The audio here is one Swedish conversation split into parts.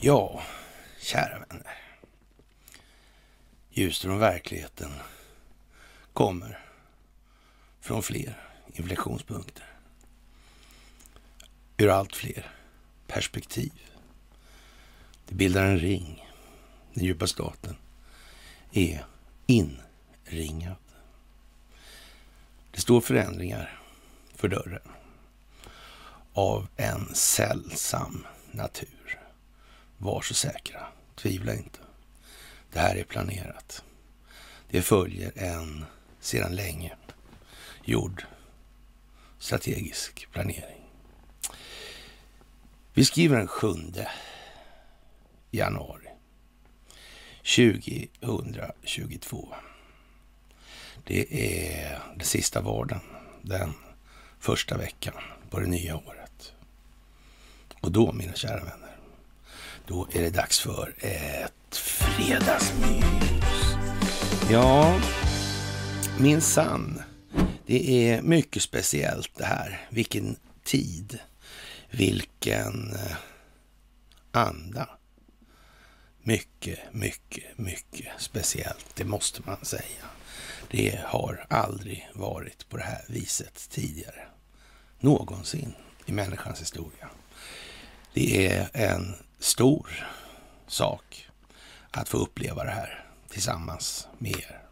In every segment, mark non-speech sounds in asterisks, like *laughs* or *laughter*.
Ja, kära vänner. Ljuset från verkligheten kommer från fler inflektionspunkter. Ur allt fler perspektiv. Det bildar en ring. Den djupa staten är inringad. Det står förändringar för dörren av en sällsam natur. Var så säkra, tvivla inte. Det här är planerat. Det följer en sedan länge gjord strategisk planering. Vi skriver den 7 januari 2022. Det är den sista vardagen, den första veckan på det nya året. Och då, mina kära vänner, då är det dags för ett fredagsmys. Ja, min sann. Det är mycket speciellt det här. Vilken tid. Vilken eh, anda. Mycket, mycket, mycket speciellt. Det måste man säga. Det har aldrig varit på det här viset tidigare. Någonsin i människans historia. Det är en stor sak att få uppleva det här tillsammans med er.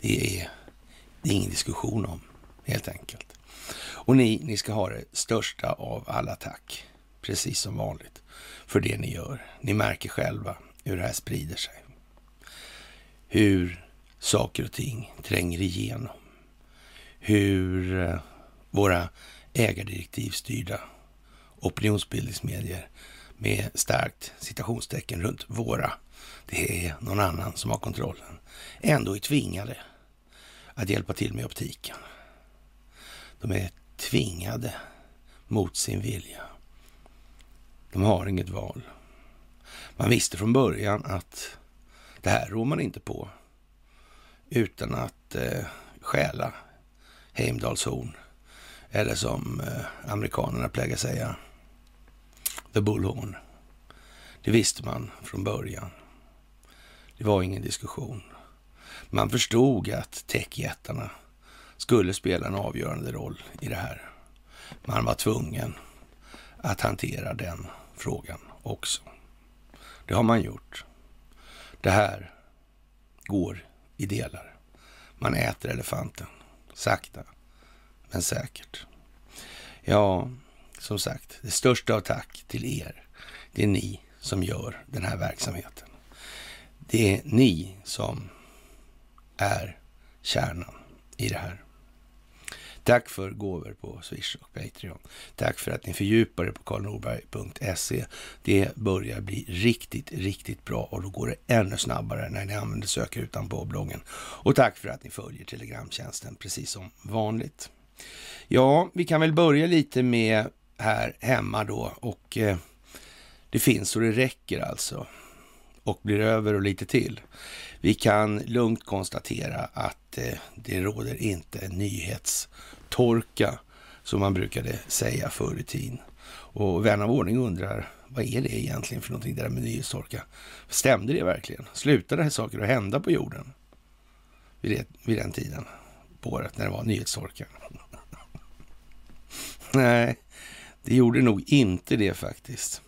Det är, det är ingen diskussion om, helt enkelt. Och ni, ni ska ha det största av alla tack, precis som vanligt, för det ni gör. Ni märker själva hur det här sprider sig. Hur saker och ting tränger igenom. Hur eh, våra ägardirektivstyrda opinionsbildningsmedier med starkt citationstecken runt våra, det är någon annan som har kontrollen, ändå är tvingade att hjälpa till med optiken. De är tvingade mot sin vilja. De har inget val. Man visste från början att det här rår man inte på utan att eh, stjäla Heimdalshorn. Eller som eh, amerikanerna plägar säga, the bullhorn. Det visste man från början. Det var ingen diskussion. Man förstod att techjättarna skulle spela en avgörande roll i det här. Man var tvungen att hantera den frågan också. Det har man gjort. Det här går i delar. Man äter elefanten, sakta men säkert. Ja, som sagt, det största av tack till er. Det är ni som gör den här verksamheten. Det är ni som är kärnan i det här. Tack för gåvor på Swish och Patreon. Tack för att ni fördjupar er på karlnorberg.se. Det börjar bli riktigt, riktigt bra och då går det ännu snabbare när ni använder sökrutan på bloggen. Och tack för att ni följer Telegramtjänsten precis som vanligt. Ja, vi kan väl börja lite med här hemma då och eh, det finns och det räcker alltså och blir över och lite till. Vi kan lugnt konstatera att eh, det råder inte nyhetstorka som man brukade säga förr i tiden. Och vän av ordning undrar, vad är det egentligen för någonting det där med nyhetstorka? Stämde det verkligen? Slutade det saker att hända på jorden vid, det, vid den tiden på året när det var nyhetstorka? *laughs* Nej, det gjorde nog inte det faktiskt.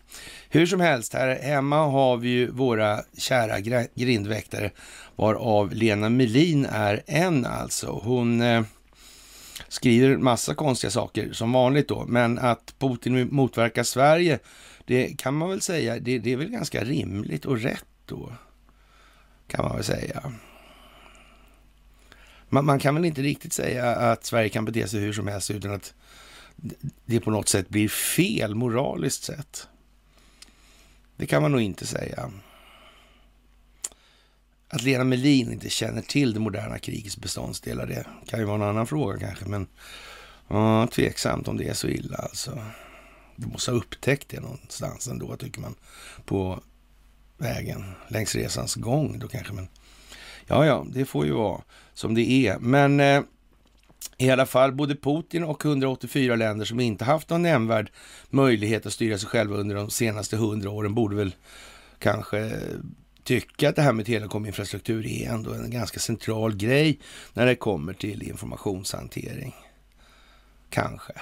Hur som helst, här hemma har vi ju våra kära grindväktare, varav Lena Melin är en alltså. Hon eh, skriver massa konstiga saker som vanligt då, men att Putin motverkar Sverige, det kan man väl säga, det, det är väl ganska rimligt och rätt då, kan man väl säga. Man, man, kan väl inte riktigt säga att Sverige kan bete sig hur som helst utan att det på något sätt blir fel moraliskt sett. Det kan man nog inte säga. Att Lena Melin inte känner till det moderna krigets beståndsdelar, det kan ju vara en annan fråga kanske, men ja, tveksamt om det är så illa alltså. Du måste ha upptäckt det någonstans ändå, tycker man, på vägen, längs resans gång då kanske. Men ja, ja, det får ju vara som det är. Men eh, i alla fall både Putin och 184 länder som inte haft någon nämnvärd möjlighet att styra sig själva under de senaste hundra åren borde väl kanske tycka att det här med telekominfrastruktur är ändå en ganska central grej när det kommer till informationshantering. Kanske.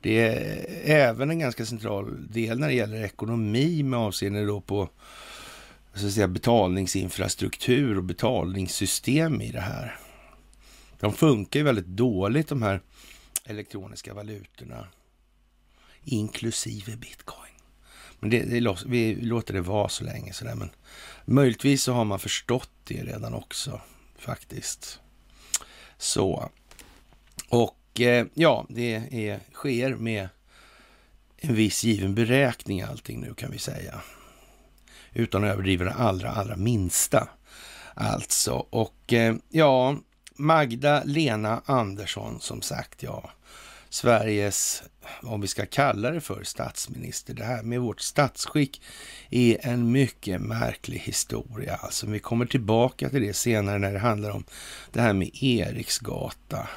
Det är även en ganska central del när det gäller ekonomi med avseende då på så att säga, betalningsinfrastruktur och betalningssystem i det här. De funkar ju väldigt dåligt de här elektroniska valutorna, inklusive bitcoin. Men det, det, vi låter det vara så länge sådär, men möjligtvis så har man förstått det redan också faktiskt. Så. Och eh, ja, det är, sker med en viss given beräkning allting nu kan vi säga. Utan att överdriva det allra, allra minsta. Alltså, och eh, ja, Magda Lena Andersson som sagt, ja. Sveriges, om vi ska kalla det för statsminister. Det här med vårt statsskick är en mycket märklig historia. Alltså, vi kommer tillbaka till det senare när det handlar om det här med Eriksgata.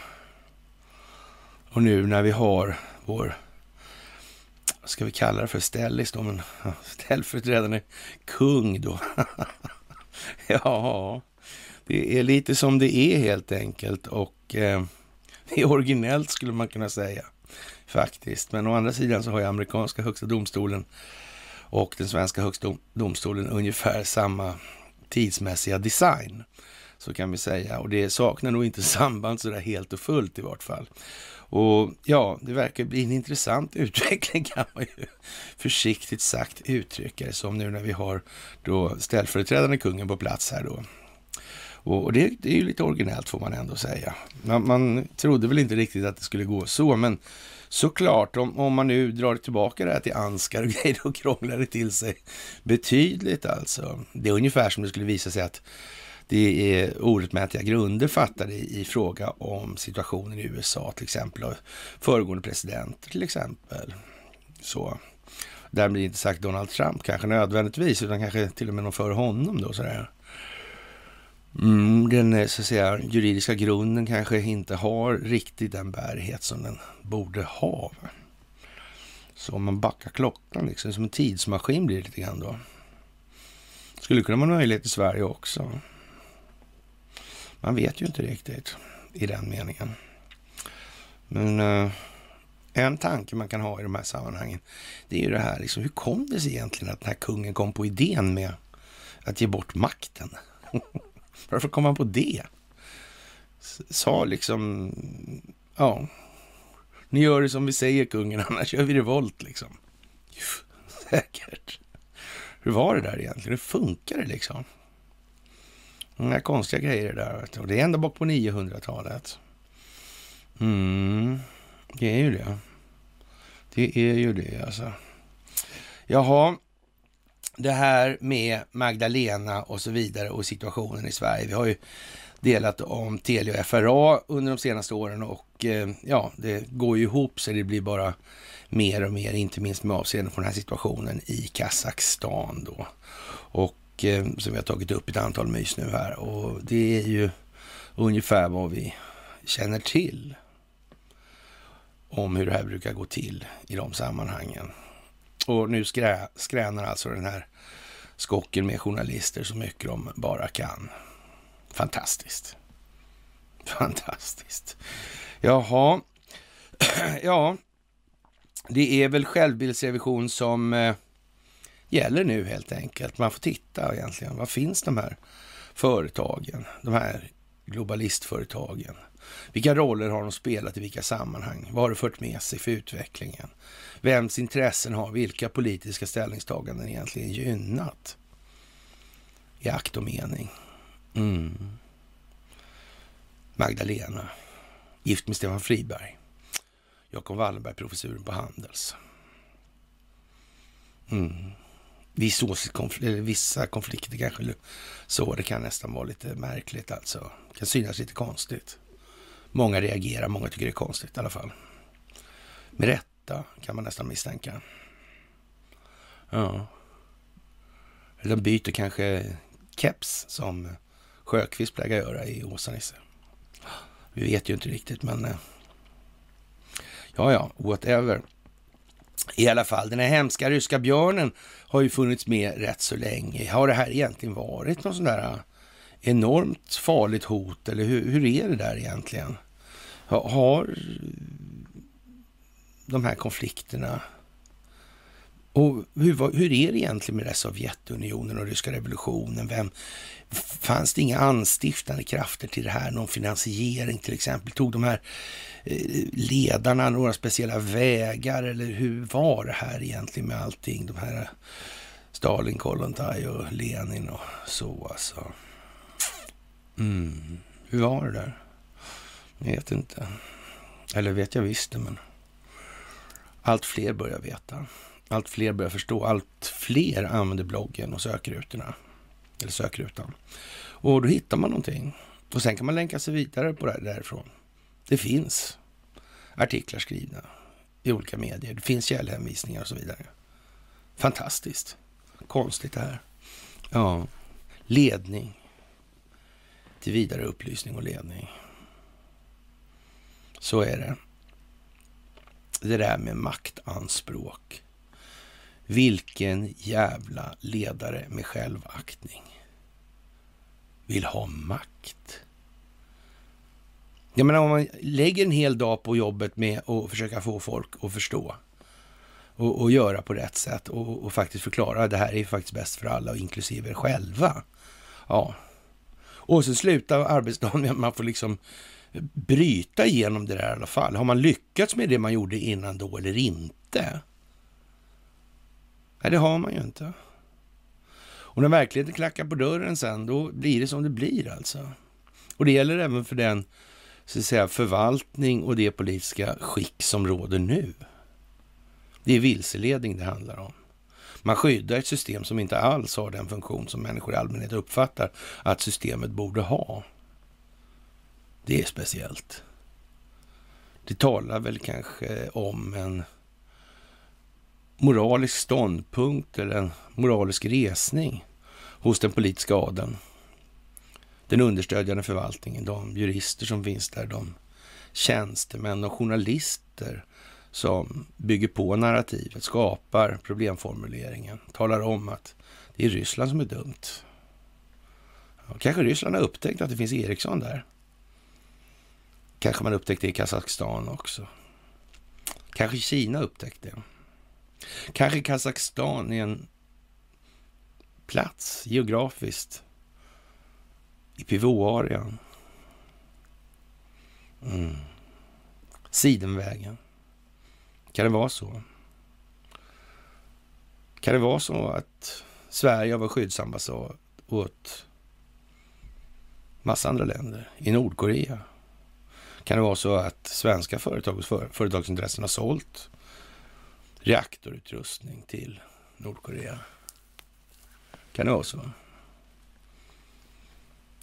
Och nu när vi har vår, vad ska vi kalla det för, ställis då, men *laughs* ställföreträdande kung då. *laughs* ja, det är lite som det är helt enkelt och eh, *laughs* det är originellt skulle man kunna säga faktiskt. Men å andra sidan så har ju amerikanska högsta domstolen och den svenska högsta domstolen ungefär samma tidsmässiga design. Så kan vi säga. Och det saknar nog inte *laughs* samband sådär helt och fullt i vart fall. Och ja, det verkar bli en intressant *laughs* utveckling kan man ju försiktigt sagt uttrycka det som nu när vi har då ställföreträdande kungen på plats här då. Och, det, det, är ju lite originellt får man ändå säga. Man, man trodde väl inte riktigt att det skulle gå så, men såklart, om, om man nu drar tillbaka det här till Anskar och *laughs* grejer, då krånglar det till sig betydligt alltså. Det är ungefär som det skulle visa sig att det är orättmätiga grunder fattade i, i fråga om situationen i USA till exempel, och föregående president till exempel. Så. Därmed inte sagt Donald Trump kanske nödvändigtvis, utan kanske till och med någon före honom då sådär. Mm, den eh, så att säga, juridiska grunden kanske inte har riktigt den bärighet som den borde ha. Så om man backar klockan, liksom, som en tidsmaskin blir det lite grann då. Skulle kunna vara möjlighet i Sverige också. Man vet ju inte riktigt i den meningen. Men eh, en tanke man kan ha i de här sammanhangen, det är ju det här, liksom, hur kom det sig egentligen att den här kungen kom på idén med att ge bort makten? *laughs* Varför kom han på det? Sa liksom, ja, ni gör det som vi säger kungen, *laughs* annars gör vi revolt liksom. *laughs* Säkert. Hur var det där egentligen? Hur funkar det liksom? Inga konstiga grejer det där. Och det är ända bak på 900-talet. Mm, det är ju det. Det är ju det alltså. Jaha, det här med Magdalena och så vidare och situationen i Sverige. Vi har ju delat om Telia och FRA under de senaste åren och eh, ja, det går ju ihop så det blir bara mer och mer, inte minst med avseende på den här situationen i Kazakstan då. Och eh, som vi har tagit upp ett antal mys nu här och det är ju ungefär vad vi känner till om hur det här brukar gå till i de sammanhangen. Och nu skrä, skränar alltså den här skocken med journalister så mycket de bara kan. Fantastiskt. Fantastiskt. Jaha. *clears throat* ja, det är väl självbildsrevision som eh, gäller nu helt enkelt. Man får titta egentligen. Vad finns de här företagen? De här globalistföretagen. Vilka roller har de spelat i vilka sammanhang? Vad har det fört med sig för utvecklingen? Vems intressen har vilka politiska ställningstaganden egentligen gynnat? I akt och mening. Mm. Magdalena, gift med Stefan Friberg. Jakob Wallenberg, professuren på Handels. Mm. Viss konfl vissa konflikter kanske så. Det kan nästan vara lite märkligt alltså. Det kan synas lite konstigt. Många reagerar, många tycker det är konstigt i alla fall. Med detta, kan man nästan misstänka. Ja. Eller de byter kanske keps som Sjökvist plägar göra i Åsa-Nisse. Vi vet ju inte riktigt, men eh, ja, ja, whatever. I alla fall, den här hemska ryska björnen har ju funnits med rätt så länge. Har det här egentligen varit någon sånt där eh, enormt farligt hot eller hur, hur är det där egentligen? Har de här konflikterna och hur, hur är det egentligen med det Sovjetunionen och ryska revolutionen? Vem, fanns det inga anstiftande krafter till det här? Någon finansiering till exempel? Tog de här eh, ledarna några speciella vägar? Eller hur var det här egentligen med allting? De här eh, Stalin, Kollontaj och Lenin och så alltså. Mm. Hur var det där? Jag vet inte. Eller vet jag visst det, men allt fler börjar veta. Allt fler börjar förstå. Allt fler använder bloggen och sökrutorna. Eller sökrutan. Och då hittar man någonting. Och sen kan man länka sig vidare på det därifrån. Det finns artiklar skrivna i olika medier. Det finns källhänvisningar och så vidare. Fantastiskt. Konstigt det här. Ja, ledning till vidare upplysning och ledning. Så är det. Det där med maktanspråk. Vilken jävla ledare med självaktning vill ha makt? Jag menar om man lägger en hel dag på jobbet med att försöka få folk att förstå och, och göra på rätt sätt och, och, faktiskt förklara att det här är faktiskt bäst för alla och inklusive er själva. Ja. Och så slutar arbetsdagen med att man får liksom bryta igenom det där i alla fall. Har man lyckats med det man gjorde innan då eller inte? Nej, det har man ju inte. Och när verkligheten klackar på dörren sen, då blir det som det blir alltså. Och det gäller även för den så att säga, förvaltning och det politiska skick som råder nu. Det är vilseledning det handlar om. Man skyddar ett system som inte alls har den funktion som människor i allmänhet uppfattar att systemet borde ha. Det är speciellt. Det talar väl kanske om en moralisk ståndpunkt eller en moralisk resning hos den politiska adeln. Den understödjande förvaltningen, de jurister som finns där, de tjänstemän och journalister som bygger på narrativet, skapar problemformuleringen, talar om att det är Ryssland som är dumt. Kanske Ryssland har upptäckt att det finns Ericsson där. Kanske man upptäckte i Kazakstan också. Kanske Kina upptäckte. Kanske Kazakstan är en plats geografiskt i pivotarean. Mm. Sidenvägen. Kan det vara så? Kan det vara så att Sverige var skyddsambassad åt massa andra länder? I Nordkorea? Kan det vara så att svenska företag och företagsintressen har sålt reaktorutrustning till Nordkorea? Kan det vara så?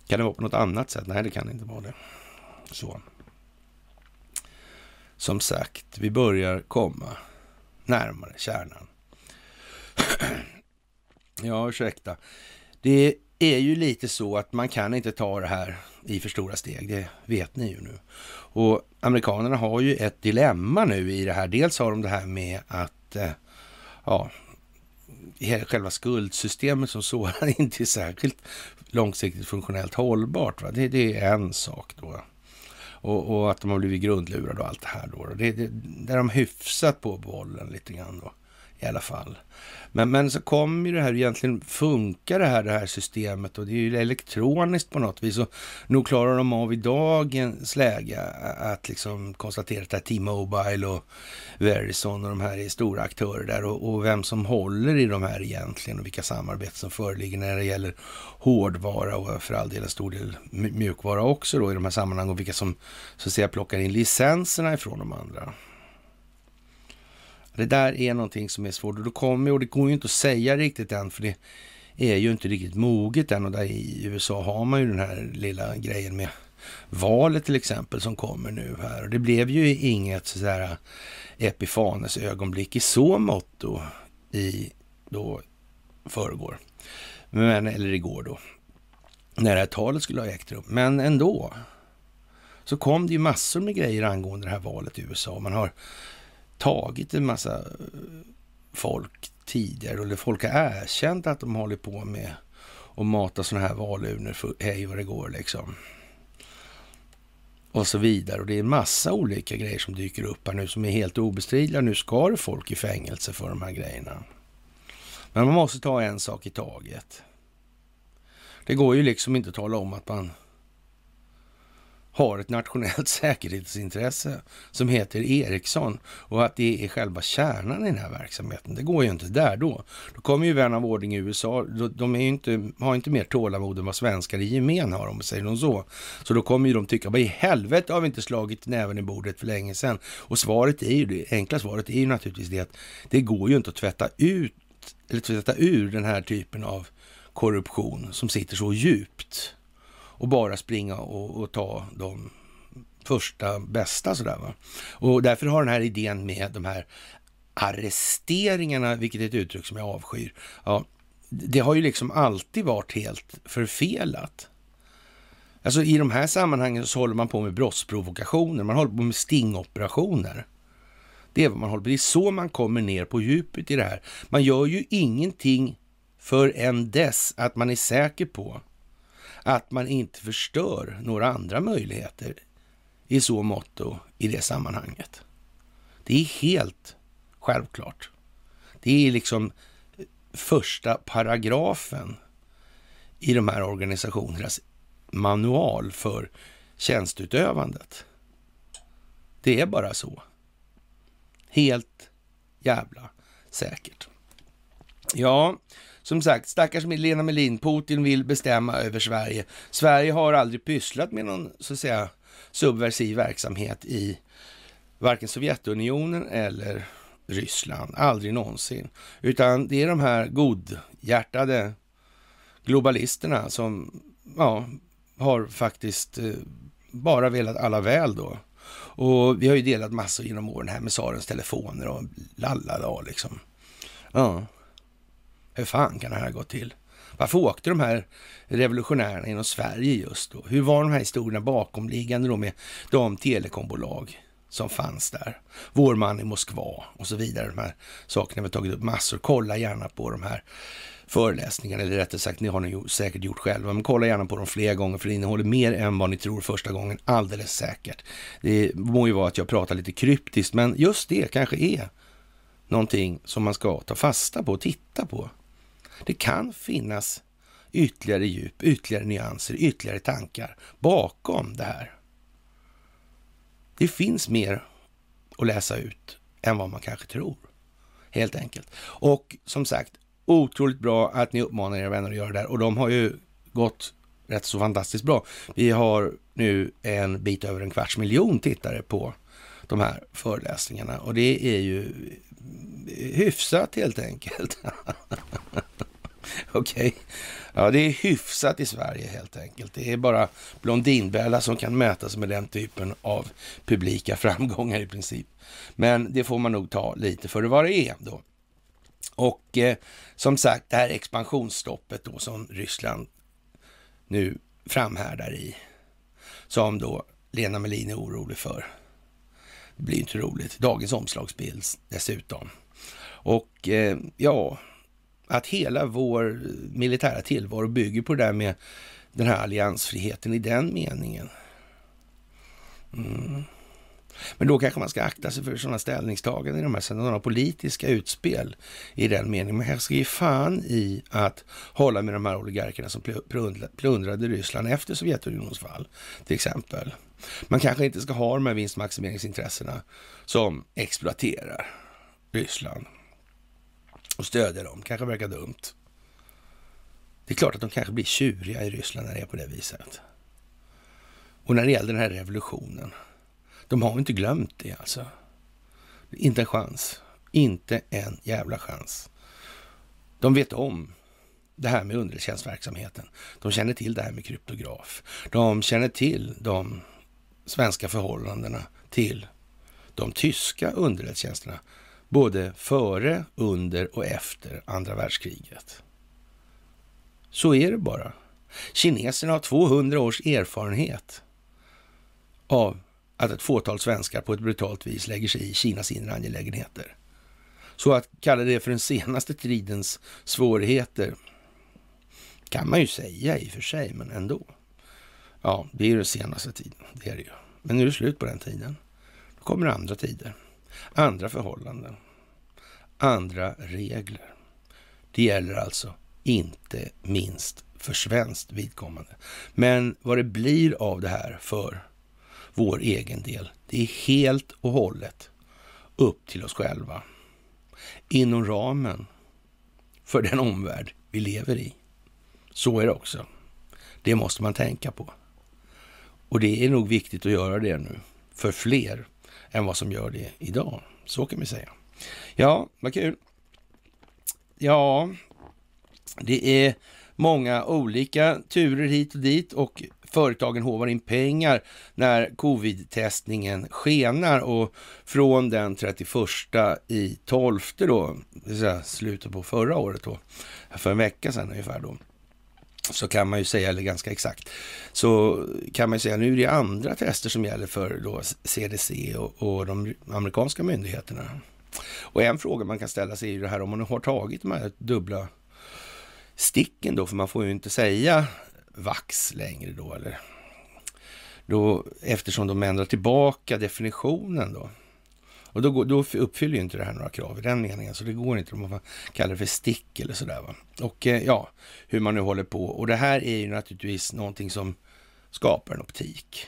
Kan det vara på något annat sätt? Nej, det kan inte vara det. Så. Som sagt, vi börjar komma närmare kärnan. *clears throat* ja, ursäkta. Det är ju lite så att man kan inte ta det här i för stora steg. Det vet ni ju nu. Och amerikanerna har ju ett dilemma nu i det här. Dels har de det här med att eh, ja, själva skuldsystemet som sådant *laughs* inte är särskilt långsiktigt funktionellt hållbart. Va? Det, det är en sak då. Och, och, att de har blivit grundlurade och allt det här då. Det, det, där de hyfsat på bollen lite grann då i alla fall. Men, men så kommer ju det här egentligen funkar det här, det här systemet och det är ju elektroniskt på något vis. Och nog klarar de av i dagens läge att liksom konstatera att T-Mobile och Verizon och de här är stora aktörer där och, och, vem som håller i de här egentligen och vilka samarbeten som föreligger när det gäller hårdvara och för all del en stor del mjukvara också då i de här sammanhangen och vilka som så att säga plockar in licenserna ifrån de andra. Det där är någonting som är svårt och, då kommer, och det går ju inte att säga riktigt än för det är ju inte riktigt moget än och där i USA har man ju den här lilla grejen med valet till exempel som kommer nu här och det blev ju inget sådär eh, Epifanes ögonblick i så mått i då förrgår, men, eller igår då, när det här talet skulle ha ägt rum. Men ändå så kom det ju massor med grejer angående det här valet i USA. Man har tagit en massa eh, folk tidigare, eller folk har erkänt att de håller på med att mata sådana här valurnor för hej vad det går liksom. Och så vidare. Och det är en massa olika grejer som dyker upp här nu som är helt obestridliga. Nu ska det folk i fängelse för de här grejerna. Men man måste ta en sak i taget. Det går ju liksom inte att tala om att man har ett nationellt *laughs* säkerhetsintresse som heter Ericsson och att det är själva kärnan i den här verksamheten. Det går ju inte där då. Då kommer ju vän av ordning i USA, de är inte, har inte mer tålamod än vad svenskar i gemen har om säger någon så. Så då kommer ju de tycka, vad i helvete har vi inte slagit näven i bordet för länge sedan? Och svaret är ju, det enkla svaret är ju naturligtvis det att det går ju inte att tvätta ut, eller tvätta ur den här typen av korruption som sitter så djupt och bara springa och, och ta de första bästa sådär va. Och därför har den här idén med de här arresteringarna, vilket är ett uttryck som jag avskyr, ja, det har ju liksom alltid varit helt förfelat. Alltså i de här sammanhangen så håller man på med brottsprovokationer, man håller på med stingoperationer. Det är vad man håller på Det är så man kommer ner på djupet i det här. Man gör ju ingenting förrän dess att man är säker på att man inte förstör några andra möjligheter i så motto i det sammanhanget. Det är helt självklart. Det är liksom första paragrafen i de här organisationernas manual för tjänstutövandet. Det är bara så. Helt jävla säkert. Ja, som sagt, stackars Lena Melin, Putin vill bestämma över Sverige. Sverige har aldrig pysslat med någon, så att säga, subversiv verksamhet i varken Sovjetunionen eller Ryssland. Aldrig någonsin. Utan det är de här godhjärtade globalisterna som ja, har faktiskt eh, bara velat alla väl då. Och vi har ju delat massor genom åren här med Sarens telefoner och lallada liksom. Ja. Hur fan kan det här gå till? Varför åkte de här revolutionärerna inom Sverige just då? Hur var de här historierna bakomliggande då med de telekombolag som fanns där? Vår man i Moskva och så vidare. De här sakerna vi tagit upp massor. Kolla gärna på de här föreläsningarna, eller rättare sagt, ni har ni säkert gjort själva, men kolla gärna på dem fler gånger, för det innehåller mer än vad ni tror första gången, alldeles säkert. Det må ju vara att jag pratar lite kryptiskt, men just det kanske är någonting som man ska ta fasta på och titta på. Det kan finnas ytterligare djup, ytterligare nyanser, ytterligare tankar bakom det här. Det finns mer att läsa ut än vad man kanske tror, helt enkelt. Och som sagt, otroligt bra att ni uppmanar era vänner att göra det här och de har ju gått rätt så fantastiskt bra. Vi har nu en bit över en kvarts miljon tittare på de här föreläsningarna och det är ju hyfsat helt enkelt. *laughs* *laughs* Okej. Okay. Ja, det är hyfsat i Sverige helt enkelt. Det är bara Blondinbella som kan mäta sig med den typen av publika framgångar i princip. Men det får man nog ta lite för vad det är då. Och eh, som sagt, det här expansionsstoppet då som Ryssland nu framhärdar i, som då Lena Melin är orolig för. Det blir inte roligt. Dagens omslagsbild dessutom. Och eh, ja, att hela vår militära tillvaro bygger på det där med den här alliansfriheten i den meningen. Mm. Men då kanske man ska akta sig för sådana ställningstaganden i de här sådana politiska utspel i den meningen. Man kanske ska ge fan i att hålla med de här oligarkerna som plundrade Ryssland efter Sovjetunionens fall, till exempel. Man kanske inte ska ha de här vinstmaximeringsintressena som exploaterar Ryssland och stödja dem. Kanske verkar dumt. Det är klart att de kanske blir tjuriga i Ryssland när det är på det viset. Och när det gäller den här revolutionen. De har inte glömt det alltså. Inte en chans. Inte en jävla chans. De vet om det här med underrättelsetjänstverksamheten. De känner till det här med kryptograf. De känner till de svenska förhållandena till de tyska underrättelsetjänsterna både före, under och efter andra världskriget. Så är det bara. Kineserna har 200 års erfarenhet av att ett fåtal svenskar på ett brutalt vis lägger sig i Kinas inre angelägenheter. Så att kalla det för den senaste tidens svårigheter kan man ju säga i och för sig, men ändå. Ja, det är ju den senaste tiden, det är det ju. Men nu är det slut på den tiden. Då kommer andra tider, andra förhållanden, andra regler. Det gäller alltså inte minst för svenskt vidkommande. Men vad det blir av det här för vår egen del, det är helt och hållet upp till oss själva. Inom ramen för den omvärld vi lever i. Så är det också. Det måste man tänka på. Och det är nog viktigt att göra det nu för fler än vad som gör det idag. Så kan vi säga. Ja, vad kul. Ja, det är många olika turer hit och dit och företagen hovar in pengar när covid-testningen skenar och från den 31 i 12 då, det vill säga slutet på förra året då, för en vecka sedan ungefär då, så kan man ju säga, eller ganska exakt, så kan man ju säga nu är det andra tester som gäller för då CDC och, och de amerikanska myndigheterna. Och en fråga man kan ställa sig är ju det här om man har tagit de här dubbla sticken då, för man får ju inte säga vax längre då, eller då, eftersom de ändrar tillbaka definitionen då. Och då, då uppfyller ju inte det här några krav i den meningen, så det går inte. Man kallar det för stick eller sådär. Va? Och eh, ja, hur man nu håller på. Och det här är ju naturligtvis någonting som skapar en optik.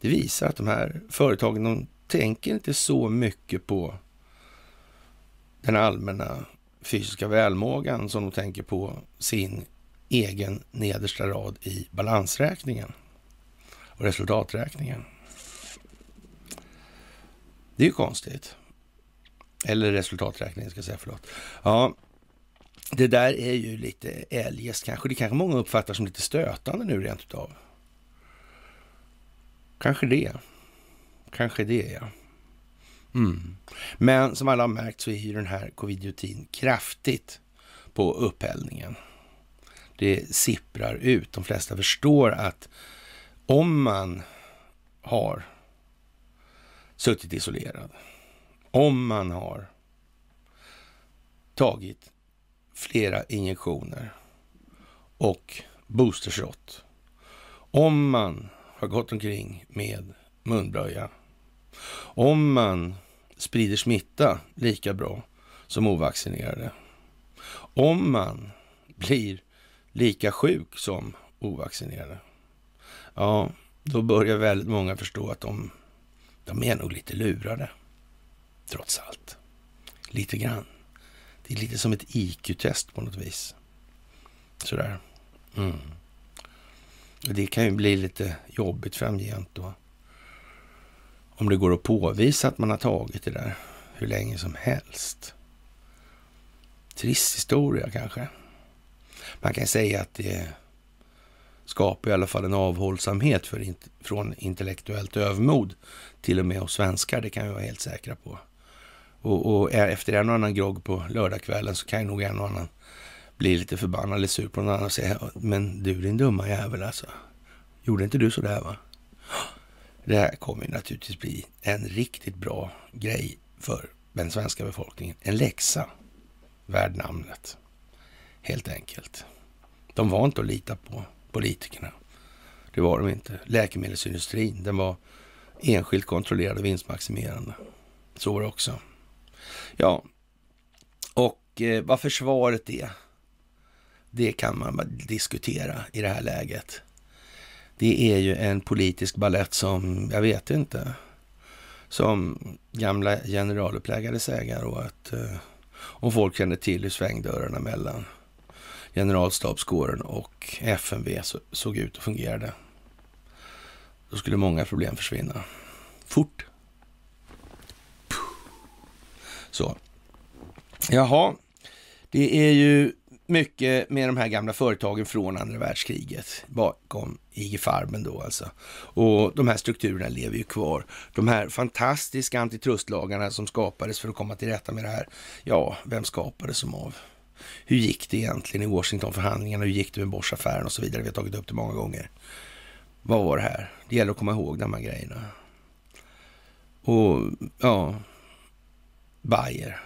Det visar att de här företagen, de tänker inte så mycket på den allmänna fysiska välmågan som de tänker på sin egen nedersta rad i balansräkningen och resultaträkningen. Det är ju konstigt. Eller resultaträkningen ska jag säga, förlåt. Ja, det där är ju lite eljest kanske. Det kanske många uppfattar som lite stötande nu rent utav. Kanske det. Kanske det, ja. Mm. Men som alla har märkt så är ju den här covidiotin kraftigt på upphällningen. Det sipprar ut. De flesta förstår att om man har suttit isolerad, om man har tagit flera injektioner och boostershot, om man har gått omkring med munblöja, om man sprider smitta lika bra som ovaccinerade, om man blir lika sjuk som ovaccinerade, ja, då börjar väldigt många förstå att de, de är nog lite lurade, trots allt. Lite grann. Det är lite som ett IQ-test på något vis. Sådär. Mm. Och det kan ju bli lite jobbigt framgent då. Om det går att påvisa att man har tagit det där hur länge som helst. Trist historia kanske. Man kan säga att det skapar i alla fall en avhållsamhet för, från intellektuellt övermod, till och med hos svenskar, det kan vi vara helt säkra på. Och, och efter en och annan grogg på lördagskvällen så kan ju nog en och annan bli lite förbannad eller sur på någon annan och säga, men du din dumma jävel alltså, gjorde inte du sådär va? Det här kommer naturligtvis bli en riktigt bra grej för den svenska befolkningen. En läxa värd namnet, helt enkelt. De var inte att lita på politikerna. Det var de inte. Läkemedelsindustrin, den var enskilt kontrollerad och vinstmaximerande. Så var det också. Ja, och eh, vad försvaret är, det kan man diskutera i det här läget. Det är ju en politisk ballett som, jag vet inte, som gamla generaluppläggare säger och att eh, om folk känner till hur svängdörrarna mellan generalstabskåren och FMV såg ut och fungerade. Då skulle många problem försvinna. Fort. Så. Jaha, det är ju mycket med de här gamla företagen från andra världskriget bakom IG Farben då alltså. Och de här strukturerna lever ju kvar. De här fantastiska antitrustlagarna som skapades för att komma till rätta med det här. Ja, vem skapades som av? Hur gick det egentligen i Washingtonförhandlingarna? Hur gick det med Boschaffären och så vidare? Vi har tagit upp det många gånger. Vad var det här? Det gäller att komma ihåg de här grejerna. Och ja, Bayer,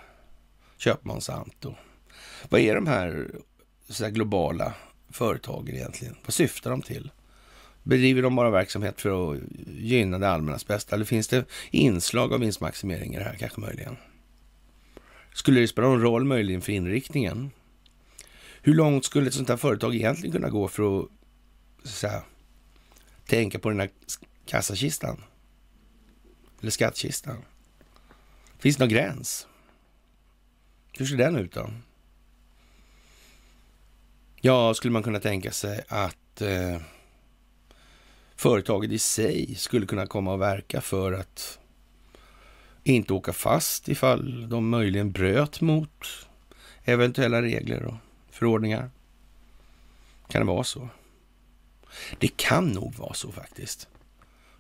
köp Monsanto. Vad är de här, så här globala företagen egentligen? Vad syftar de till? Bedriver de bara verksamhet för att gynna det allmännas bästa? Eller finns det inslag av vinstmaximering i det här kanske möjligen? Skulle det spela någon roll möjligen för inriktningen? Hur långt skulle ett sånt här företag egentligen kunna gå för att, så tänka på den här kassakistan? Eller skattkistan? Finns det någon gräns? Hur ser den ut då? Ja, skulle man kunna tänka sig att eh, företaget i sig skulle kunna komma och verka för att inte åka fast ifall de möjligen bröt mot eventuella regler och förordningar. Kan det vara så? Det kan nog vara så faktiskt.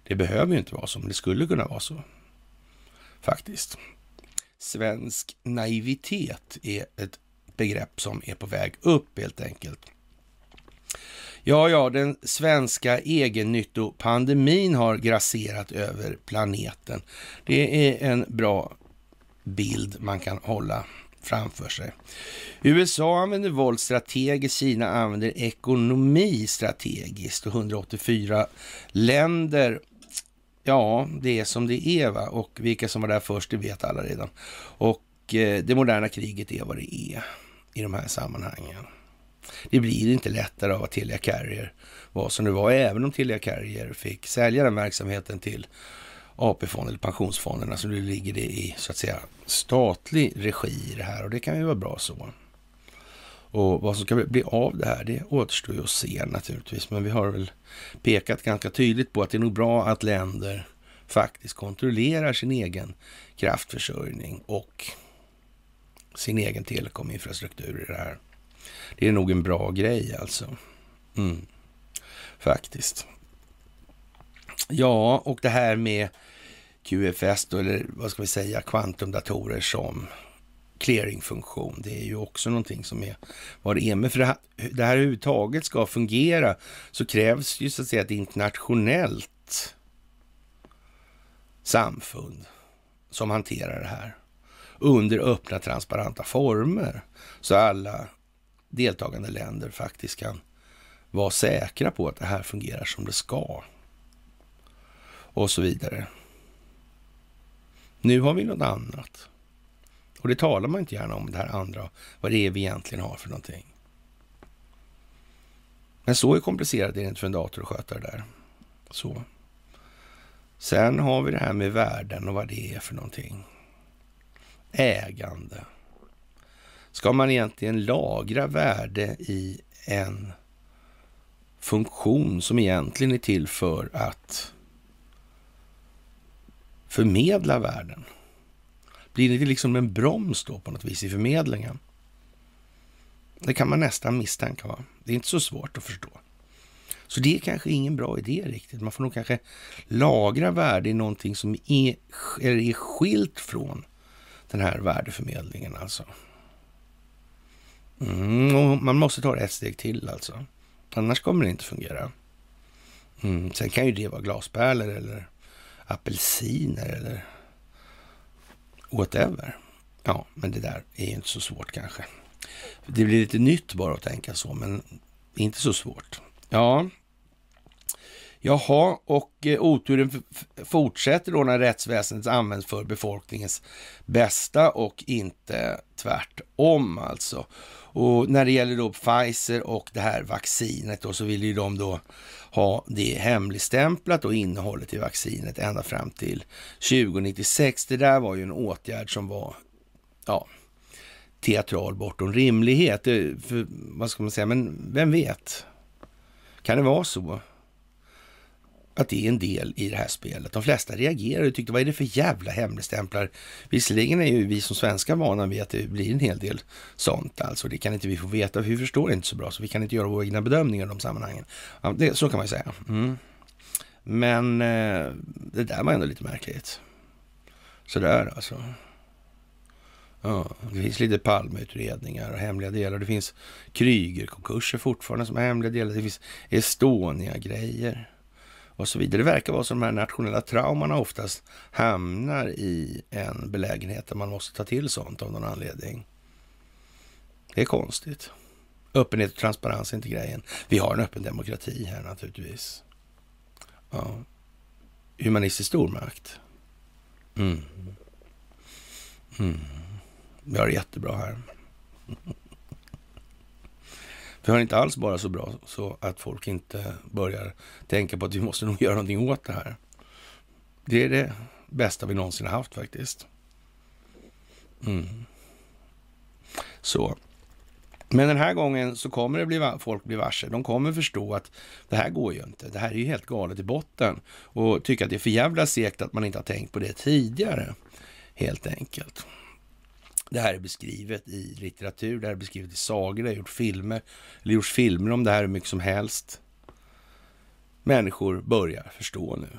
Det behöver ju inte vara så, men det skulle kunna vara så. Faktiskt. Svensk naivitet är ett begrepp som är på väg upp helt enkelt. Ja, ja, den svenska egennyttopandemin har grasserat över planeten. Det är en bra bild man kan hålla framför sig. USA använder våld strategiskt, Kina använder ekonomi strategiskt och 184 länder Ja, det är som det är va? och vilka som var där först, det vet alla redan. Och eh, det moderna kriget är vad det är i de här sammanhangen. Det blir inte lättare av att Telia Carrier var som det var, även om Telia Carrier fick sälja den verksamheten till AP-fonden eller pensionsfonderna, så nu ligger det i så att säga statlig regi i det här och det kan ju vara bra så. Och vad som ska bli av det här, det återstår ju att se naturligtvis. Men vi har väl pekat ganska tydligt på att det är nog bra att länder faktiskt kontrollerar sin egen kraftförsörjning och sin egen telekominfrastruktur i det här. Det är nog en bra grej alltså. Mm. Faktiskt. Ja, och det här med QFS då, eller vad ska vi säga, kvantumdatorer som clearingfunktion. Det är ju också någonting som är vad det är. Men för det här, det här överhuvudtaget ska fungera så krävs ju så att säga ett internationellt samfund som hanterar det här under öppna transparenta former. Så alla deltagande länder faktiskt kan vara säkra på att det här fungerar som det ska. Och så vidare. Nu har vi något annat. Och det talar man inte gärna om, det här andra, vad det är vi egentligen har för någonting. Men så är komplicerat är det inte för en dator att sköta det där. Så. Sen har vi det här med värden och vad det är för någonting. Ägande. Ska man egentligen lagra värde i en funktion som egentligen är till för att förmedla värden? Blir det liksom en broms då på något vis i förmedlingen? Det kan man nästan misstänka. Va? Det är inte så svårt att förstå. Så det är kanske ingen bra idé riktigt. Man får nog kanske lagra värde i någonting som är, är skilt från den här värdeförmedlingen alltså. Mm, man måste ta det ett steg till alltså. Annars kommer det inte fungera. Mm, sen kan ju det vara glaspärlor eller apelsiner eller whatever. Ja, men det där är ju inte så svårt kanske. Det blir lite nytt bara att tänka så, men inte så svårt. Ja, Jaha, och eh, oturen fortsätter då när rättsväsendet används för befolkningens bästa och inte tvärtom alltså. Och när det gäller då Pfizer och det här vaccinet då så vill ju de då ha det hemligstämplat och innehållet i vaccinet ända fram till 2096. Det där var ju en åtgärd som var, ja, teatral bortom rimlighet. För, vad ska man säga, men vem vet? Kan det vara så? Att det är en del i det här spelet. De flesta reagerade och tyckte vad är det för jävla hemligstämplar? Visserligen är ju vi som svenskar vana vid att det blir en hel del sånt. Alltså det kan inte vi få veta. Vi förstår inte så bra så vi kan inte göra våra egna bedömningar i de sammanhangen. Ja, det, så kan man ju säga. Mm. Men eh, det där var ändå lite märkligt. Sådär alltså. Ja, det finns lite palmutredningar och hemliga delar. Det finns Kryger-konkurser fortfarande som är hemliga delar. Det finns Estonia-grejer och så vidare. Det verkar vara så de här nationella traumorna oftast hamnar i en belägenhet där man måste ta till sånt av någon anledning. Det är konstigt. Öppenhet och transparens är inte grejen. Vi har en öppen demokrati här naturligtvis. Ja. Humanistisk stormakt. Mm. Mm. Vi har det jättebra här. Vi har inte alls bara så bra så att folk inte börjar tänka på att vi måste nog göra någonting åt det här. Det är det bästa vi någonsin har haft faktiskt. Mm. Så. Men den här gången så kommer det bli, folk bli varse. De kommer förstå att det här går ju inte. Det här är ju helt galet i botten. Och tycka att det är för jävla segt att man inte har tänkt på det tidigare. Helt enkelt. Det här är beskrivet i litteratur, det här är beskrivet i sagor, det har gjort filmer, eller gjorts filmer om det här hur mycket som helst. Människor börjar förstå nu.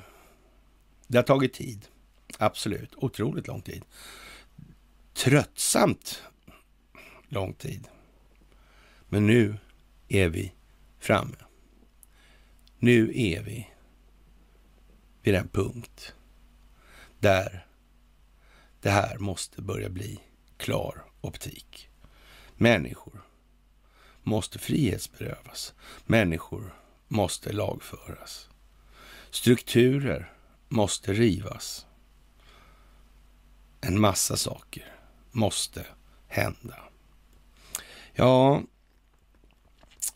Det har tagit tid, absolut, otroligt lång tid. Tröttsamt lång tid. Men nu är vi framme. Nu är vi vid den punkt där det här måste börja bli klar optik. Människor måste frihetsberövas. Människor måste lagföras. Strukturer måste rivas. En massa saker måste hända. Ja,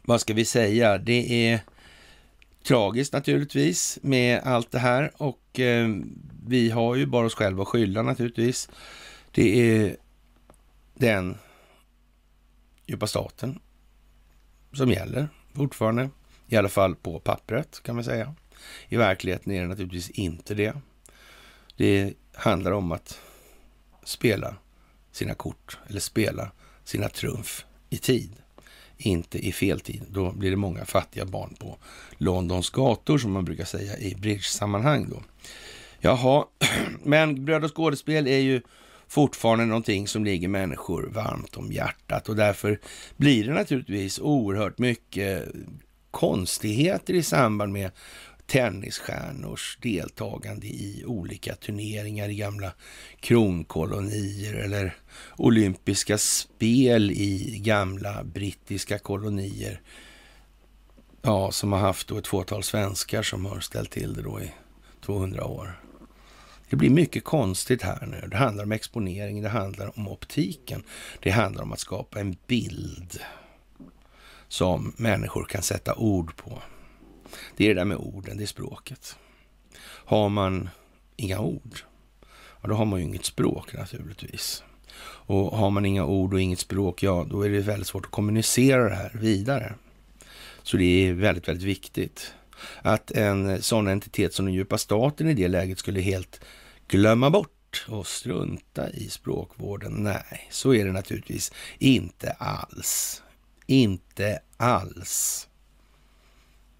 vad ska vi säga? Det är tragiskt naturligtvis med allt det här och eh, vi har ju bara oss själva att skylla naturligtvis. Det är den djupa staten som gäller fortfarande. I alla fall på pappret kan man säga. I verkligheten är det naturligtvis inte det. Det handlar om att spela sina kort eller spela sina trumf i tid. Inte i fel tid. Då blir det många fattiga barn på Londons gator som man brukar säga i bridge-sammanhang. Då. Jaha, *clears throat* men bröd och skådespel är ju fortfarande någonting som ligger människor varmt om hjärtat och därför blir det naturligtvis oerhört mycket konstigheter i samband med tennisstjärnors deltagande i olika turneringar i gamla kronkolonier eller olympiska spel i gamla brittiska kolonier. Ja, som har haft då ett fåtal svenskar som har ställt till det då i 200 år. Det blir mycket konstigt här nu. Det handlar om exponering, det handlar om optiken. Det handlar om att skapa en bild som människor kan sätta ord på. Det är det där med orden, det är språket. Har man inga ord, ja, då har man ju inget språk naturligtvis. Och har man inga ord och inget språk, ja, då är det väldigt svårt att kommunicera det här vidare. Så det är väldigt, väldigt viktigt att en sån entitet som den djupa staten i det läget skulle helt glömma bort och strunta i språkvården. Nej, så är det naturligtvis inte alls. Inte alls.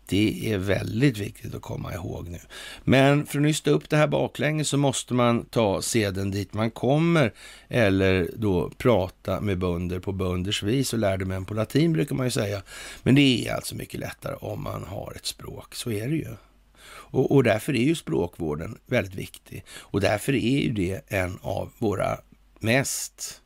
Det är väldigt viktigt att komma ihåg nu. Men för att nysta upp det här baklänges så måste man ta seden dit man kommer eller då prata med bönder på bönders vis och lärde män på latin brukar man ju säga. Men det är alltså mycket lättare om man har ett språk, så är det ju. Och, och därför är ju språkvården väldigt viktig och därför är ju det en av våra mest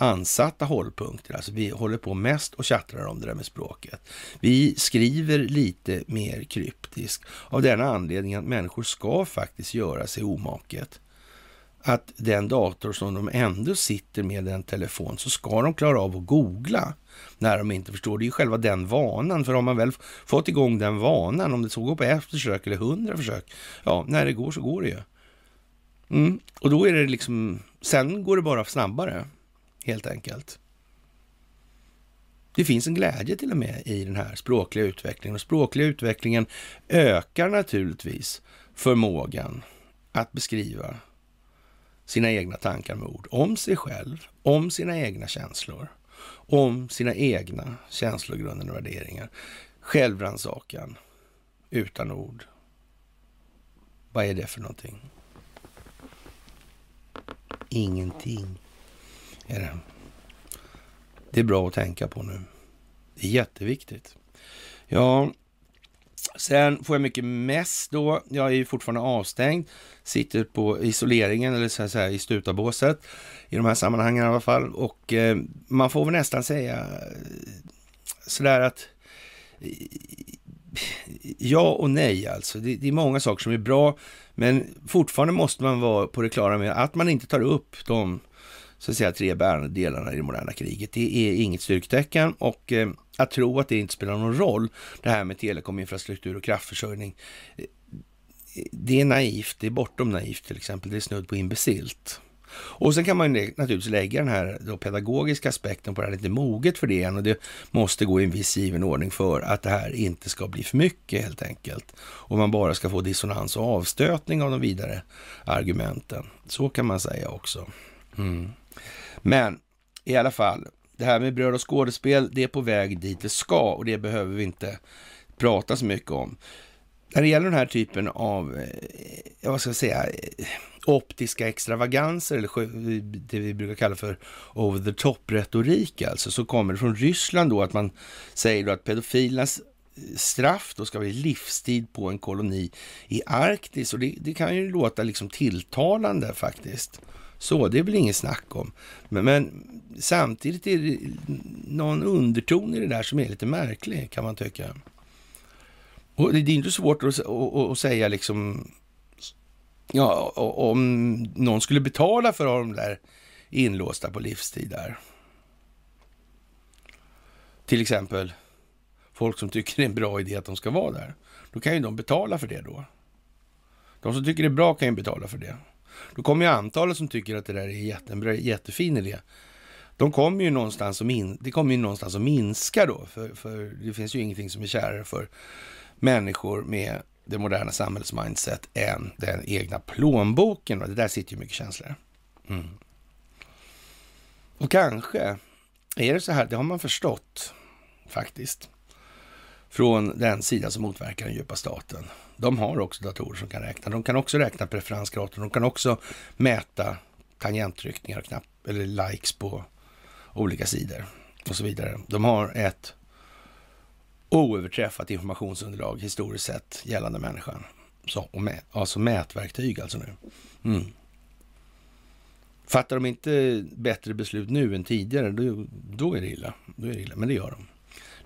ansatta hållpunkter. Alltså vi håller på mest och tjattrar om det där med språket. Vi skriver lite mer kryptiskt av den anledningen att människor ska faktiskt göra sig omaket. Att den dator som de ändå sitter med, en telefon, så ska de klara av att googla när de inte förstår. Det är ju själva den vanan, för har man väl fått igång den vanan, om det så går på ett försök eller hundra försök, ja, när det går så går det ju. Mm. Och då är det liksom, sen går det bara snabbare helt enkelt. Det finns en glädje till och med i den här språkliga utvecklingen och språkliga utvecklingen ökar naturligtvis förmågan att beskriva sina egna tankar med ord om sig själv, om sina egna känslor, om sina egna känslogrunder och värderingar. Självrannsakan utan ord. Vad är det för någonting? Ingenting är det. Det är bra att tänka på nu. Det är jätteviktigt. Ja, Sen får jag mycket mess då. Jag är ju fortfarande avstängd. Sitter på isoleringen, eller så att säga i stutabåset. I de här sammanhangen i alla fall. Och eh, man får väl nästan säga eh, sådär att eh, ja och nej alltså. Det, det, är många saker som är bra, men fortfarande måste man vara på det klara med att man inte tar upp de så att säga, tre bärande delarna i det moderna kriget. Det är inget styrktecken och eh, att tro att det inte spelar någon roll, det här med telekominfrastruktur och kraftförsörjning, eh, det är naivt, det är bortom naivt till exempel, det är snudd på imbecilt. Och sen kan man ju naturligtvis lägga den här då pedagogiska aspekten på det här, lite moget för det än och det måste gå i en viss given ordning för att det här inte ska bli för mycket helt enkelt. Och man bara ska få dissonans och avstötning av de vidare argumenten. Så kan man säga också. Mm. Men i alla fall, det här med bröd och skådespel, det är på väg dit det ska och det behöver vi inte prata så mycket om. När det gäller den här typen av, eh, vad ska jag säga, eh, optiska extravaganser, eller det vi brukar kalla för over the top-retorik, alltså, så kommer det från Ryssland då att man säger då att pedofilernas eh, straff då ska bli livstid på en koloni i Arktis. Och det, det kan ju låta liksom tilltalande faktiskt. Så, det är väl inget snack om. Men, men, samtidigt är det någon underton i det där som är lite märklig, kan man tycka. Och det är inte svårt att, att, att säga liksom, ja, om någon skulle betala för att ha de där inlåsta på livstid där. Till exempel folk som tycker det är en bra idé att de ska vara där. Då kan ju de betala för det då. De som tycker det är bra kan ju betala för det. Då kommer ju antalet som tycker att det där är jättebra, jättefin idé. De kommer ju någonstans att min, det kommer ju någonstans att minska då, för, för det finns ju ingenting som är kärare för människor med det moderna samhällets mindset än den egna plånboken. Och det där sitter ju mycket känslor. Mm. Och kanske är det så här, det har man förstått faktiskt, från den sida som motverkar den djupa staten. De har också datorer som kan räkna. De kan också räkna preferensgrader. De kan också mäta tangenttryckningar, knapp, eller likes på olika sidor och så vidare. De har ett oöverträffat informationsunderlag historiskt sett gällande människan. Så, och mä, alltså mätverktyg alltså nu. Mm. Fattar de inte bättre beslut nu än tidigare, då, då, är det illa. Då är det illa. Men det gör de.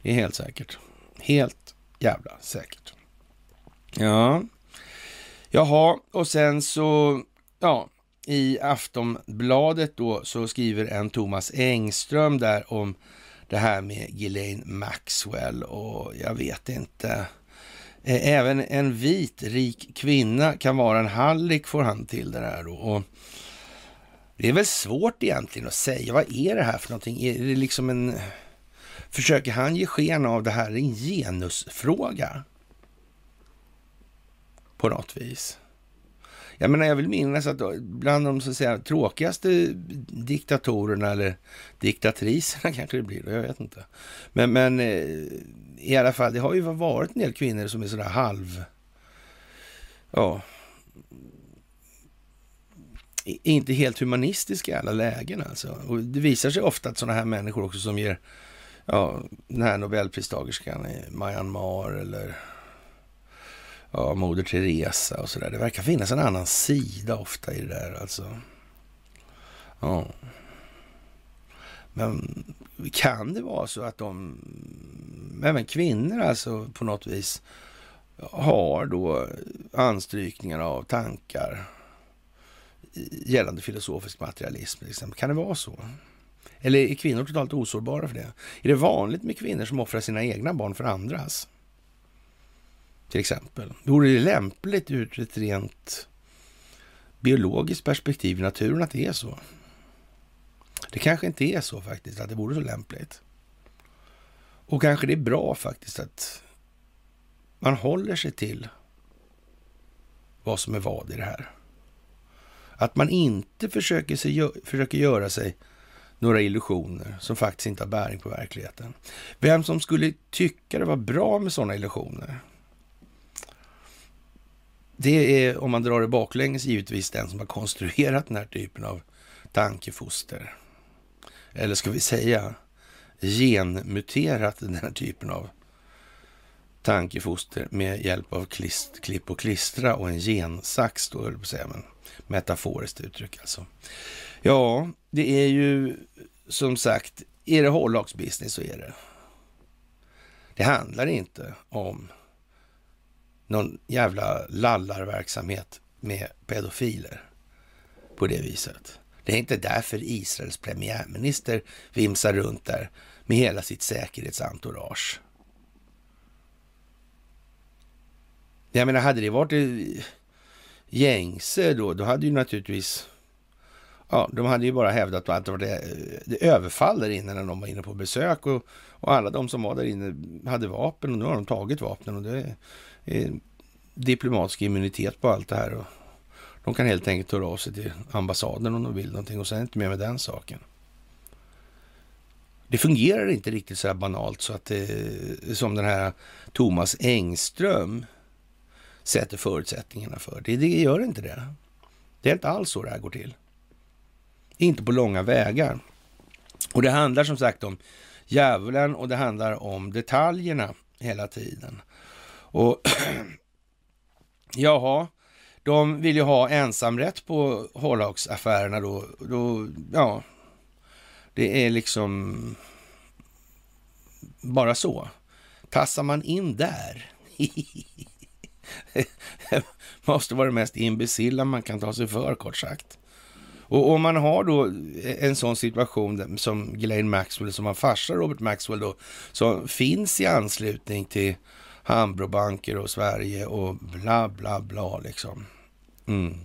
Det är helt säkert. Helt jävla säkert. Ja, jaha, och sen så, ja, i Aftonbladet då så skriver en Thomas Engström där om det här med Ghislaine Maxwell och jag vet inte. Även en vit rik kvinna kan vara en hallick får han till det där då. Och det är väl svårt egentligen att säga. Vad är det här för någonting? Är det liksom en... Försöker han ge sken av det här är en genusfråga? På något vis. Jag menar, jag vill minnas att bland de så att säga, tråkigaste diktatorerna eller diktatriserna *laughs* kanske det blir, jag vet inte. Men, men eh, i alla fall, det har ju varit en del kvinnor som är sådär halv... Ja, inte helt humanistiska i alla lägen alltså. Och det visar sig ofta att sådana här människor också som ger, ja, den här nobelpristagerskan i Myanmar eller ja, Moder Teresa och sådär. Det verkar finnas en annan sida ofta i det där alltså. Ja. Men kan det vara så att de, även kvinnor alltså på något vis, har då anstrykningar av tankar gällande filosofisk materialism till exempel. Kan det vara så? Eller är kvinnor totalt osårbara för det? Är det vanligt med kvinnor som offrar sina egna barn för andras? Till exempel. Vore det lämpligt ur ett rent biologiskt perspektiv i naturen att det är så? Det kanske inte är så faktiskt, att det vore så lämpligt. Och kanske det är bra faktiskt att man håller sig till vad som är vad i det här. Att man inte försöker, sig, försöker göra sig några illusioner som faktiskt inte har bäring på verkligheten. Vem som skulle tycka det var bra med sådana illusioner? Det är, om man drar det baklänges, givetvis den som har konstruerat den här typen av tankefoster. Eller ska vi säga genmuterat den här typen av tankefoster med hjälp av klist, klipp och klistra och en gensax då, höll på att säga, men metaforiskt uttryck alltså. Ja, det är ju som sagt, är det hårlagsbusiness så är det. Det handlar inte om någon jävla lallarverksamhet med pedofiler på det viset. Det är inte därför Israels premiärminister vimsar runt där med hela sitt säkerhetsentourage. Jag menar, hade det varit gängse då, då hade ju naturligtvis Ja, de hade ju bara hävdat att det var det, det överfall där inne när de var inne på besök och, och alla de som var där inne hade vapen och nu har de tagit vapnen och det Eh, diplomatisk immunitet på allt det här. Och de kan helt enkelt höra av sig till ambassaden om de vill någonting och sen inte mer med den saken. Det fungerar inte riktigt så här banalt så att det, som den här Thomas Engström sätter förutsättningarna för. Det, det gör inte det. Det är inte alls så det här går till. Inte på långa vägar. Och det handlar som sagt om djävulen och det handlar om detaljerna hela tiden. Och *clears throat* jaha, de vill ju ha ensamrätt på Hållhaksaffärerna då, då. Ja, det är liksom bara så. Tassar man in där? *laughs* måste vara det mest imbecilla man kan ta sig för, kort sagt. Och om man har då en sån situation som Glenn Maxwell, som har farsa Robert Maxwell då, som finns i anslutning till Hambrobanker och Sverige och bla bla bla liksom. Mm.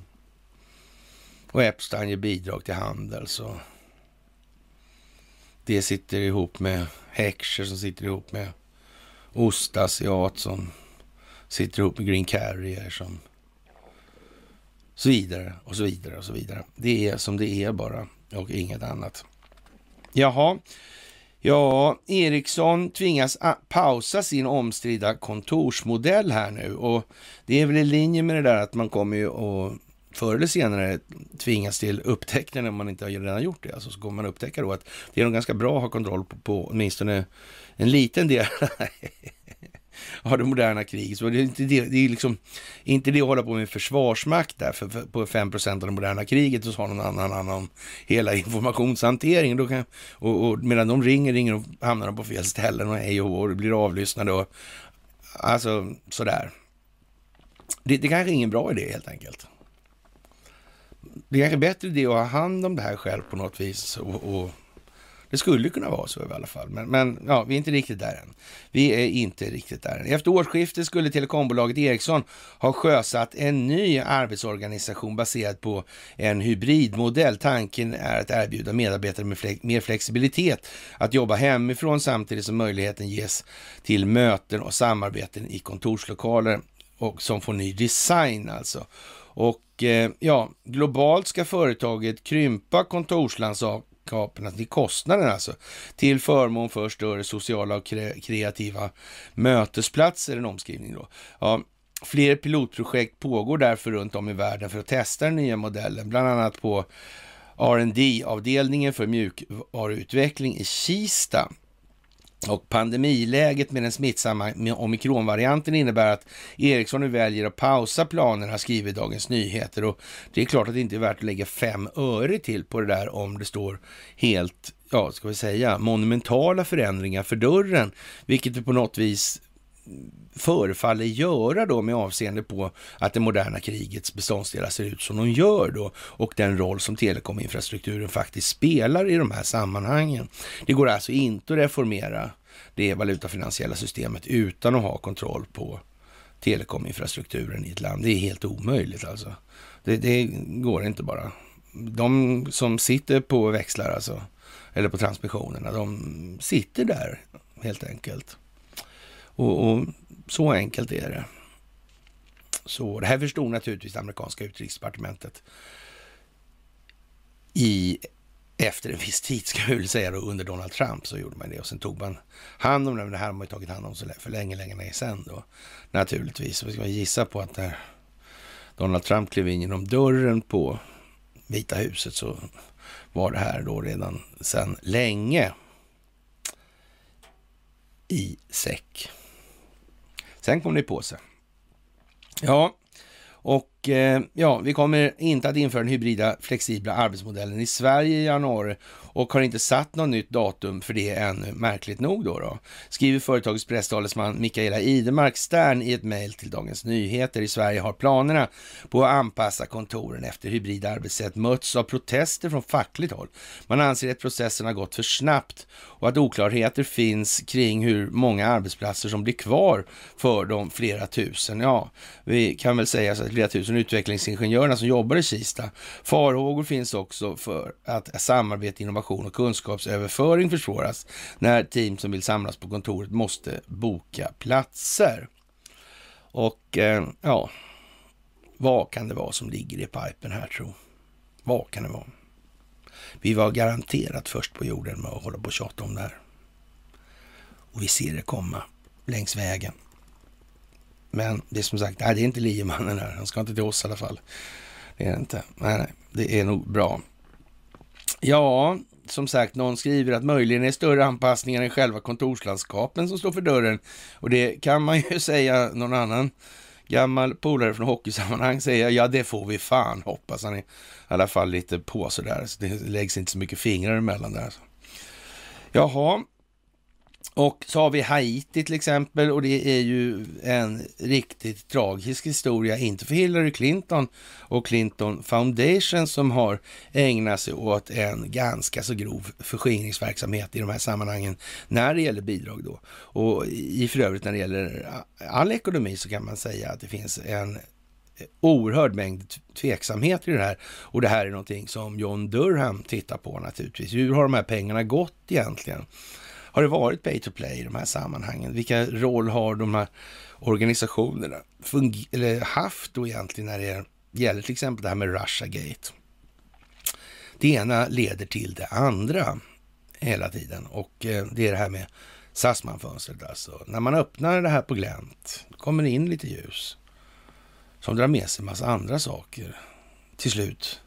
Och Epstein ger bidrag till handel så det sitter ihop med Heckscher som sitter ihop med Ostasiat som sitter ihop med Green Carrier som så vidare och så vidare och så vidare. Det är som det är bara och inget annat. Jaha, ja, Ericsson tvingas pausa sin omstridda kontorsmodell här nu och det är väl i linje med det där att man kommer ju att förr eller senare tvingas till upptäckten om man inte har redan gjort det. Alltså så kommer man upptäcka då att det är nog ganska bra att ha kontroll på, på åtminstone en liten del *laughs* av det moderna kriget. Så det är inte det, det är liksom inte det att hålla på med försvarsmakt där, för, för på 5% av det moderna kriget och så har någon annan hand om hela informationshanteringen. Då kan, och, och medan de ringer, ringer och hamnar de på fel ställen och hej och och blir avlyssnade och alltså sådär. Det, det kanske är ingen bra idé helt enkelt. Det är kanske bättre idé att ha hand om det här själv på något vis och, och det skulle kunna vara så i alla fall, men, men ja, vi är inte riktigt där än. Vi är inte riktigt där än. Efter årsskiftet skulle telekombolaget Ericsson ha sjösatt en ny arbetsorganisation baserad på en hybridmodell. Tanken är att erbjuda medarbetare med fle mer flexibilitet att jobba hemifrån samtidigt som möjligheten ges till möten och samarbeten i kontorslokaler och som får ny design alltså. Och eh, ja, globalt ska företaget krympa kontorslandskap kunskaperna till kostnaden alltså, till förmån för större sociala och kreativa mötesplatser, en omskrivning då. Ja, fler pilotprojekt pågår därför runt om i världen för att testa den nya modellen, bland annat på rd avdelningen för mjukvaruutveckling i Kista och pandemiläget med den smittsamma omikronvarianten innebär att Ericsson nu väljer att pausa planerna, skriver Dagens Nyheter. Och det är klart att det inte är värt att lägga fem öre till på det där om det står helt, ja, ska vi säga, monumentala förändringar för dörren, vilket det på något vis förefaller göra då med avseende på att det moderna krigets beståndsdelar ser ut som de gör då och den roll som telekominfrastrukturen faktiskt spelar i de här sammanhangen. Det går alltså inte att reformera det valutafinansiella systemet utan att ha kontroll på telekominfrastrukturen i ett land. Det är helt omöjligt alltså. Det, det går inte bara. De som sitter på växlar alltså, eller på transmissionerna, de sitter där helt enkelt. Och, och, så enkelt är det. Så det här förstod naturligtvis det amerikanska utrikesdepartementet i efter en viss tid, ska jag väl säga, då, under Donald Trump så gjorde man det och sen tog man hand om det. Men det här har man ju tagit hand om så för länge, länge, länge sedan då naturligtvis. Vi ska gissa på att när Donald Trump klev in genom dörren på Vita huset så var det här då redan sedan länge i säck. Sen kom det på sig. Ja, och och eh, ja, vi kommer inte att införa den hybrida flexibla arbetsmodellen i Sverige i januari och har inte satt något nytt datum för det ännu, märkligt nog då. då. Skriver företagets presstalesman Mikaela Idemark Stern i ett mejl till Dagens Nyheter. I Sverige har planerna på att anpassa kontoren efter hybrida arbetssätt mötts av protester från fackligt håll. Man anser att processen har gått för snabbt och att oklarheter finns kring hur många arbetsplatser som blir kvar för de flera tusen, ja, vi kan väl säga så att flera tusen utvecklingsingenjörerna som jobbar i Kista. Farhågor finns också för att samarbete, innovation och kunskapsöverföring försvåras när team som vill samlas på kontoret måste boka platser. Och eh, ja, vad kan det vara som ligger i pipen här tro? Vad kan det vara? Vi var garanterat först på jorden med att hålla på och tjata om det här. Och vi ser det komma längs vägen. Men det är som sagt, nej, det är inte liemannen här. Han ska inte till oss i alla fall. Det är det inte. Nej, nej, det är nog bra. Ja, som sagt, någon skriver att möjligen är större anpassningar än själva kontorslandskapen som står för dörren. Och det kan man ju *laughs* säga någon annan gammal polare från hockeysammanhang säger ja det får vi fan hoppas. Han är i alla fall lite på sådär. Så det läggs inte så mycket fingrar emellan där. Jaha, och så har vi Haiti till exempel och det är ju en riktigt tragisk historia, inte för Hillary Clinton och Clinton Foundation som har ägnat sig åt en ganska så grov förskingringsverksamhet i de här sammanhangen när det gäller bidrag då. Och i för övrigt när det gäller all ekonomi så kan man säga att det finns en oerhörd mängd tveksamhet i det här. Och det här är någonting som John Durham tittar på naturligtvis. Hur har de här pengarna gått egentligen? Har det varit pay to play i de här sammanhangen? Vilka roll har de här organisationerna eller haft då egentligen när det gäller till exempel det här med Russiagate? Det ena leder till det andra hela tiden och eh, det är det här med Sassman-fönstret alltså. När man öppnar det här på glänt kommer det in lite ljus som drar med sig en massa andra saker. Till slut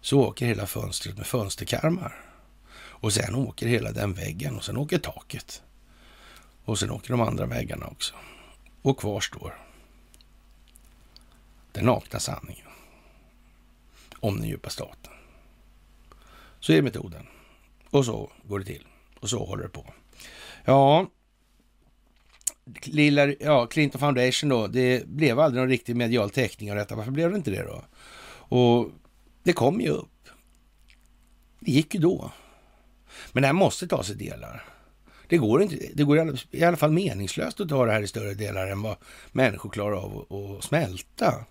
så åker hela fönstret med fönsterkarmar. Och sen åker hela den väggen och sen åker taket. Och sen åker de andra väggarna också. Och kvar står den nakna sanningen om den djupa staten. Så är metoden. Och så går det till. Och så håller det på. Ja, lilla, ja, Clinton Foundation då, det blev aldrig någon riktig medial täckning av detta. Varför blev det inte det då? Och det kom ju upp. Det gick ju då. Men det här måste tas i delar. Det går, inte, det går i alla fall meningslöst att ta det här i större delar än vad människor klarar av att smälta.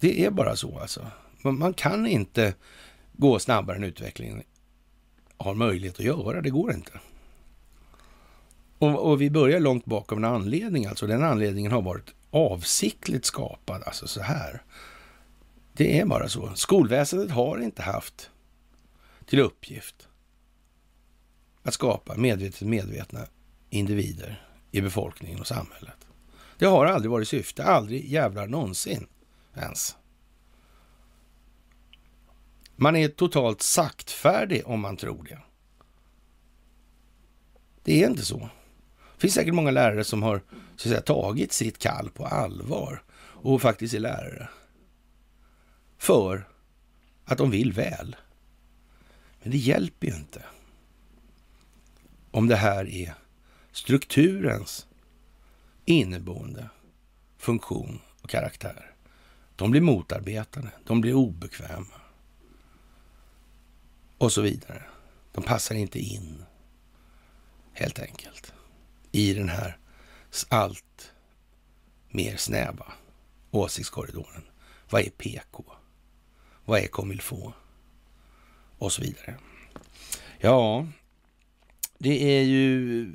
Det är bara så alltså. Man kan inte gå snabbare än utvecklingen har möjlighet att göra. Det går inte. Och, och, vi börjar långt bak av en anledning. Alltså den anledningen har varit avsiktligt skapad. Alltså så här. Det är bara så. Skolväsendet har inte haft till uppgift att skapa medvetet medvetna individer i befolkningen och samhället. Det har aldrig varit syfte, aldrig jävlar någonsin ens. Man är totalt saktfärdig om man tror det. Det är inte så. Det finns säkert många lärare som har så att säga, tagit sitt kall på allvar och faktiskt är lärare. För att de vill väl. Men det hjälper ju inte om det här är strukturens inneboende funktion och karaktär. De blir motarbetade, de blir obekväma och så vidare. De passar inte in, helt enkelt, i den här allt mer snäva åsiktskorridoren. Vad är PK? Vad är comme il faut? Och så vidare. Ja, det är ju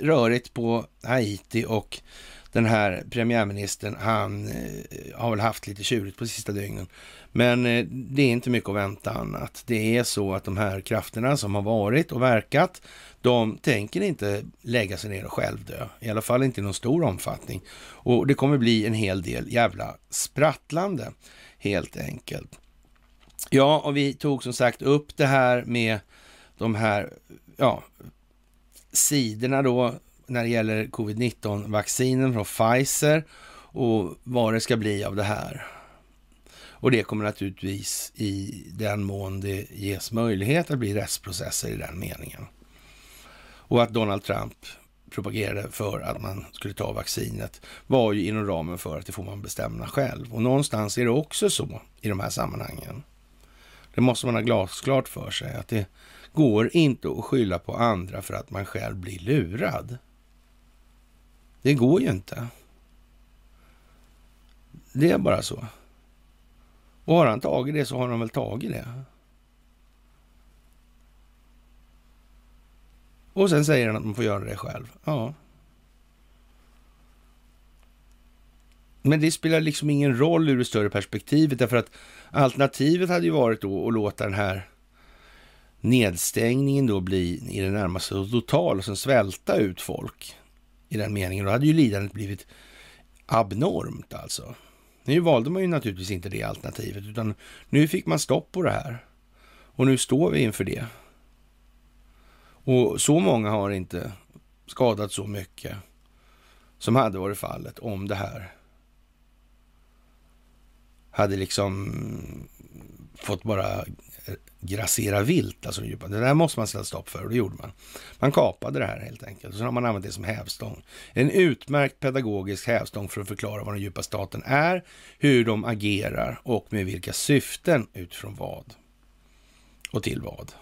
rörigt på Haiti och den här premiärministern, han eh, har väl haft lite tjurigt på sista dygnen. Men eh, det är inte mycket att vänta annat. Det är så att de här krafterna som har varit och verkat, de tänker inte lägga sig ner och självdö. I alla fall inte i någon stor omfattning. Och det kommer bli en hel del jävla sprattlande, helt enkelt. Ja, och vi tog som sagt upp det här med de här ja, sidorna då när det gäller covid-19-vaccinen från Pfizer och vad det ska bli av det här. Och det kommer naturligtvis i den mån det ges möjlighet att bli rättsprocesser i den meningen. Och att Donald Trump propagerade för att man skulle ta vaccinet var ju inom ramen för att det får man bestämma själv. Och någonstans är det också så i de här sammanhangen. Det måste man ha glasklart för sig att det går inte att skylla på andra för att man själv blir lurad. Det går ju inte. Det är bara så. Och har han tagit det så har han väl tagit det. Och sen säger han att man får göra det själv. Ja. Men det spelar liksom ingen roll ur det större perspektivet därför att alternativet hade ju varit då att låta den här nedstängningen då bli i det närmaste total och sen svälta ut folk i den meningen. Då hade ju lidandet blivit abnormt alltså. Nu valde man ju naturligtvis inte det alternativet, utan nu fick man stopp på det här. Och nu står vi inför det. Och så många har inte skadat så mycket som hade varit fallet om det här hade liksom fått bara eh, grassera vilt. Alltså, det där måste man sätta stopp för och det gjorde man. Man kapade det här helt enkelt och så har man använt det som hävstång. En utmärkt pedagogisk hävstång för att förklara vad den djupa staten är, hur de agerar och med vilka syften utifrån vad och till vad.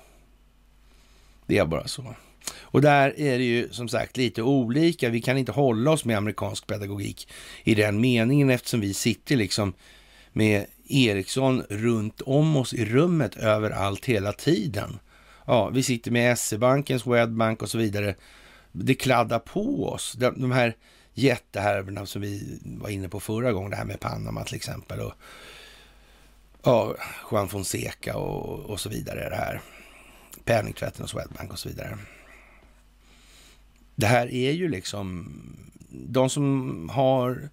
Det är bara så. Och där är det ju som sagt lite olika. Vi kan inte hålla oss med amerikansk pedagogik i den meningen eftersom vi sitter liksom med Ericsson runt om oss i rummet överallt hela tiden. Ja, vi sitter med SE-banken, Swedbank och så vidare. Det kladdar på oss. De, de här jättehärvorna som vi var inne på förra gången, det här med Panama till exempel. Och, ja, Juan Fonseca och, och så vidare. Det här penningtvätten och Swedbank och så vidare. Det här är ju liksom de som har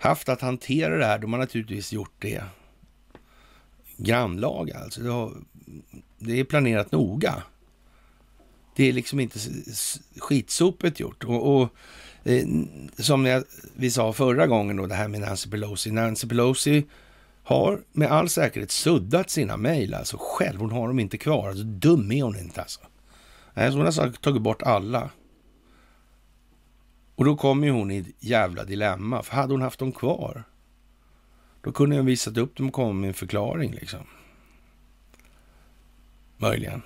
haft att hantera det här, de har naturligtvis gjort det grannlaga. Alltså det, har, det är planerat noga. Det är liksom inte skitsopet gjort. Och, och eh, som jag, vi sa förra gången då, det här med Nancy Pelosi. Nancy Pelosi har med all säkerhet suddat sina mejl alltså själv. Hon har dem inte kvar. Alltså, dum är hon inte alltså. Nej, så hon har tagit bort alla. Och då kommer ju hon i ett jävla dilemma. För hade hon haft dem kvar, då kunde jag visat upp dem och kommit med en förklaring liksom. Möjligen.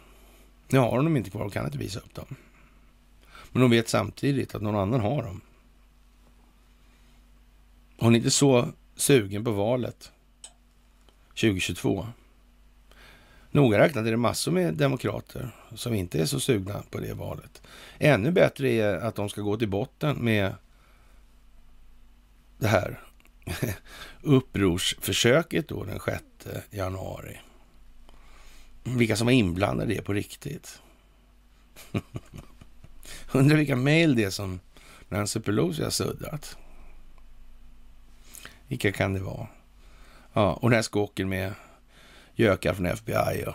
Nu har hon dem inte kvar och kan inte visa upp dem. Men hon vet samtidigt att någon annan har dem. Hon är inte så sugen på valet 2022. Noga räknat är det massor med demokrater som inte är så sugna på det valet. Ännu bättre är att de ska gå till botten med det här *laughs* upprorsförsöket då den 6 januari. Vilka som var inblandade i det på riktigt. *laughs* Undrar vilka mejl det är som Nancy Pelosi har suddat. Vilka kan det vara? Ja, och den här skåken med gökar från FBI och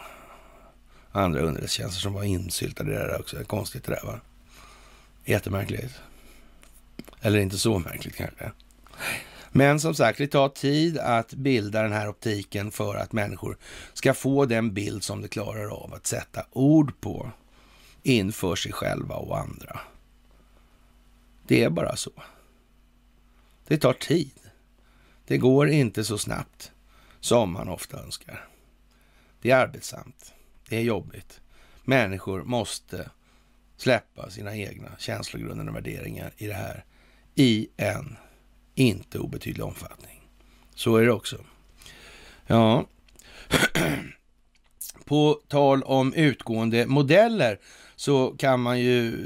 andra underrättelsetjänster som var insyltade i det där också. Konstigt det där va? Jättemärkligt. Eller inte så märkligt kanske. Men som sagt, det tar tid att bilda den här optiken för att människor ska få den bild som de klarar av att sätta ord på inför sig själva och andra. Det är bara så. Det tar tid. Det går inte så snabbt som man ofta önskar. Det är arbetsamt. Det är jobbigt. Människor måste släppa sina egna känslogrundande värderingar i det här i en inte obetydlig omfattning. Så är det också. Ja, *clears throat* på tal om utgående modeller så kan man ju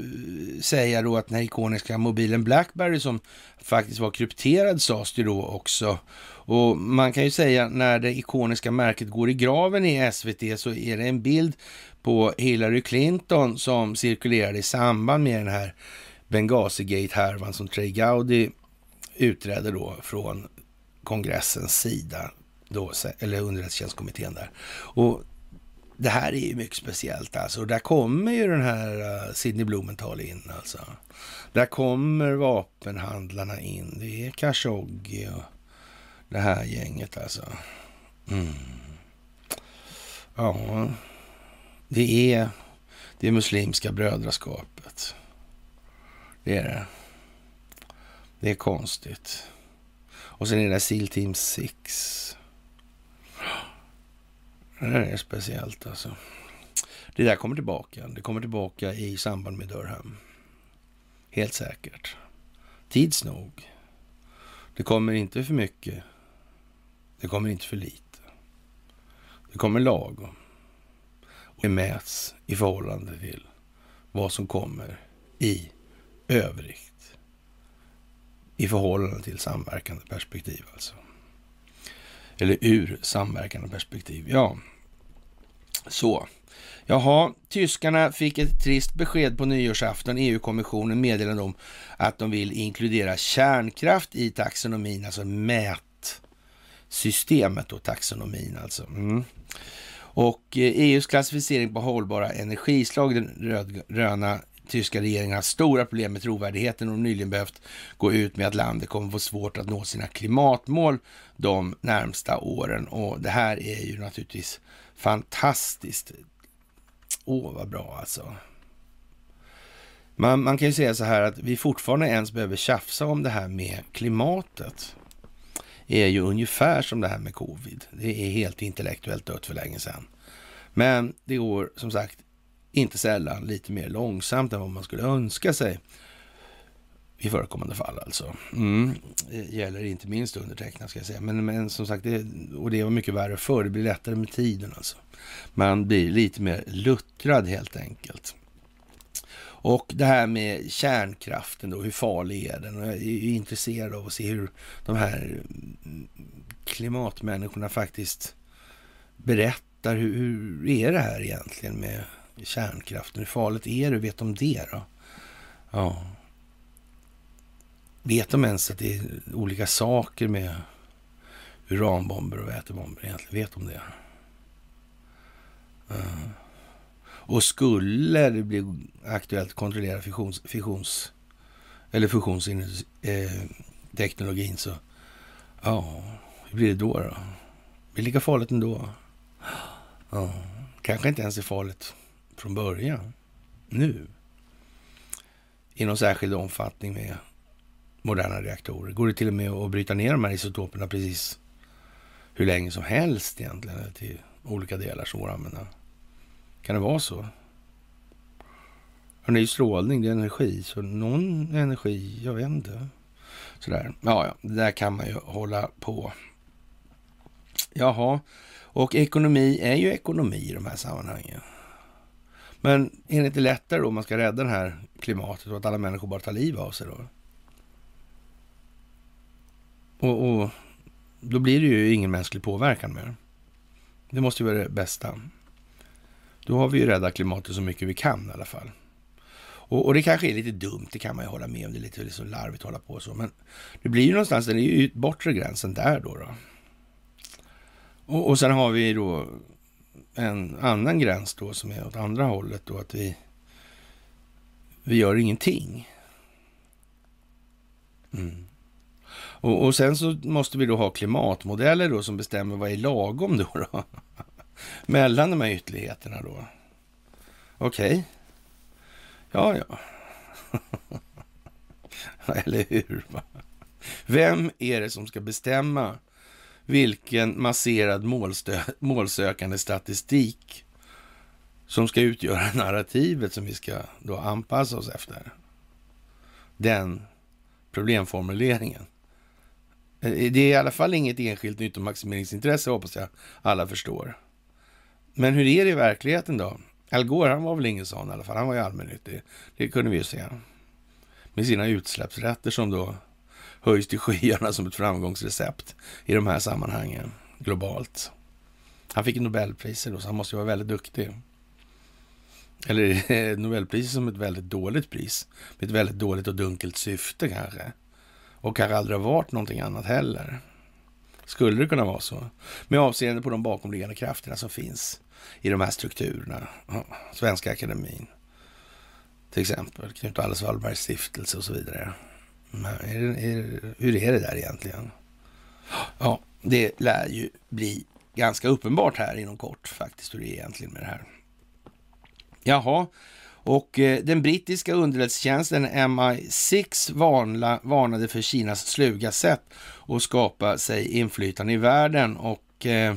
säga då att den här ikoniska mobilen Blackberry som faktiskt var krypterad sades det då också. Och man kan ju säga när det ikoniska märket går i graven i SVT så är det en bild på Hillary Clinton som cirkulerade i samband med den här Benghazi-gate-härvan som Trey Gowdy utredde då från kongressens sida, då, eller underrättelsetjänstkommittén där. Och det här är ju mycket speciellt alltså. Och där kommer ju den här uh, Sidney Blumenthal in alltså. Där kommer vapenhandlarna in. Det är Khashoggi och det här gänget alltså. Mm. Ja, det är det muslimska brödraskapet. Det är det. Det är konstigt. Och sen är det SEAL Team 6. Det där är speciellt alltså. Det där kommer tillbaka. Det kommer tillbaka i samband med Durham. Helt säkert. Tids nog. Det kommer inte för mycket. Det kommer inte för lite. Det kommer lagom. Och det mäts i förhållande till vad som kommer i övrigt. I förhållande till samverkande perspektiv alltså. Eller ur samverkande perspektiv. Ja, så. Jaha, tyskarna fick ett trist besked på nyårsafton. EU-kommissionen meddelade om att de vill inkludera kärnkraft i taxonomin, alltså mäta mätsystemet och taxonomin alltså. Mm. Och EUs eh, e klassificering på hållbara energislag, den rödgröna tyska regeringen har stora problem med trovärdigheten och nyligen behövt gå ut med att landet kommer få svårt att nå sina klimatmål de närmsta åren. Och det här är ju naturligtvis fantastiskt. Åh, vad bra alltså. Man, man kan ju säga så här att vi fortfarande ens behöver tjafsa om det här med klimatet. Är ju ungefär som det här med covid. Det är helt intellektuellt dött för länge sedan. Men det går som sagt inte sällan lite mer långsamt än vad man skulle önska sig. I förekommande fall alltså. Mm. Det gäller inte minst undertecknad. ska jag säga. Men, men som sagt, det, och det var mycket värre förr. Det blir lättare med tiden alltså. Man blir lite mer luttrad helt enkelt. Och det här med kärnkraften då, hur farlig är den? Jag är intresserad av att se hur de här klimatmänniskorna faktiskt berättar. Hur, hur är det här egentligen med kärnkraften? Hur farligt är det? Vet de det då? Ja. Vet de ens att det är olika saker med uranbomber och vätebomber egentligen? Vet de det? Uh. Och skulle det bli aktuellt att kontrollera fissions, fissions eller fusionsteknologin eh, så, ja, hur blir det då? då? Det blir lika farligt ändå. Ja, kanske inte ens är farligt från början, nu. I någon särskild omfattning med moderna reaktorer. Går det till och med att bryta ner de här isotoperna precis hur länge som helst egentligen till olika delar som går att använda? Kan det vara så? det är ju strålning, det är energi, så någon energi, jag vet inte. Sådär. Ja, ja, det där kan man ju hålla på. Jaha, och ekonomi är ju ekonomi i de här sammanhangen. Men är det inte lättare då om man ska rädda det här klimatet och att alla människor bara tar liv av sig då? Och, och då blir det ju ingen mänsklig påverkan mer. Det måste ju vara det bästa. Då har vi ju räddat klimatet så mycket vi kan i alla fall. Och, och, det kanske är lite dumt, det kan man ju hålla med om. Det är lite liksom larvigt att hålla på så. Men det blir ju någonstans, den är ju bortre gränsen där då. då. Och, och sen har vi då en annan gräns då som är åt andra hållet då att vi, vi gör ingenting. Mm. Och, och, sen så måste vi då ha klimatmodeller då som bestämmer vad är lagom då. då? Mellan de här ytterligheterna då. Okej. Okay. Ja, ja. *laughs* Eller hur? Vem är det som ska bestämma vilken masserad målsökande statistik som ska utgöra *laughs* narrativet som vi ska då anpassa oss efter? Den problemformuleringen. Eh, det är i alla fall inget enskilt nyttomaximeringsintresse hoppas jag alla förstår. Men hur är det i verkligheten då? Al Gore, han var väl ingen sån i alla fall. Han var ju allmännyttig. Det kunde vi ju se. Med sina utsläppsrätter som då höjs till skyarna som ett framgångsrecept i de här sammanhangen globalt. Han fick Nobelpriset då, så han måste ju vara väldigt duktig. Eller *laughs* Nobelpriset som ett väldigt dåligt pris. Med ett väldigt dåligt och dunkelt syfte kanske. Och kanske aldrig har varit någonting annat heller. Skulle det kunna vara så? Med avseende på de bakomliggande krafterna som finns i de här strukturerna. Svenska Akademin till exempel, Knut-Alice Wallbergs stiftelse och så vidare. Är det, är, hur är det där egentligen? Ja, det lär ju bli ganska uppenbart här inom kort faktiskt hur det är egentligen med det här. Jaha, och eh, den brittiska underrättelsetjänsten MI6 varna, varnade för Kinas sluga sätt att skapa sig inflytande i världen och eh,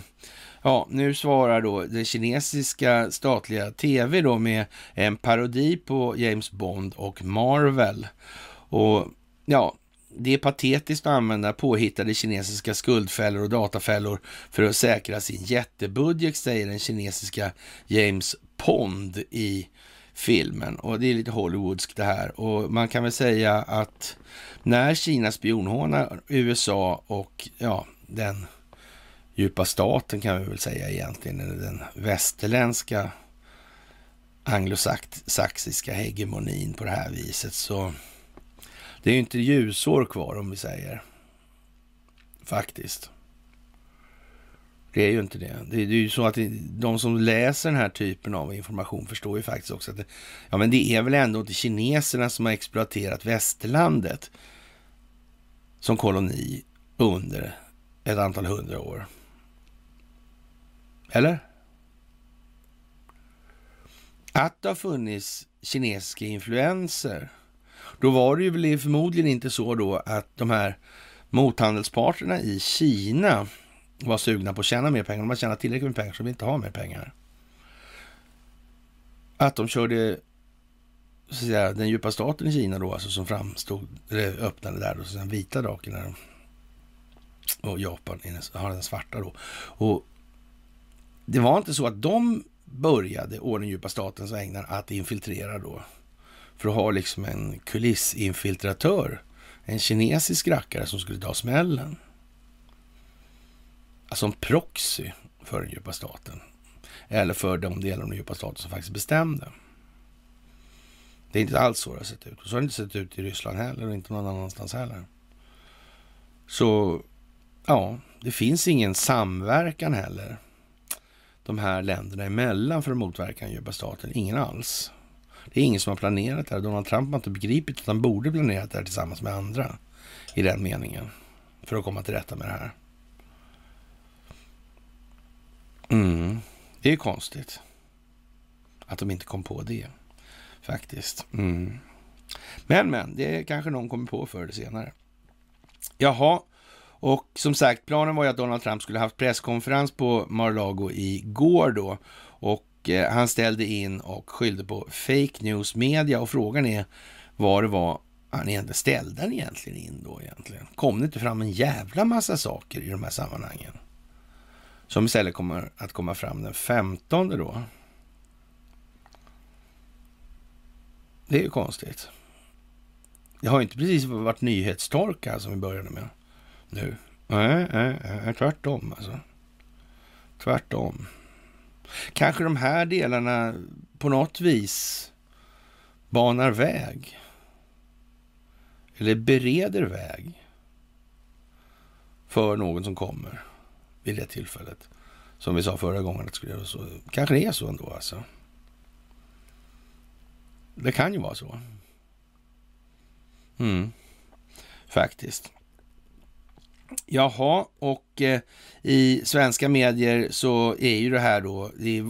Ja, nu svarar då det kinesiska statliga tv då med en parodi på James Bond och Marvel. Och ja, det är patetiskt att använda påhittade kinesiska skuldfällor och datafällor för att säkra sin jättebudget, säger den kinesiska James Pond i filmen. Och det är lite Hollywoodskt det här. Och man kan väl säga att när Kina spionhånar USA och ja, den djupa staten kan vi väl säga egentligen, den västerländska anglosaxiska hegemonin på det här viset. Så det är ju inte ljusår kvar om vi säger. Faktiskt. Det är ju inte det. Det är, ju så att de som läser den här typen av information förstår ju faktiskt också att det, ja, men det är väl ändå inte kineserna som har exploaterat västerlandet som koloni under ett antal hundra år. Eller? Att det har funnits kinesiska influenser, då var det ju förmodligen inte så då att de här mothandelsparterna i Kina var sugna på att tjäna mer pengar. De har tjänat tillräckligt med pengar så de vill inte ha mer pengar. Att de körde så att säga, den djupa staten i Kina då, alltså som framstod, eller öppnade där, då, så den vita draken där. Och Japan har den svarta då. Och det var inte så att de började, å den djupa statens vägnar, att infiltrera då. För att ha liksom en kulissinfiltratör. En kinesisk rackare som skulle ta smällen. Alltså en proxy för den djupa staten. Eller för de delar av den djupa staten som faktiskt bestämde. Det är inte alls så det har sett ut. Och så har det inte sett ut i Ryssland heller och inte någon annanstans heller. Så ja, det finns ingen samverkan heller de här länderna emellan för att motverka den djupa staten? Ingen alls. Det är ingen som har planerat det här. Donald Trump har inte begripit att han borde planerat det här tillsammans med andra i den meningen för att komma till rätta med det här. Mm. Det är ju konstigt att de inte kom på det faktiskt. Mm. Men, men, det kanske någon kommer på förr eller senare. Jaha, och som sagt, planen var ju att Donald Trump skulle haft presskonferens på Mar-a-Lago igår då. Och eh, han ställde in och skyllde på fake news media och frågan är vad det var han egentligen ställde han egentligen in då egentligen. Kom det inte fram en jävla massa saker i de här sammanhangen? Som istället kommer att komma fram den 15 då. Det är ju konstigt. Det har ju inte precis varit nyhetstorka som vi började med nu. Nej, nej, nej, tvärtom alltså. Tvärtom. Kanske de här delarna på något vis banar väg. Eller bereder väg för någon som kommer vid det tillfället. Som vi sa förra gången att det skulle göra så. Kanske det är så ändå alltså. Det kan ju vara så. Mm. Faktiskt. Jaha, och eh, i svenska medier så är ju det här då det,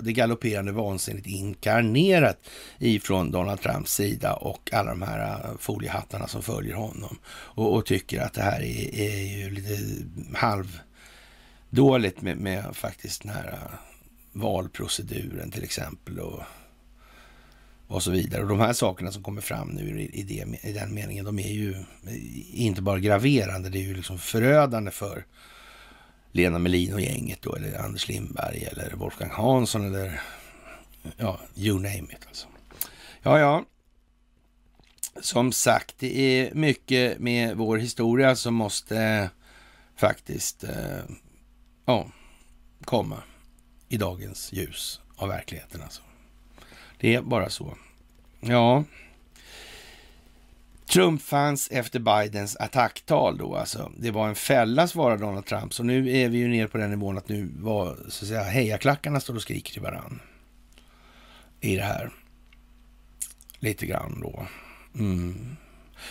det galopperande vansinnigt inkarnerat ifrån Donald Trumps sida och alla de här eh, foliehattarna som följer honom och, och tycker att det här är, är ju lite halvdåligt med, med faktiskt den här eh, valproceduren till exempel och och så vidare. Och de här sakerna som kommer fram nu i, det, i den meningen, de är ju inte bara graverande, det är ju liksom förödande för Lena Melin och gänget då, eller Anders Lindberg eller Wolfgang Hansson eller ja, you name it alltså. Ja, ja. Som sagt, det är mycket med vår historia som måste faktiskt eh, ja, komma i dagens ljus av verkligheten alltså. Det är bara så. Ja. Trump fanns efter Bidens attacktal då alltså. Det var en fälla svarar Donald Trump. Så nu är vi ju nere på den nivån att nu var så att säga hejaklackarna står och skriker till varann. I det här. Lite grann då. Mm.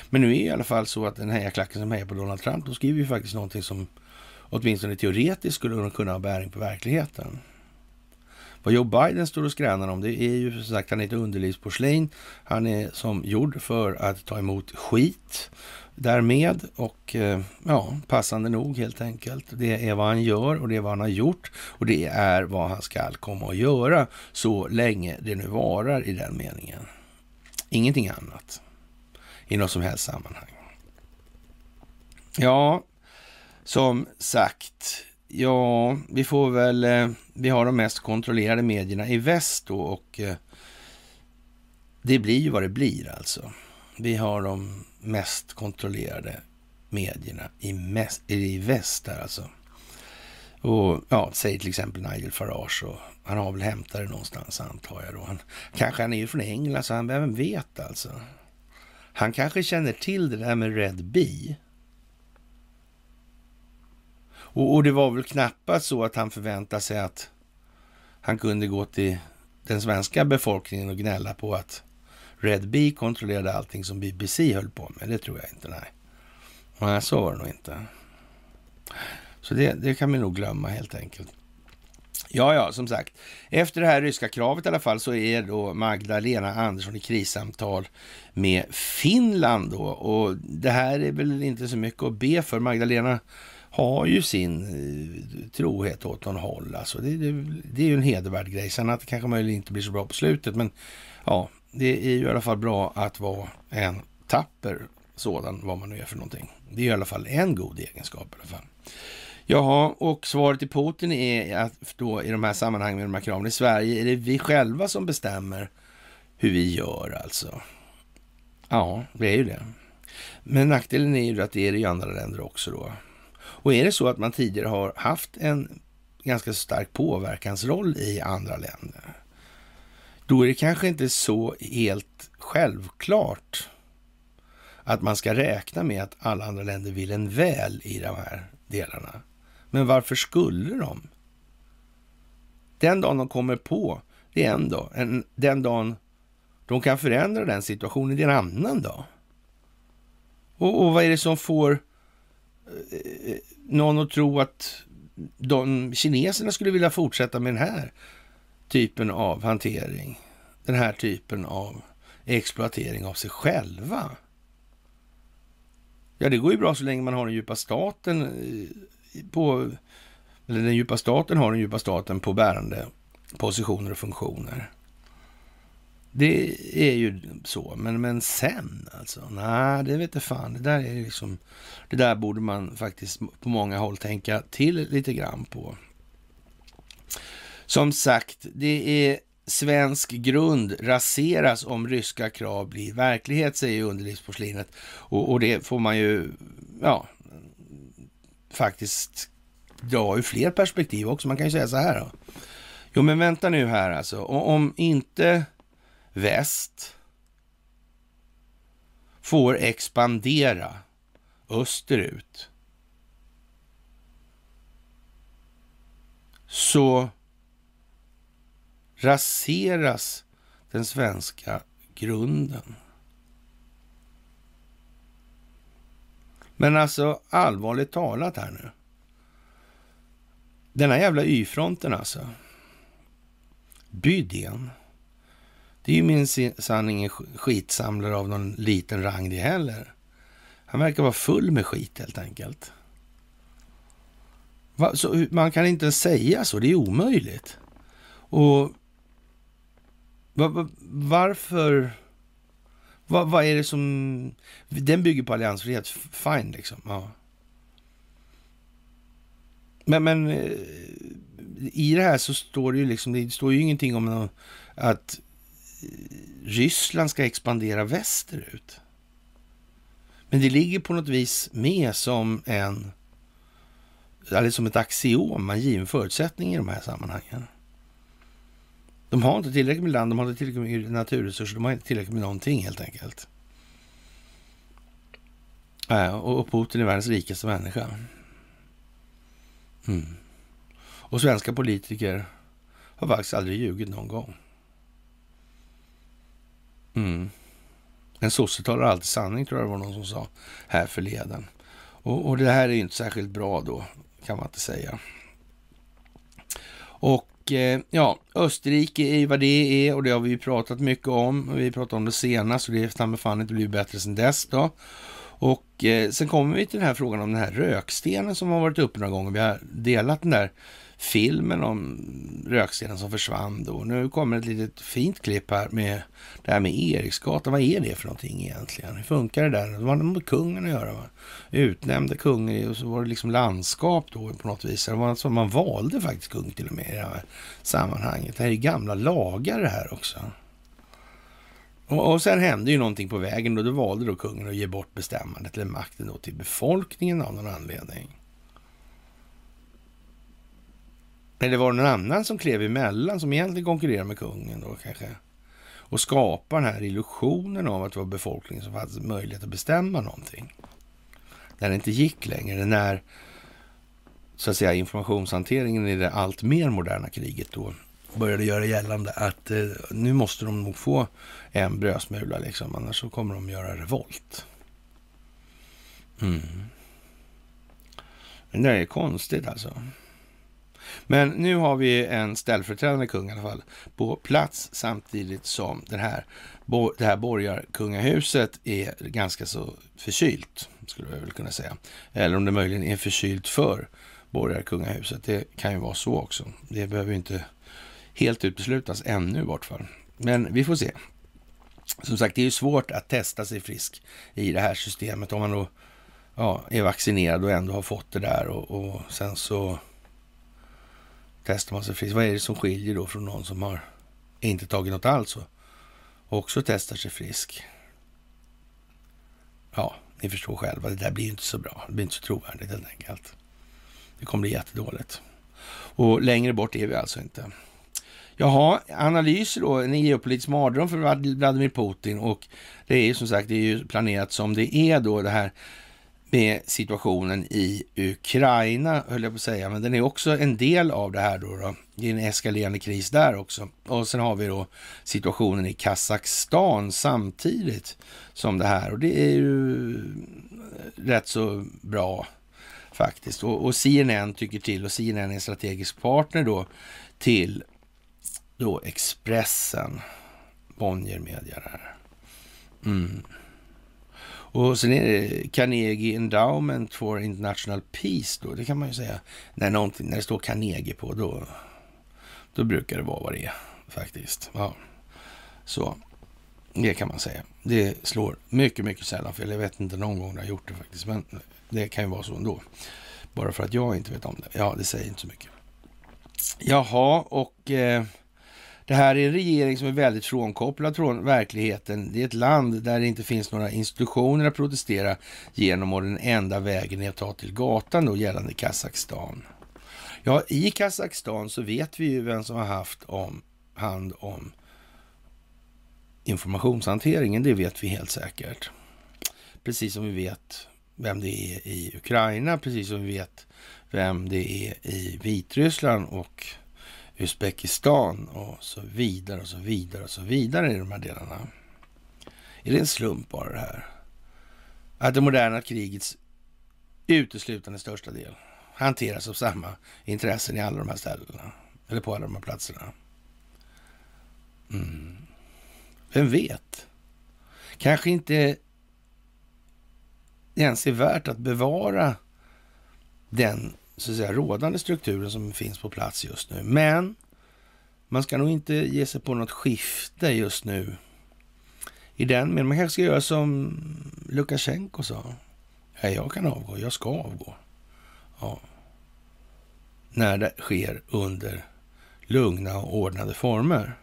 Men nu är det i alla fall så att den hejaklacken som hejar på Donald Trump, de skriver ju faktiskt någonting som åtminstone teoretiskt skulle kunna ha bäring på verkligheten. Vad Joe Biden står och skränar om, det är ju som sagt, han är ett underlivsporslin. Han är som gjord för att ta emot skit därmed och eh, ja, passande nog helt enkelt. Det är vad han gör och det är vad han har gjort och det är vad han ska komma att göra så länge det nu varar i den meningen. Ingenting annat i något som helst sammanhang. Ja, som sagt, ja, vi får väl, eh, vi har de mest kontrollerade medierna i väst då och eh, det blir ju vad det blir alltså. Vi har de mest kontrollerade medierna i, mest, i väst där alltså. Och ja, säg till exempel Nigel Farage och han har väl hämtat det någonstans antar jag då. Han, kanske han är ju från England så han, vem vet alltså. Han kanske känner till det där med Red Bee. Och, och, det var väl knappast så att han förväntade sig att han kunde gå till den svenska befolkningen och gnälla på att Red Bee kontrollerade allting som BBC höll på med. Det tror jag inte, nej. Nej, så var det nog inte. Så det, det kan vi nog glömma helt enkelt. Ja, ja, som sagt. Efter det här ryska kravet i alla fall så är då Magdalena Andersson i krissamtal med Finland då. Och det här är väl inte så mycket att be för. Magdalena har ju sin eh, trohet åt någon håll. Alltså det, det, det är ju en hedervärd grej. Sen att det kanske möjligen inte blir så bra på slutet. Men ja, det är ju i alla fall bra att vara en tapper sådan, vad man nu är för någonting. Det är i alla fall en god egenskap i alla fall. Jaha, och svaret till Putin är att då i de här sammanhangen med de här kraven i Sverige är det vi själva som bestämmer hur vi gör alltså. Ja, det är ju det. Men nackdelen är ju att det är det i andra länder också då. Och är det så att man tidigare har haft en ganska stark påverkansroll i andra länder, då är det kanske inte så helt självklart att man ska räkna med att alla andra länder vill en väl i de här delarna. Men varför skulle de? Den dagen de kommer på, det är en dag. En, den dagen de kan förändra den situationen, det är en annan dag. Och, och vad är det som får Eh, någon att tro att de kineserna skulle vilja fortsätta med den här typen av hantering? Den här typen av exploatering av sig själva? Ja, det går ju bra så länge man har den djupa staten eh, på, eller den djupa staten har den djupa staten på bärande positioner och funktioner. Det är ju så, men, men sen alltså? Nej, det vet jag fan. Det där är liksom, det där borde man faktiskt på många håll tänka till lite grann på. Som sagt, det är svensk grund raseras om ryska krav blir verklighet, säger underlivsporslinet. Och, och det får man ju, ja, faktiskt dra ur fler perspektiv också. Man kan ju säga så här då. Jo, men vänta nu här alltså. Om inte väst får expandera österut så raseras den svenska grunden. Men alltså allvarligt talat här nu. Den här jävla Y-fronten alltså. Bydén. Det är ju minsann ingen skitsamlare av någon liten rang det heller. Han verkar vara full med skit helt enkelt. Va? Så, man kan inte ens säga så, det är omöjligt. Och va, va, varför vad, är det som... Den bygger på alliansfrihet, fine liksom. Ja. Men, men eh, i det här så står det ju liksom, det står ju ingenting om att Ryssland ska expandera västerut. Men det ligger på något vis med som en, eller som ett axiom, en given förutsättning i de här sammanhangen. De har inte tillräckligt med land, de har inte tillräckligt med naturresurser, de har inte tillräckligt med någonting helt enkelt. Äh, och Putin är världens rikaste människa. Mm. Och svenska politiker har faktiskt aldrig ljugit någon gång. Mm. En sosse talar alltid sanning, tror jag det var någon som sa här förleden. Och, och det här är ju inte särskilt bra då, kan man inte säga. Och eh, ja, Österrike är ju vad det är och det har vi ju pratat mycket om. Vi pratade om det senast och det har fan inte blivit bättre sedan dess då. Och eh, sen kommer vi till den här frågan om den här rökstenen som har varit uppe några gånger. Vi har delat den där filmen om rökstenen som försvann då. Nu kommer ett litet fint klipp här med det här med Eriksgatan. Vad är det för någonting egentligen? Hur funkar det där? Det var med kungen att göra. Va? Utnämnde kungen och så var det liksom landskap då på något vis. Det var så man valde faktiskt kung till och med i det här sammanhanget. Det här är gamla lagar det här också. Och, och sen hände ju någonting på vägen och då valde då kungen att ge bort bestämmandet eller makten då till befolkningen av någon anledning. Eller var det någon annan som klev emellan som egentligen konkurrerar med kungen då kanske? Och skapar den här illusionen av att det var befolkningen som hade möjlighet att bestämma någonting. När det inte gick längre, när så att säga informationshanteringen i det allt mer moderna kriget då började göra gällande att eh, nu måste de nog få en brödsmula liksom, annars så kommer de göra revolt. Mm. Men det är konstigt alltså. Men nu har vi en ställföreträdande kung i alla fall på plats samtidigt som den här, det här borgarkungahuset är ganska så förkylt, skulle jag väl kunna säga. Eller om det möjligen är förkylt för borgarkungahuset. Det kan ju vara så också. Det behöver inte helt uteslutas ännu i vart fall. Men vi får se. Som sagt, det är ju svårt att testa sig frisk i det här systemet om man då ja, är vaccinerad och ändå har fått det där och, och sen så testar man sig frisk. Vad är det som skiljer då från någon som har inte tagit något alls och också testar sig frisk? Ja, ni förstår själva, det där blir inte så bra. Det blir inte så trovärdigt helt enkelt. Det kommer bli jättedåligt. Och längre bort är vi alltså inte. Jaha, analyser då, en geopolitisk mardröm för Vladimir Putin och det är ju som sagt, det är ju planerat som det är då det här med situationen i Ukraina, höll jag på att säga, men den är också en del av det här då. då. Det är en eskalerande kris där också. Och sen har vi då situationen i Kazakstan samtidigt som det här och det är ju eh, rätt så bra faktiskt. Och, och CNN tycker till och CNN är en strategisk partner då till då Expressen, Bonnier Media där. Mm. Och sen är det Carnegie Endowment for International Peace då. Det kan man ju säga. När, när det står Carnegie på då, då brukar det vara vad det är faktiskt. Ja. Så det kan man säga. Det slår mycket, mycket sällan fel. Jag vet inte någon gång det har gjort det faktiskt. Men det kan ju vara så ändå. Bara för att jag inte vet om det. Ja, det säger inte så mycket. Jaha, och eh, det här är en regering som är väldigt frånkopplad från verkligheten. Det är ett land där det inte finns några institutioner att protestera genom och den enda vägen är att ta till gatan då gällande Kazakstan. Ja, i Kazakstan så vet vi ju vem som har haft om, hand om informationshanteringen. Det vet vi helt säkert. Precis som vi vet vem det är i Ukraina, precis som vi vet vem det är i Vitryssland och Uzbekistan och så vidare och så vidare och så vidare i de här delarna. Är det en slump bara det här? Att det moderna krigets uteslutande största del hanteras av samma intressen i alla de här ställena. Eller på alla de här platserna. Mm. Vem vet? Kanske inte ens är värt att bevara den så att säga, rådande strukturen som finns på plats just nu. Men man ska nog inte ge sig på något skifte just nu. I den meningen. man kanske ska göra som Lukasjenko sa. Ja, jag kan avgå, jag ska avgå. Ja. När det sker under lugna och ordnade former.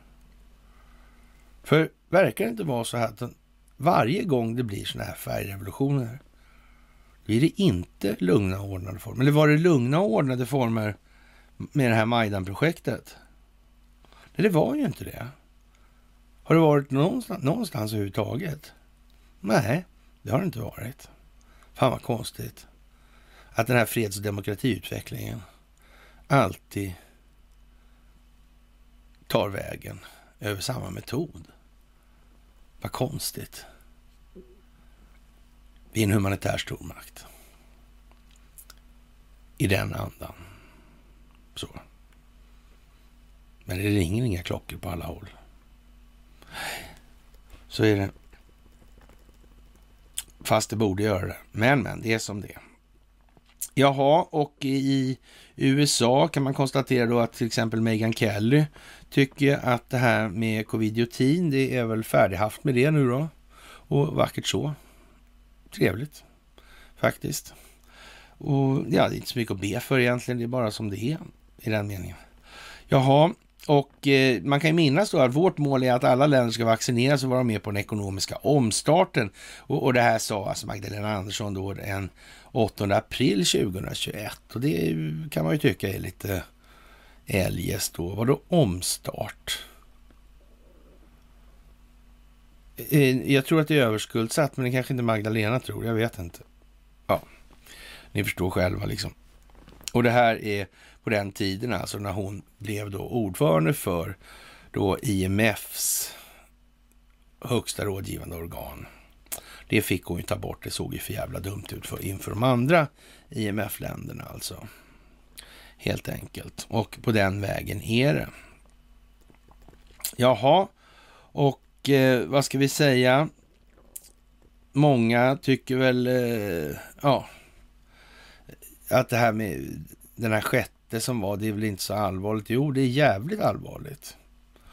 För verkar det inte vara så här att varje gång det blir sådana här färgrevolutioner blir det inte lugna och ordnade former. Eller var det lugna och ordnade former med det här Majdan-projektet? Nej, det var ju inte det. Har det varit någonstans, någonstans överhuvudtaget? Nej, det har det inte varit. Fan vad konstigt. Att den här freds och demokratiutvecklingen alltid tar vägen över samma metod. Vad konstigt. Vi är en humanitär stormakt. I den andan. Så. Men det ringer inga klockor på alla håll. Så är det. Fast det borde göra det. Men, men, det är som det är. Jaha, och i USA kan man konstatera då att till exempel Meghan Kelly tycker att det här med covidiotin, det är väl färdighaft med det nu då. Och vackert så. Trevligt, faktiskt. Och ja, det är inte så mycket att be för egentligen, det är bara som det är i den meningen. Jaha, och eh, man kan ju minnas då att vårt mål är att alla länder ska vaccineras och vara med på den ekonomiska omstarten. Och, och det här sa alltså Magdalena Andersson då den 8 april 2021. Och det kan man ju tycka är lite eljest då. Vadå omstart? Eh, Eh, jag tror att det är överskuldsatt, men det kanske inte Magdalena tror. Jag vet inte. Ja, ni förstår själva liksom. Och det här är på den tiden, alltså när hon blev då ordförande för då IMFs högsta rådgivande organ. Det fick hon ju ta bort. Det såg ju för jävla dumt ut för, inför de andra IMF-länderna alltså. Helt enkelt. Och på den vägen är det. Jaha, och eh, vad ska vi säga? Många tycker väl, eh, ja, att det här med den här sjätte som var, det är väl inte så allvarligt. Jo, det är jävligt allvarligt.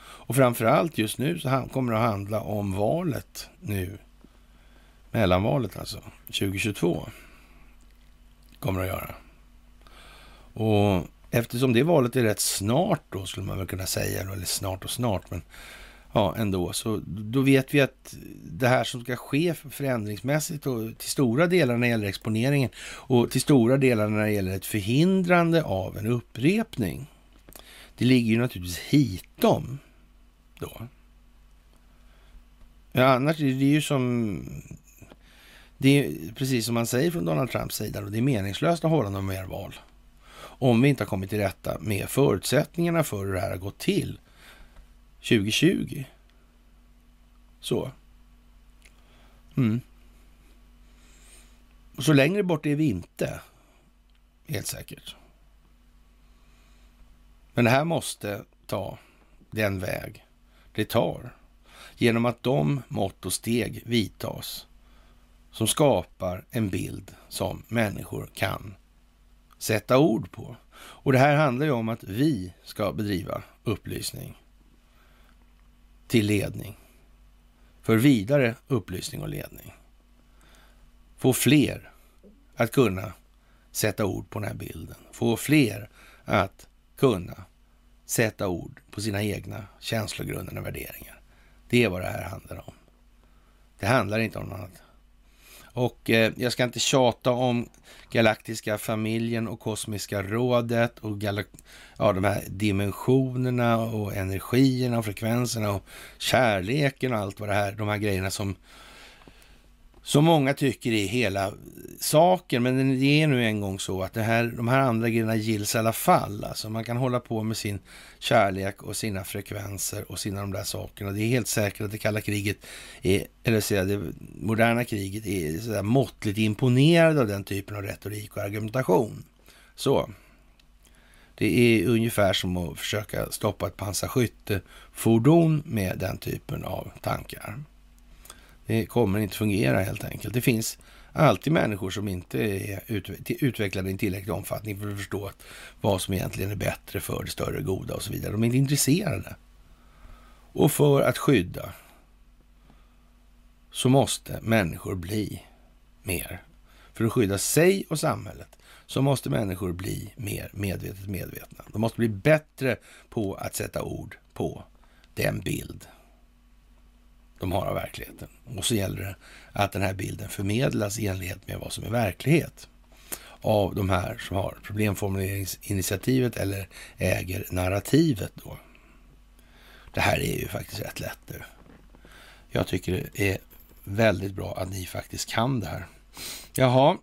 Och framför allt just nu så kommer det att handla om valet nu. Mellanvalet alltså, 2022. Kommer det att göra. Och eftersom det valet är rätt snart då, skulle man väl kunna säga, eller snart och snart, men ja, ändå, så då vet vi att det här som ska ske förändringsmässigt och till stora delar när det gäller exponeringen och till stora delar när det gäller ett förhindrande av en upprepning. Det ligger ju naturligtvis hitom då. Ja, annars är det ju som det är precis som man säger från Donald Trumps sida, och det är meningslöst att hålla något mer val. Om vi inte har kommit till rätta med förutsättningarna för hur det här har gått till 2020. Så. Mm. Och så längre bort är vi inte. Helt säkert. Men det här måste ta den väg det tar. Genom att de mått och steg vidtas som skapar en bild som människor kan sätta ord på. Och det här handlar ju om att vi ska bedriva upplysning till ledning. För vidare upplysning och ledning. Få fler att kunna sätta ord på den här bilden. Få fler att kunna sätta ord på sina egna känslogrunder och värderingar. Det är vad det här handlar om. Det handlar inte om något annat. Och eh, jag ska inte tjata om Galaktiska familjen och Kosmiska rådet och ja, de här dimensionerna och energierna och frekvenserna och kärleken och allt vad det här, de här grejerna som som många tycker är hela saken. Men det är nu en gång så att det här, de här andra grejerna gills i alla fall. Alltså man kan hålla på med sin kärlek och sina frekvenser och sina de där sakerna. Det är helt säkert att det kalla kriget, är, eller säga det moderna kriget, är sådär måttligt imponerad av den typen av retorik och argumentation. Så. Det är ungefär som att försöka stoppa ett pansarskyttefordon med den typen av tankar. Det kommer inte fungera helt enkelt. Det finns alltid människor som inte är utvecklade i tillräcklig omfattning för att förstå vad som egentligen är bättre för det större goda och så vidare. De är inte intresserade. Och för att skydda så måste människor bli mer. För att skydda sig och samhället så måste människor bli mer medvetet medvetna. De måste bli bättre på att sätta ord på den bild de har av verkligheten. Och så gäller det att den här bilden förmedlas i enlighet med vad som är verklighet av de här som har problemformuleringsinitiativet eller äger narrativet. Då. Det här är ju faktiskt rätt lätt nu. Jag tycker det är väldigt bra att ni faktiskt kan det här. Jaha,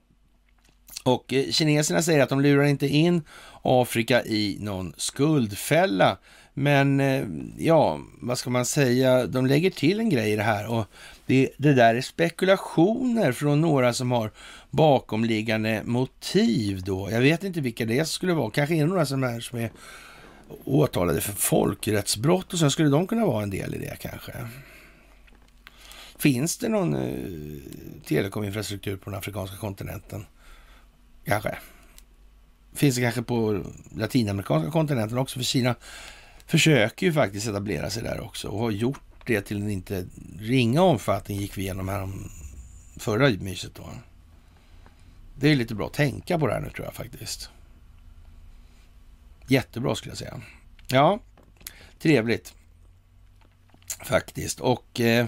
och eh, kineserna säger att de lurar inte in Afrika i någon skuldfälla. Men eh, ja, vad ska man säga? De lägger till en grej i det här och det, det där är spekulationer från några som har bakomliggande motiv då. Jag vet inte vilka det skulle vara. Kanske är det några som är, som är åtalade för folkrättsbrott och sen skulle de kunna vara en del i det kanske. Finns det någon eh, telekominfrastruktur på den afrikanska kontinenten? Kanske. Finns det kanske på latinamerikanska kontinenten också? För Kina försöker ju faktiskt etablera sig där också och har gjort det till en inte ringa omfattning gick vi igenom här om förra myset då. Det är lite bra att tänka på det här nu tror jag faktiskt. Jättebra skulle jag säga. Ja, trevligt faktiskt. Och eh,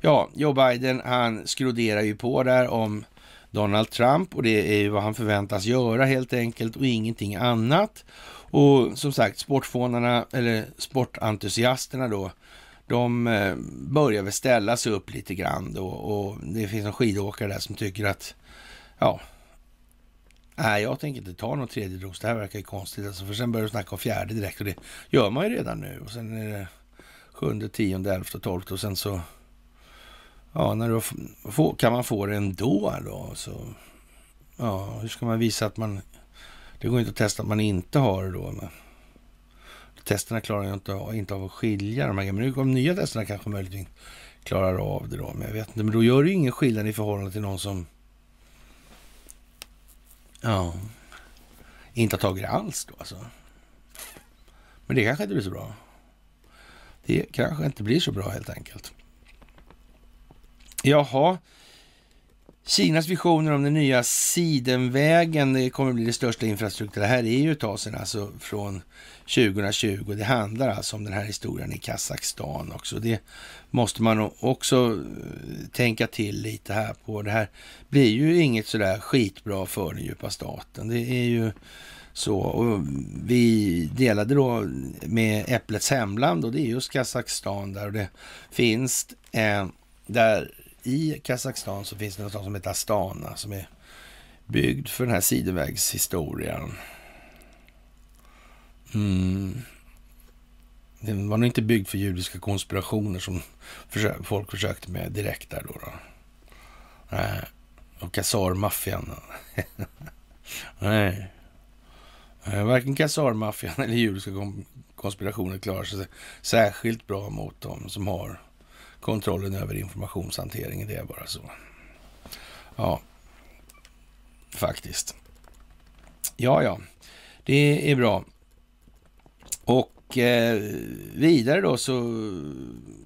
ja, Joe Biden han skroderar ju på där om Donald Trump och det är ju vad han förväntas göra helt enkelt och ingenting annat. Och som sagt, sportfånarna eller sportentusiasterna då, de eh, börjar väl ställa sig upp lite grann då och det finns en skidåkare där som tycker att ja, nej, jag tänker inte ta någon tredje dos. Det här verkar ju konstigt. Alltså, för sen börjar de snacka om fjärde direkt och det gör man ju redan nu. Och sen är det sjunde, tionde, elfte och tolfte och sen så Ja, när du får, kan man få det ändå då? Så, ja, hur ska man visa att man... Det går inte att testa att man inte har det då. Men, testerna klarar ju inte, inte av att skilja de här. Men nu de nya testerna kanske möjligtvis klarar av det då. Men jag vet inte. Men då gör det ju ingen skillnad i förhållande till någon som... Ja, inte har tagit det alls då alltså. Men det kanske inte blir så bra. Det kanske inte blir så bra helt enkelt. Jaha. Kinas visioner om den nya Sidenvägen, det kommer bli det största infrastruktur. Det här är ju ett tag sedan, alltså från 2020. Det handlar alltså om den här historien i Kazakstan också. Det måste man också eh, tänka till lite här på. Det här blir ju inget sådär skitbra för den djupa staten. Det är ju så. Och vi delade då med Äpplets hemland och det är just Kazakstan där och det finns eh, där i Kazakstan så finns det något som heter Astana som är byggd för den här sidovägshistorien. Mm. Den var nog inte byggd för judiska konspirationer som folk försökte med direkt där då. då. Nej. Och kasarmaffian. *laughs* Nej. Eh, varken kasarmaffian eller judiska konspirationer klarar sig särskilt bra mot dem som har kontrollen över informationshanteringen. Det är bara så. Ja, faktiskt. Ja, ja, det är bra. Och eh, vidare då så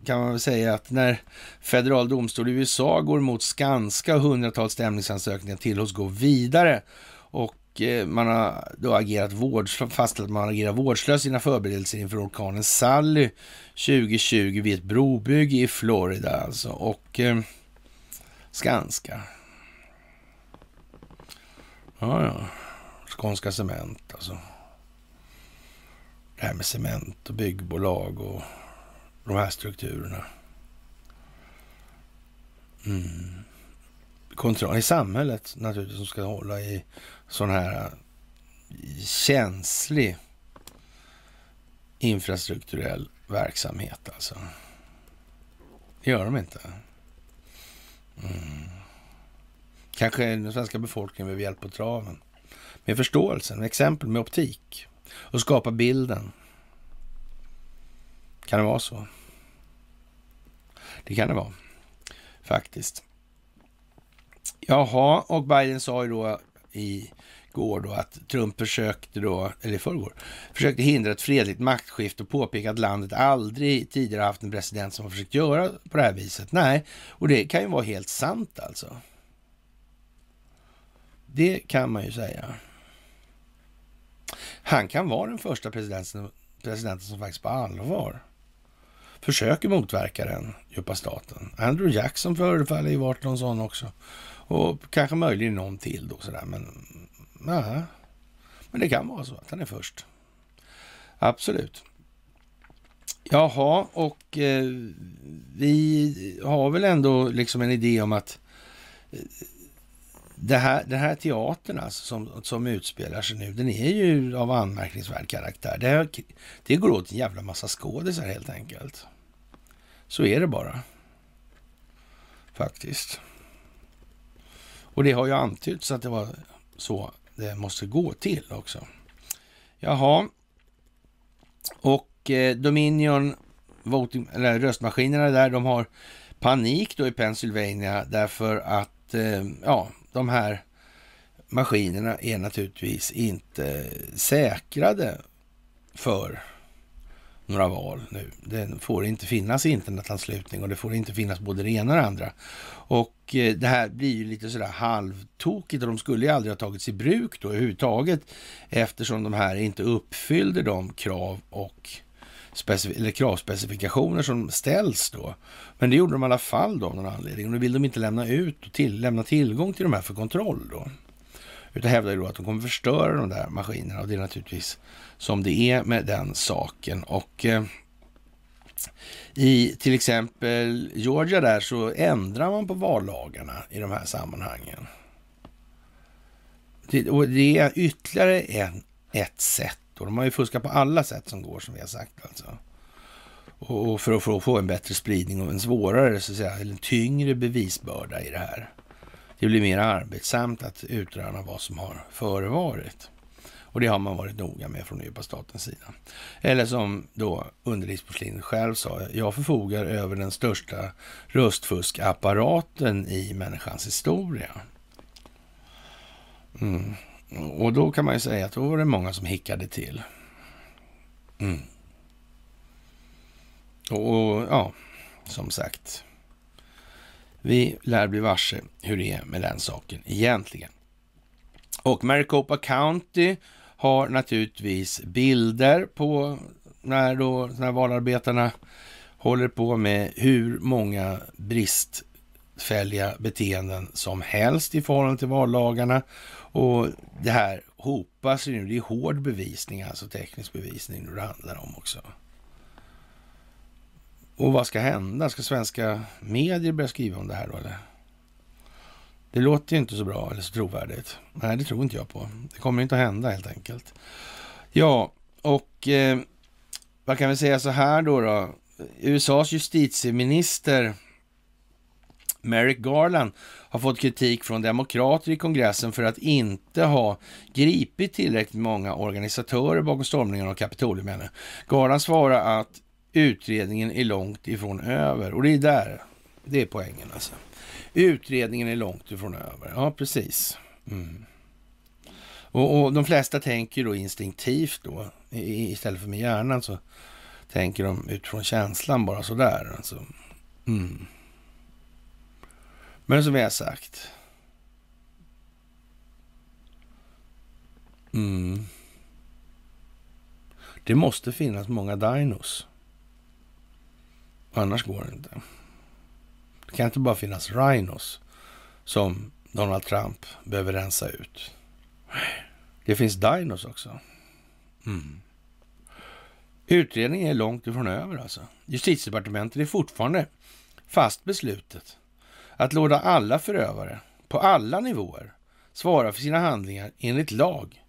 kan man väl säga att när federal domstol i USA går mot Skanska och hundratals stämningsansökningar tillåts gå vidare och Eh, man har då agerat vårdslöst, fastställt att man agerar vårdslöst sina förberedelser inför orkanen Sally 2020 vid ett brobygge i Florida alltså. Och eh, Skanska. Ja, ja. Skånska Cement alltså. Det här med cement och byggbolag och de här strukturerna. Mm. Kontroll i samhället naturligtvis som ska hålla i sån här eh, känslig infrastrukturell verksamhet alltså. Det gör de inte. Mm. Kanske den svenska befolkningen behöver hjälp på traven. Med förståelsen, med exempel med optik och skapa bilden. Kan det vara så? Det kan det vara, faktiskt. Jaha, och Biden sa ju då i går då att Trump försökte då, eller i förrgår, försökte hindra ett fredligt maktskifte och påpeka att landet aldrig tidigare haft en president som har försökt göra på det här viset. Nej, och det kan ju vara helt sant alltså. Det kan man ju säga. Han kan vara den första presidenten, presidenten som faktiskt på allvar försöker motverka den djupa staten. Andrew Jackson förefaller ju varit någon sån också. Och kanske möjligen någon till då sådär. Men Nej, men det kan vara så att han är först. Absolut. Jaha, och eh, vi har väl ändå liksom en idé om att eh, det här, den här teatern alltså, som, som utspelar sig nu, den är ju av anmärkningsvärd karaktär. Det, det går åt en jävla massa skådisar helt enkelt. Så är det bara. Faktiskt. Och det har ju antytts att det var så det måste gå till också. Jaha. Och eh, Dominion, voting, eller röstmaskinerna där, de har panik då i Pennsylvania därför att eh, ja, de här maskinerna är naturligtvis inte säkrade för några val nu. Det får inte finnas internetanslutning och det får inte finnas både det ena och det andra. Och eh, det här blir ju lite sådär halvtokigt och de skulle ju aldrig ha tagits i bruk då överhuvudtaget eftersom de här inte uppfyllde de krav och eller kravspecifikationer som ställs då. Men det gjorde de i alla fall då av någon anledning. Och nu vill de inte lämna ut och till, lämna tillgång till de här för kontroll då. Utan hävdar ju då att de kommer förstöra de där maskinerna och det är naturligtvis som det är med den saken. Och eh, i till exempel Georgia där så ändrar man på vallagarna i de här sammanhangen. Det, och det är ytterligare en, ett sätt. Och de har ju fuskat på alla sätt som går som vi har sagt alltså. Och för att, för att få en bättre spridning och en svårare, så att säga, eller en tyngre bevisbörda i det här. Det blir mer arbetsamt att utröna vad som har förevarit. Och det har man varit noga med från djupa statens sida. Eller som då underlivsporslin själv sa, jag förfogar över den största röstfuskapparaten i människans historia. Mm. Och då kan man ju säga att då var det många som hickade till. Mm. Och, och ja, som sagt. Vi lär bli varse hur det är med den saken egentligen. Och Maricopa County har naturligtvis bilder på när, då, när valarbetarna håller på med hur många bristfälliga beteenden som helst i förhållande till vallagarna. Och det här hopas ju nu. Det är hård bevisning, alltså teknisk bevisning det handlar om också. Och vad ska hända? Ska svenska medier börja skriva om det här då eller? Det låter ju inte så bra eller så trovärdigt. Nej, det tror inte jag på. Det kommer inte att hända helt enkelt. Ja, och eh, vad kan vi säga så här då, då? USAs justitieminister Merrick Garland har fått kritik från demokrater i kongressen för att inte ha gripit tillräckligt många organisatörer bakom stormningen av Kapitolium Garland svarar att utredningen är långt ifrån över och det är där, det är poängen alltså. Utredningen är långt ifrån över. Ja, precis. Mm. Och, och, de flesta tänker då instinktivt då, istället för med hjärnan så tänker de utifrån känslan bara sådär. Alltså. Mm. Men som vi har sagt. Mm. Det måste finnas många dinos. Annars går det inte. Det kan inte bara finnas rhinos som Donald Trump behöver rensa ut. Det finns dinos också. Mm. Utredningen är långt ifrån över alltså. Justitiedepartementet är fortfarande fast beslutet att låta alla förövare på alla nivåer svara för sina handlingar enligt lag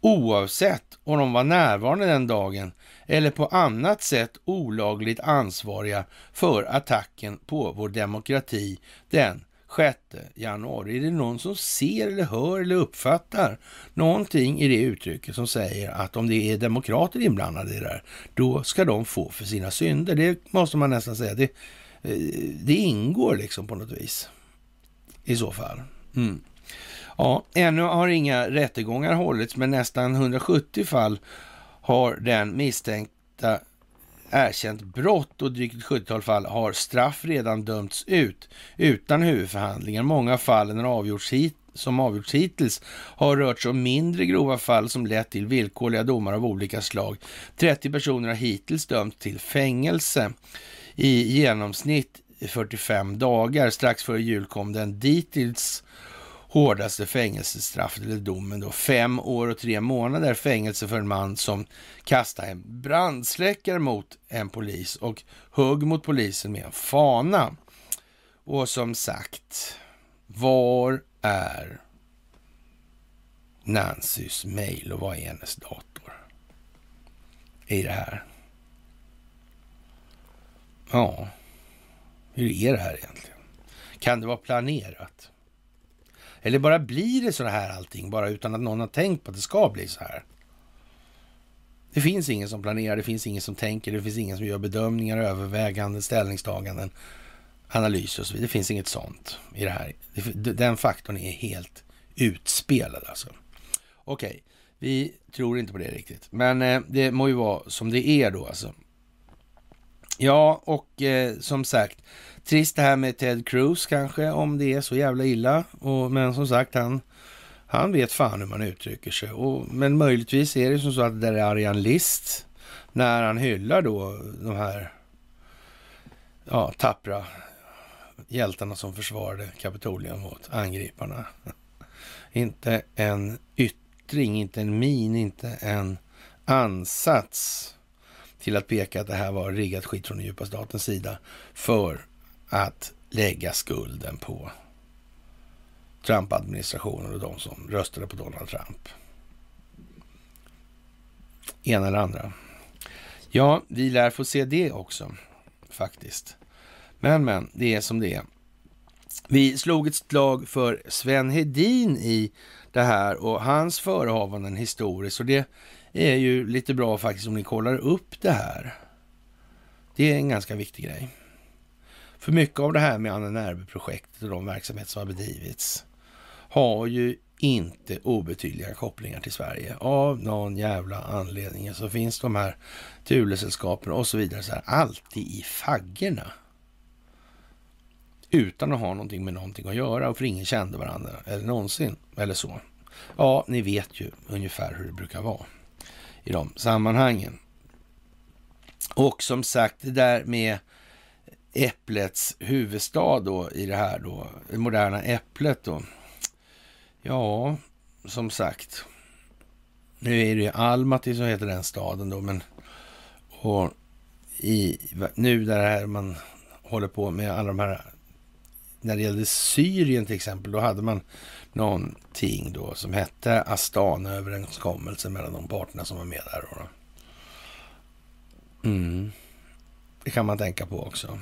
oavsett om de var närvarande den dagen eller på annat sätt olagligt ansvariga för attacken på vår demokrati den 6 januari. Är det någon som ser eller hör eller uppfattar någonting i det uttrycket som säger att om det är demokrater inblandade i det här, då ska de få för sina synder. Det måste man nästan säga. Det, eh, det ingår liksom på något vis i så fall. Mm. Ja, ännu har inga rättegångar hållits, men nästan 170 fall har den misstänkta erkänt brott och drygt ett 70-tal fall har straff redan dömts ut utan huvudförhandlingar. Många fall har avgjorts hit, som avgjorts hittills har rört sig om mindre grova fall som lett till villkorliga domar av olika slag. 30 personer har hittills dömts till fängelse i genomsnitt 45 dagar. Strax före jul kom den dittills hårdaste fängelsestraffet, eller domen då, fem år och tre månader fängelse för en man som kastade en brandsläckare mot en polis och högg mot polisen med en fana. Och som sagt, var är Nancys mail och vad är hennes dator i det här? Ja, hur är det här egentligen? Kan det vara planerat? Eller bara blir det så här allting, bara utan att någon har tänkt på att det ska bli så här? Det finns ingen som planerar, det finns ingen som tänker, det finns ingen som gör bedömningar, överväganden, ställningstaganden, analyser och så vidare. Det finns inget sånt i det här. Den faktorn är helt utspelad alltså. Okej, okay. vi tror inte på det riktigt, men eh, det må ju vara som det är då alltså. Ja, och eh, som sagt, trist det här med Ted Cruz kanske, om det är så jävla illa. Och, men som sagt, han, han vet fan hur man uttrycker sig. Och, men möjligtvis är det som så att det där är Arian List, när han hyllar då de här ja, tappra hjältarna som försvarade Kapitolium mot angriparna. inte en yttring, inte en min, inte en ansats till att peka att det här var riggat skit från den djupa statens sida för att lägga skulden på Trump-administrationen och de som röstade på Donald Trump. Ena eller andra. Ja, vi lär få se det också faktiskt. Men, men, det är som det är. Vi slog ett slag för Sven Hedin i det här och hans förehavanden historiskt. Och det är ju lite bra faktiskt om ni kollar upp det här. Det är en ganska viktig grej. För mycket av det här med Anna projektet och de verksamheter som har bedrivits har ju inte obetydliga kopplingar till Sverige. Av någon jävla anledning så finns de här Thulesällskapen och så vidare så här, alltid i faggorna. Utan att ha någonting med någonting att göra och för ingen kände varandra eller någonsin eller så. Ja, ni vet ju ungefär hur det brukar vara i de sammanhangen. Och som sagt, det där med Äpplets huvudstad då i det här då, det moderna Äpplet då. Ja, som sagt. Nu är det ju Almaty som heter den staden då, men och i, nu där man håller på med alla de här, när det gällde Syrien till exempel, då hade man någonting då som hette Astana-överenskommelsen mellan de parterna som var med där. Då. Mm. Det kan man tänka på också.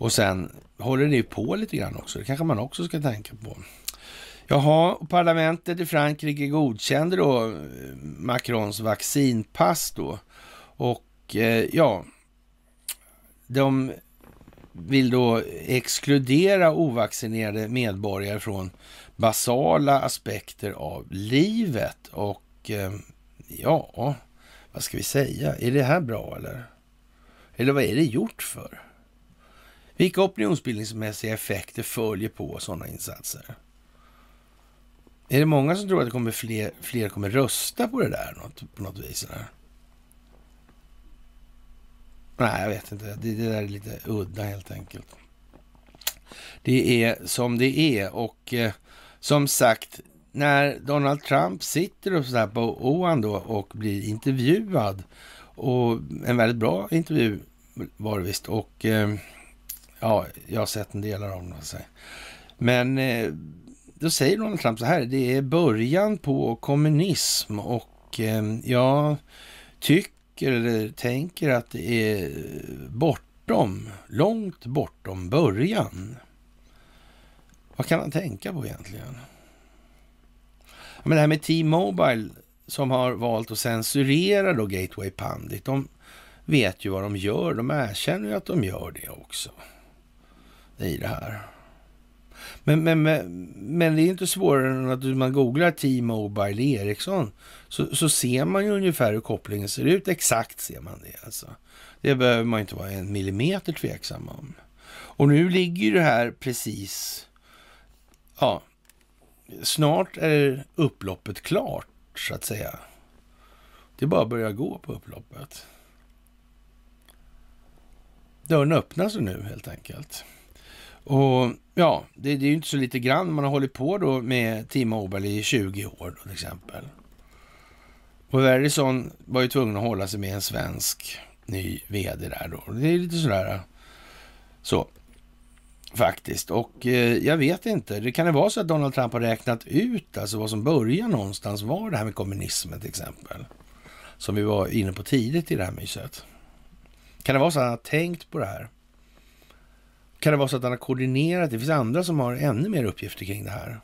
Och sen håller det på lite grann också. Det kanske man också ska tänka på. Jaha, parlamentet i Frankrike godkände då eh, Macrons vaccinpass då. Och eh, ja, de vill då exkludera ovaccinerade medborgare från basala aspekter av livet. Och eh, ja, vad ska vi säga? Är det här bra eller? Eller vad är det gjort för? Vilka opinionsbildningsmässiga effekter följer på sådana insatser? Är det många som tror att det kommer fler, fler kommer rösta på det där något, på något vis? Eller? Nej, jag vet inte. Det, det där är lite udda helt enkelt. Det är som det är och eh, som sagt, när Donald Trump sitter och så på OAN då och blir intervjuad och en väldigt bra intervju var det visst och eh, ja, jag har sett en del av dem. Men eh, då säger Donald Trump så här, det är början på kommunism och eh, jag tycker tycker eller tänker att det är bortom, långt bortom början. Vad kan han tänka på egentligen? Men det här med T-Mobile som har valt att censurera då Gateway Pandit. De vet ju vad de gör. De erkänner ju att de gör det också. I det här. Men, men, men, men det är inte svårare än att man googlar T-Mobile Ericsson så, så ser man ju ungefär hur kopplingen ser ut. Exakt ser man det alltså. Det behöver man inte vara en millimeter tveksam om. Och nu ligger ju det här precis, ja, snart är upploppet klart så att säga. Det är bara att börja gå på upploppet. Dörren öppnas nu helt enkelt. Och ja, det, det är ju inte så lite grann. Man har hållit på då med T-Mobile i 20 år då, till exempel. Och Verizon var ju tvungen att hålla sig med en svensk ny vd där då. Det är lite sådär så. Faktiskt. Och eh, jag vet inte. Det kan det vara så att Donald Trump har räknat ut alltså vad som börjar någonstans var det här med kommunismen till exempel. Som vi var inne på tidigt i det här myset. Kan det vara så att han har tänkt på det här? Kan det vara så att han har koordinerat? Det finns andra som har ännu mer uppgifter kring det här.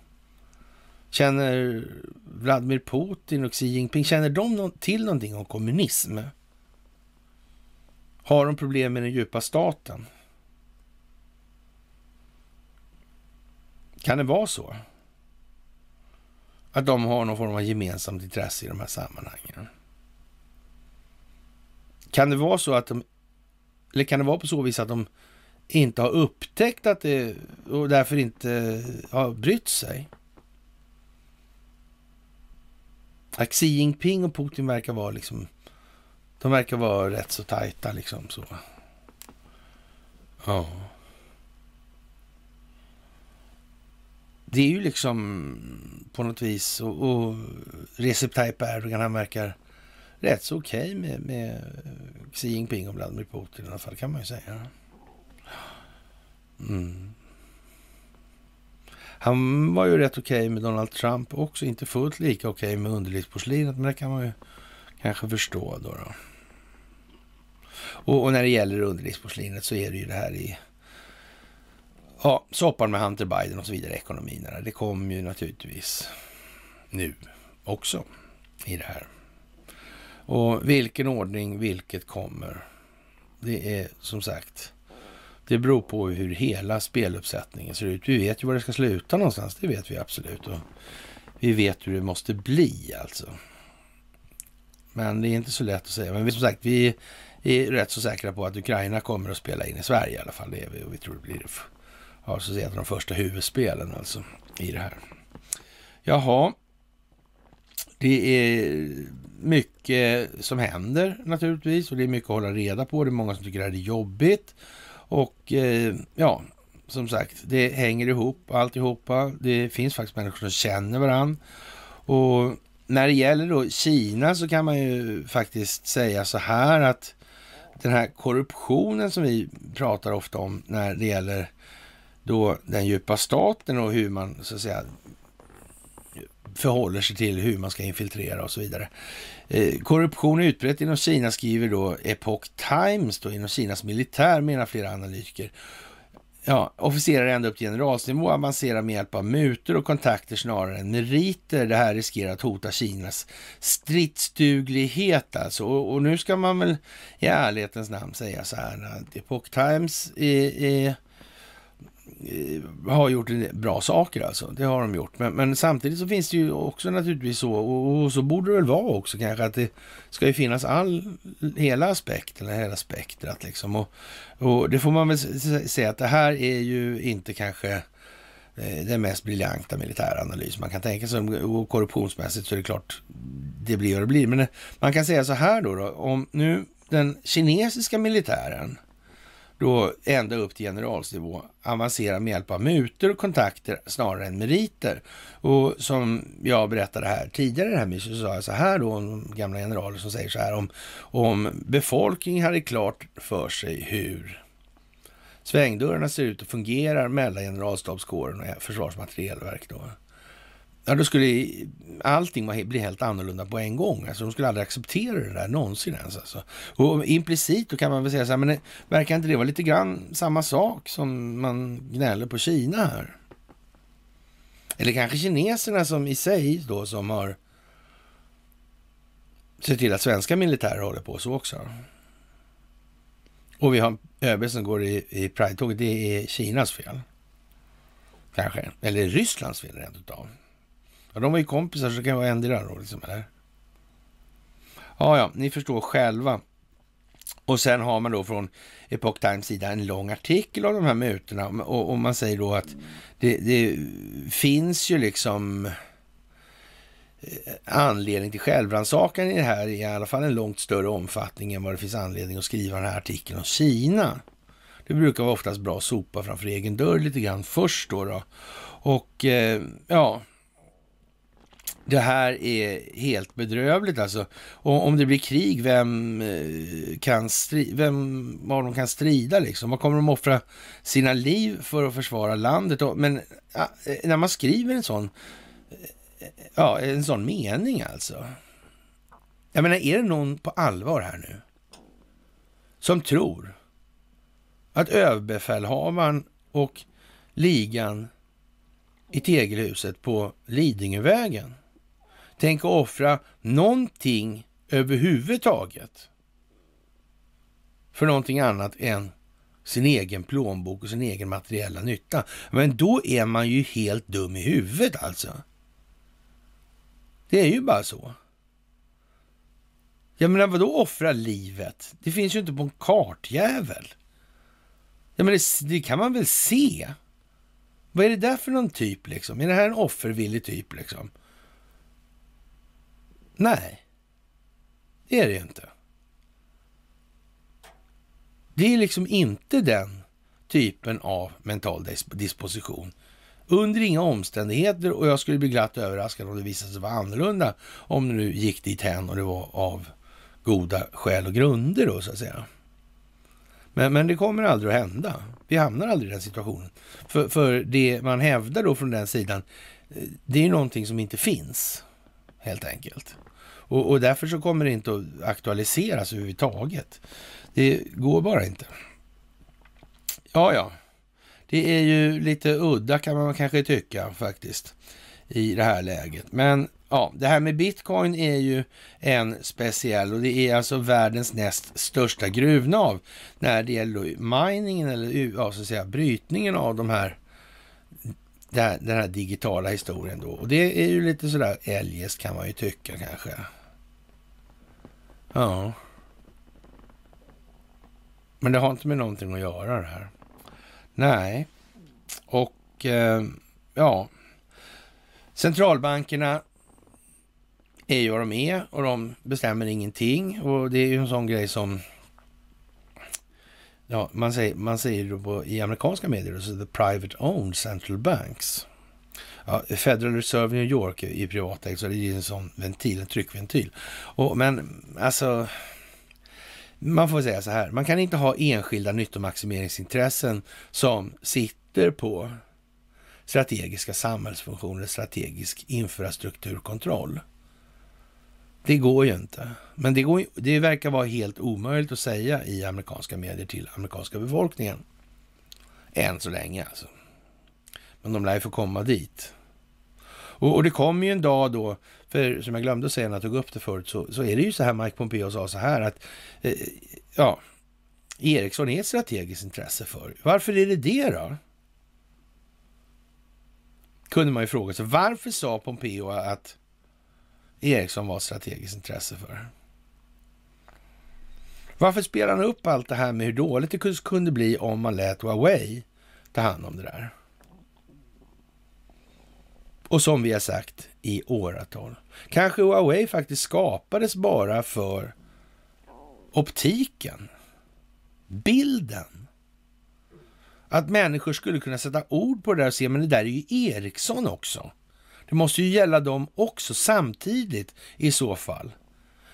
Känner Vladimir Putin och Xi Jinping, känner de till någonting om kommunism? Har de problem med den djupa staten? Kan det vara så? Att de har någon form av gemensamt intresse i de här sammanhangen? Kan det vara så att de, eller kan det vara på så vis att de inte har upptäckt att det och därför inte har brytt sig? Att Xi Jinping och Putin verkar vara liksom, de verkar vara rätt så tajta liksom så. Ja. Det är ju liksom på något vis och, och Recep Tayyip Erdogan han verkar rätt så okej okay med, med Xi Jinping och Vladimir Putin i alla fall kan man ju säga. Mm. Han var ju rätt okej okay med Donald Trump också, inte fullt lika okej okay med underlivsporslinet, men det kan man ju kanske förstå då. då. Och, och, när det gäller underlivsporslinet så är det ju det här i ja, soppan med Hunter Biden och så vidare, ekonomin. Det kommer ju naturligtvis nu också i det här. Och vilken ordning vilket kommer. Det är som sagt, det beror på hur hela speluppsättningen ser ut. Vi vet ju var det ska sluta någonstans, det vet vi absolut. Och vi vet hur det måste bli alltså. Men det är inte så lätt att säga. Men vi, som sagt, vi är rätt så säkra på att Ukraina kommer att spela in i Sverige i alla fall. Det är vi och vi tror det blir ja, så ett av de första huvudspelen alltså i det här. Jaha, det är mycket som händer naturligtvis och det är mycket att hålla reda på. Det är många som tycker att det är jobbigt. Och eh, ja, som sagt, det hänger ihop alltihopa. Det finns faktiskt människor som känner varandra. Och när det gäller då Kina så kan man ju faktiskt säga så här att den här korruptionen som vi pratar ofta om när det gäller då den djupa staten och hur man så att säga förhåller sig till hur man ska infiltrera och så vidare. Eh, korruption är utbrett inom Kina, skriver då Epoch Times, då, inom Kinas militär, menar flera analytiker. Ja, officerare ända upp till generalsnivå avancerar med hjälp av mutor och kontakter snarare än meriter. Det här riskerar att hota Kinas stridsduglighet alltså. Och, och nu ska man väl i ärlighetens namn säga så här att Epoch Times är, är Eh, har gjort bra saker alltså. Det har de gjort. Men, men, samtidigt så finns det ju också naturligtvis så, och, och, så borde det väl vara också kanske, att det ska ju finnas all, hela aspekten, hela spektrat liksom. Och, och det får man väl säga att det här är ju inte kanske eh, den mest briljanta militäranalys man kan tänka sig. Och korruptionsmässigt så är det klart, det blir vad det blir. Men eh, man kan säga så här då, då om nu den kinesiska militären då ända upp till generalsnivå avancera med hjälp av mutor och kontakter snarare än meriter. Och som jag berättade här tidigare i det här myset så sa jag så här då om gamla generaler som säger så här om, om befolkningen hade klart för sig hur svängdörrarna ser ut och fungerar mellan generalstabskåren och försvarsmaterielverk då Ja, då skulle allting bli helt annorlunda på en gång. Alltså, de skulle aldrig acceptera det där någonsin ens. Alltså. Och implicit då kan man väl säga så här, men det, verkar inte det vara lite grann samma sak som man gnäller på Kina här? Eller kanske kineserna som i sig då som har sett till att svenska militärer håller på så också. Och vi har ÖB som går i, i Pride-tåget. Det är Kinas fel. Kanske. Eller Rysslands fel rent utav. Ja, de var ju kompisar så det kan vara ändra då liksom, eller? Ja, ja, ni förstår själva. Och sen har man då från Epoch Times sida en lång artikel om de här mutorna och, och man säger då att det, det, finns ju liksom eh, anledning till självrannsakan i det här i alla fall en långt större omfattning än vad det finns anledning att skriva den här artikeln om Kina. Det brukar vara oftast bra att sopa framför egen dörr lite grann först då. då. Och eh, ja, det här är helt bedrövligt alltså. Och om det blir krig, vem eh, kan strida, vem av dem kan strida liksom? Vad kommer de offra sina liv för att försvara landet? Men eh, när man skriver en sån, eh, ja, en sån mening alltså. Jag menar, är det någon på allvar här nu som tror att överbefälhavaren och ligan i tegelhuset på Lidingövägen Tänk att offra någonting överhuvudtaget för någonting annat än sin egen plånbok och sin egen materiella nytta. Men då är man ju helt dum i huvudet alltså. Det är ju bara så. Jag menar, vadå offra livet? Det finns ju inte på en kartjävel. Ja, men det, det, kan man väl se? Vad är det där för någon typ liksom? Är det här en offervillig typ liksom? Nej, det är det ju inte. Det är liksom inte den typen av mental disposition. Under inga omständigheter och jag skulle bli glatt överraskad om det visade sig vara annorlunda om det nu gick dit hen och det var av goda skäl och grunder då så att säga. Men, men det kommer aldrig att hända. Vi hamnar aldrig i den situationen. För, för det man hävdar då från den sidan, eh, det är någonting som inte finns helt enkelt. Och, och därför så kommer det inte att aktualiseras överhuvudtaget. Det går bara inte. Ja, ja. Det är ju lite udda kan man kanske tycka faktiskt i det här läget. Men ja, det här med bitcoin är ju en speciell och det är alltså världens näst största gruvnav när det gäller miningen eller ja, så att säga, brytningen av de här den här digitala historien då. Och det är ju lite sådär eljest kan man ju tycka kanske. Ja. Men det har inte med någonting att göra det här. Nej. Och eh, ja, centralbankerna är ju vad de är och de bestämmer ingenting. Och det är ju en sån grej som Ja, man säger, man säger på, i amerikanska medier, så the private owned central banks. Ja, Federal Reserve New York är privatägt, så det är en sån ventil, en tryckventil. Och, men alltså, man får säga så här, man kan inte ha enskilda nyttomaximeringsintressen som sitter på strategiska samhällsfunktioner, strategisk infrastrukturkontroll. Det går ju inte. Men det, går, det verkar vara helt omöjligt att säga i amerikanska medier till amerikanska befolkningen. Än så länge alltså. Men de lär ju få komma dit. Och, och det kommer ju en dag då, för som jag glömde säga när jag tog upp det förut, så, så är det ju så här Mike Pompeo sa så här att eh, ja, Ericsson är ett strategiskt intresse för. Varför är det det då? Kunde man ju fråga sig. Varför sa Pompeo att Ericsson var ett strategiskt intresse för? Varför spelar han upp allt det här med hur dåligt det kunde bli om man lät Huawei ta hand om det där? Och som vi har sagt i åratal. Kanske Huawei faktiskt skapades bara för optiken, bilden. Att människor skulle kunna sätta ord på det där och se, men det där är ju Ericsson också. Det måste ju gälla dem också samtidigt i så fall.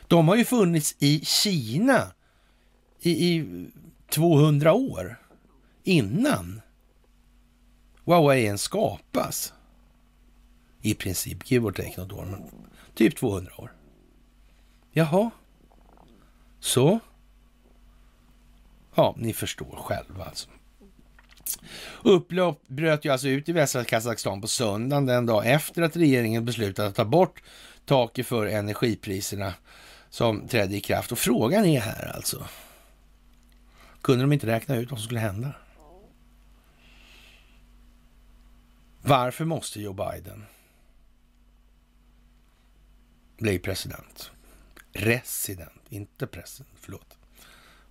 De har ju funnits i Kina i, i 200 år innan Huawei ens skapas. I princip, give or take något år, men typ 200 år. Jaha. Så. Ja, ni förstår själva alltså. Upplopp bröt ju alltså ut i västra Kazakstan på söndagen, den dag efter att regeringen beslutat att ta bort taket för energipriserna som trädde i kraft. Och frågan är här alltså, kunde de inte räkna ut vad som skulle hända? Varför måste Joe Biden bli president? Resident, inte president, förlåt.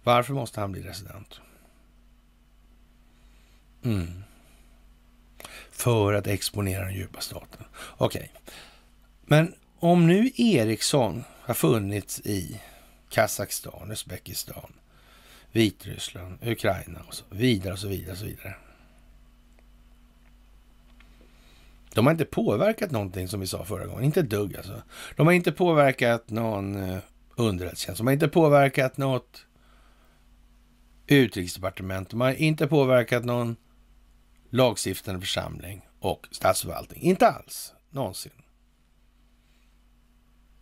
Varför måste han bli resident? Mm. För att exponera den djupa staten. Okej. Okay. Men om nu Ericsson har funnits i Kazakstan, Uzbekistan, Vitryssland, Ukraina och så vidare och så vidare och så vidare. De har inte påverkat någonting som vi sa förra gången. Inte ett dugg alltså. De har inte påverkat någon eh, underrättelsetjänst. De har inte påverkat något utrikesdepartement. De har inte påverkat någon lagstiftande församling och statsförvaltning. Inte alls. Någonsin.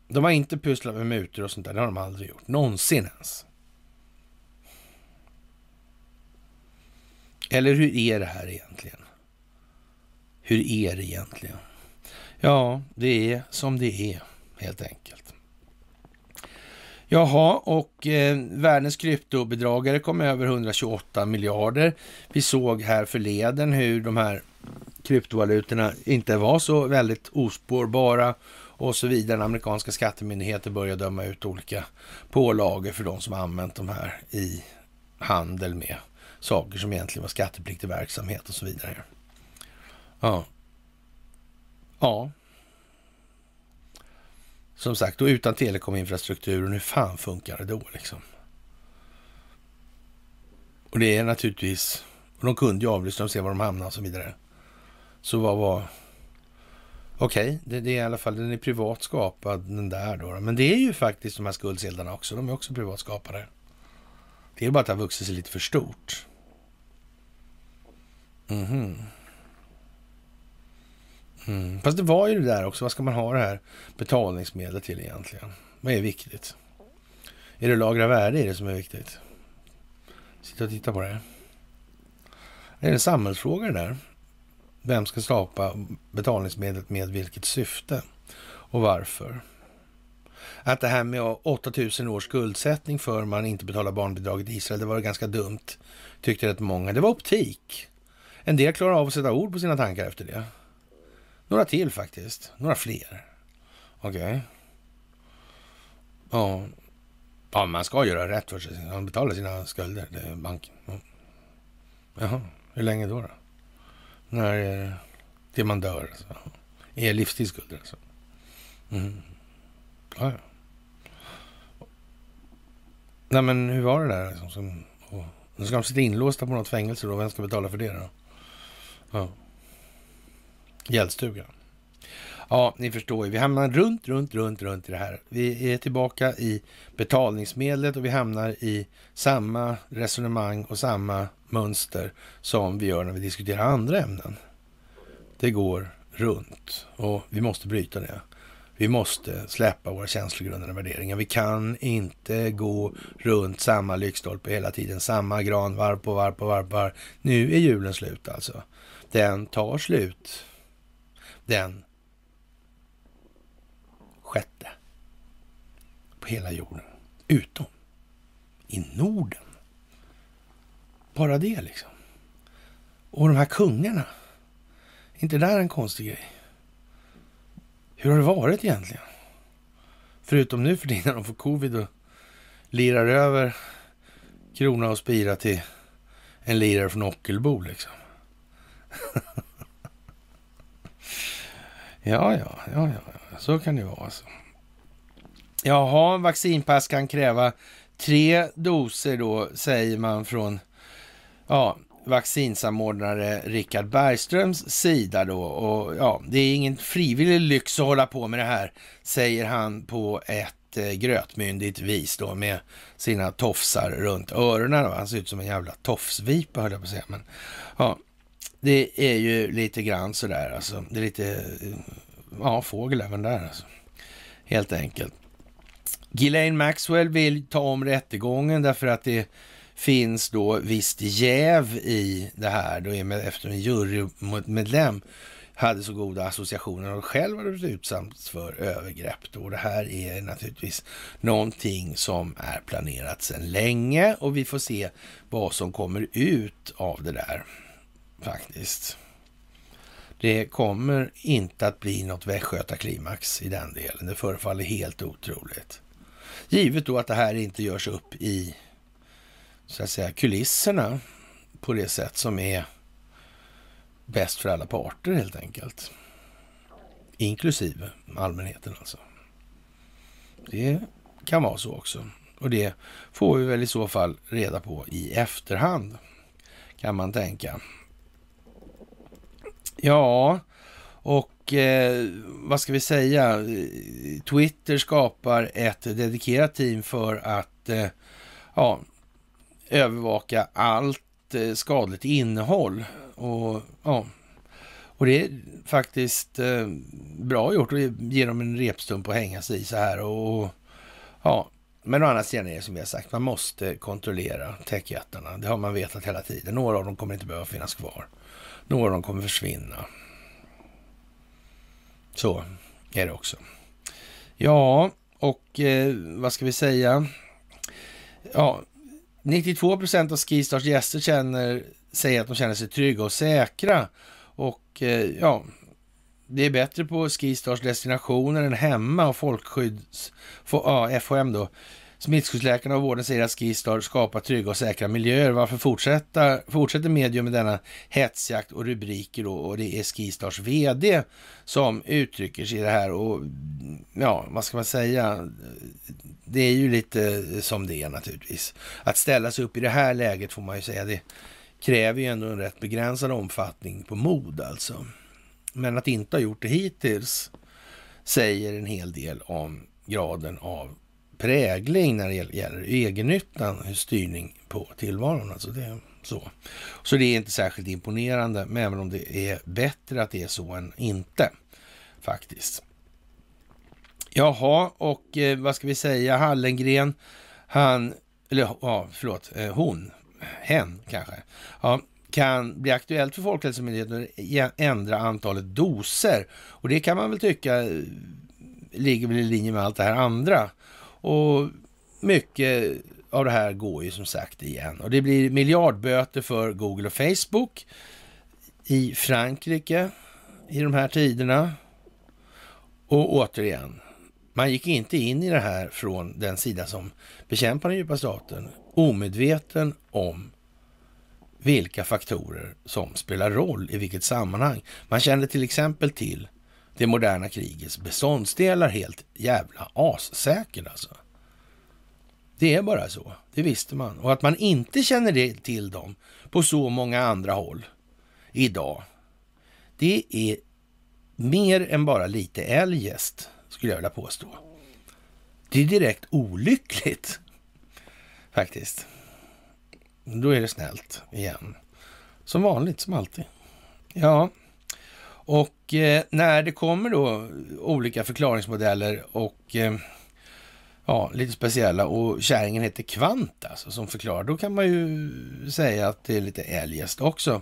De har inte pysslat med mutor och sånt där. Det har de aldrig gjort. Någonsin ens. Eller hur är det här egentligen? Hur är det egentligen? Ja, det är som det är helt enkelt. Jaha, och eh, världens kryptobedragare kom över 128 miljarder. Vi såg här förleden hur de här kryptovalutorna inte var så väldigt ospårbara och så vidare. Amerikanska skattemyndigheter började döma ut olika pålagor för de som använt de här i handel med saker som egentligen var skattepliktig verksamhet och så vidare. Ja. Ja. Som sagt, och utan telekominfrastrukturen, hur fan funkar det då liksom? Och det är naturligtvis, och de kunde ju avlyssna och se var de hamnade och så vidare. Så vad var... Okej, okay, det, det, är i alla fall, den är privat skapad den där då. Men det är ju faktiskt de här skuldsedlarna också, de är också privat skapade. Det är bara att det har vuxit sig lite för stort. Mhm. Mm. Mm. Fast det var ju det där också. Vad ska man ha det här betalningsmedlet till egentligen? Vad är viktigt? Är det lagra värde i det som är viktigt? Sitta och titta på det. Är det en samhällsfråga det där? Vem ska skapa betalningsmedlet med vilket syfte? Och varför? Att det här med 8000 års skuldsättning för man inte betalar barnbidraget i Israel, det var ganska dumt, tyckte rätt många. Det var optik. En del klarar av att sätta ord på sina tankar efter det. Några till faktiskt. Några fler. Okej. Okay. Ja. ja, man ska göra rätt för sig. Man betalar sina skulder till banken. Ja. Jaha, hur länge då? då? När eh, är det man dör? Alltså. Är livstidsskulder alltså? Mm. Ja, ja. Nej, men hur var det där? Liksom, som. Nu ska de sitta inlåsta på något fängelse då. Vem ska betala för det då? Ja. Gällstuga. Ja, ni förstår ju. Vi hamnar runt, runt, runt, runt i det här. Vi är tillbaka i betalningsmedlet och vi hamnar i samma resonemang och samma mönster som vi gör när vi diskuterar andra ämnen. Det går runt och vi måste bryta det. Vi måste släppa våra känslogrundande värderingar. Vi kan inte gå runt samma lyktstolpe hela tiden, samma gran varv på varv på varv, varv. Nu är julen slut alltså. Den tar slut den sjätte på hela jorden. Utom i Norden. Bara det liksom. Och de här kungarna. inte det där en konstig grej? Hur har det varit egentligen? Förutom nu för tiden när de får covid och lirar över krona och spira till en lirare från Ockelbo liksom. *laughs* Ja, ja, ja, ja, så kan det vara. Alltså. Jaha, vaccinpass kan kräva tre doser då, säger man från ja, vaccinsamordnare Richard Bergströms sida då. Och ja, det är ingen frivillig lyx att hålla på med det här, säger han på ett eh, grötmyndigt vis då med sina tofsar runt öronen. Då. Han ser ut som en jävla tofsvipa höll jag på att säga. Men, ja, det är ju lite grann sådär alltså. Det är lite, eh, ja, fågel även där alltså. Helt enkelt. Ghislaine Maxwell vill ta om rättegången därför att det finns då visst jäv i det här då efter en jurymedlem hade så goda associationer och själv hade blivit utsatt för övergrepp. Då. Det här är naturligtvis någonting som är planerat sedan länge och vi får se vad som kommer ut av det där faktiskt. Det kommer inte att bli något västgötaklimax i den delen. Det förefaller helt otroligt. Givet då att det här inte görs upp i så att säga kulisserna på det sätt som är bäst för alla parter helt enkelt. Inklusive allmänheten alltså. Det kan vara så också. Och det får vi väl i så fall reda på i efterhand, kan man tänka. Ja, Och eh, vad ska vi säga? Twitter skapar ett dedikerat team för att eh, ja, övervaka allt eh, skadligt innehåll. Och, ja, och det är faktiskt eh, bra gjort att ge dem en repstump att hänga sig i så här. Och, ja, men å andra sidan är det som vi har sagt, man måste kontrollera techjättarna. Det har man vetat hela tiden. Några av dem kommer inte behöva finnas kvar. Några av dem kommer försvinna. Så är det också. Ja, och eh, vad ska vi säga? Ja, 92 procent av Skistars gäster känner, säger att de känner sig trygga och säkra. Och eh, ja, det är bättre på Skistars destinationer än hemma och folkskydds... Ja, FHM då Smittskyddsläkarna och vården säger att Skistar skapar trygga och säkra miljöer. Varför fortsätta, fortsätter medium med denna hetsjakt och rubriker då? Och det är Skistars vd som uttrycker sig i det här. Och ja, vad ska man säga? Det är ju lite som det är naturligtvis. Att ställa sig upp i det här läget får man ju säga, det kräver ju ändå en rätt begränsad omfattning på mod alltså. Men att inte ha gjort det hittills säger en hel del om graden av prägling när det gäller egennyttan, eh, styrning på tillvaron. Alltså det, så. så det är inte särskilt imponerande, men även om det är bättre att det är så än inte faktiskt. Jaha, och eh, vad ska vi säga, Hallengren, han, eller ja, förlåt, eh, hon, hen kanske, ja, kan bli aktuellt för Folkhälsomyndigheten att e-, ändra antalet doser. Och det kan man väl tycka eh, ligger väl i linje med allt det här andra och mycket av det här går ju som sagt igen. Och det blir miljardböter för Google och Facebook i Frankrike i de här tiderna. Och återigen, man gick inte in i det här från den sida som bekämpar den djupa staten omedveten om vilka faktorer som spelar roll i vilket sammanhang. Man kände till exempel till det moderna krigets beståndsdelar helt jävla assäker alltså. Det är bara så. Det visste man. Och att man inte känner det till dem på så många andra håll idag. Det är mer än bara lite eljest, skulle jag vilja påstå. Det är direkt olyckligt, faktiskt. Då är det snällt igen. Som vanligt, som alltid. Ja, och eh, när det kommer då olika förklaringsmodeller och eh, ja, lite speciella och kärringen heter Kvant alltså, som förklarar, då kan man ju säga att det är lite eljest också.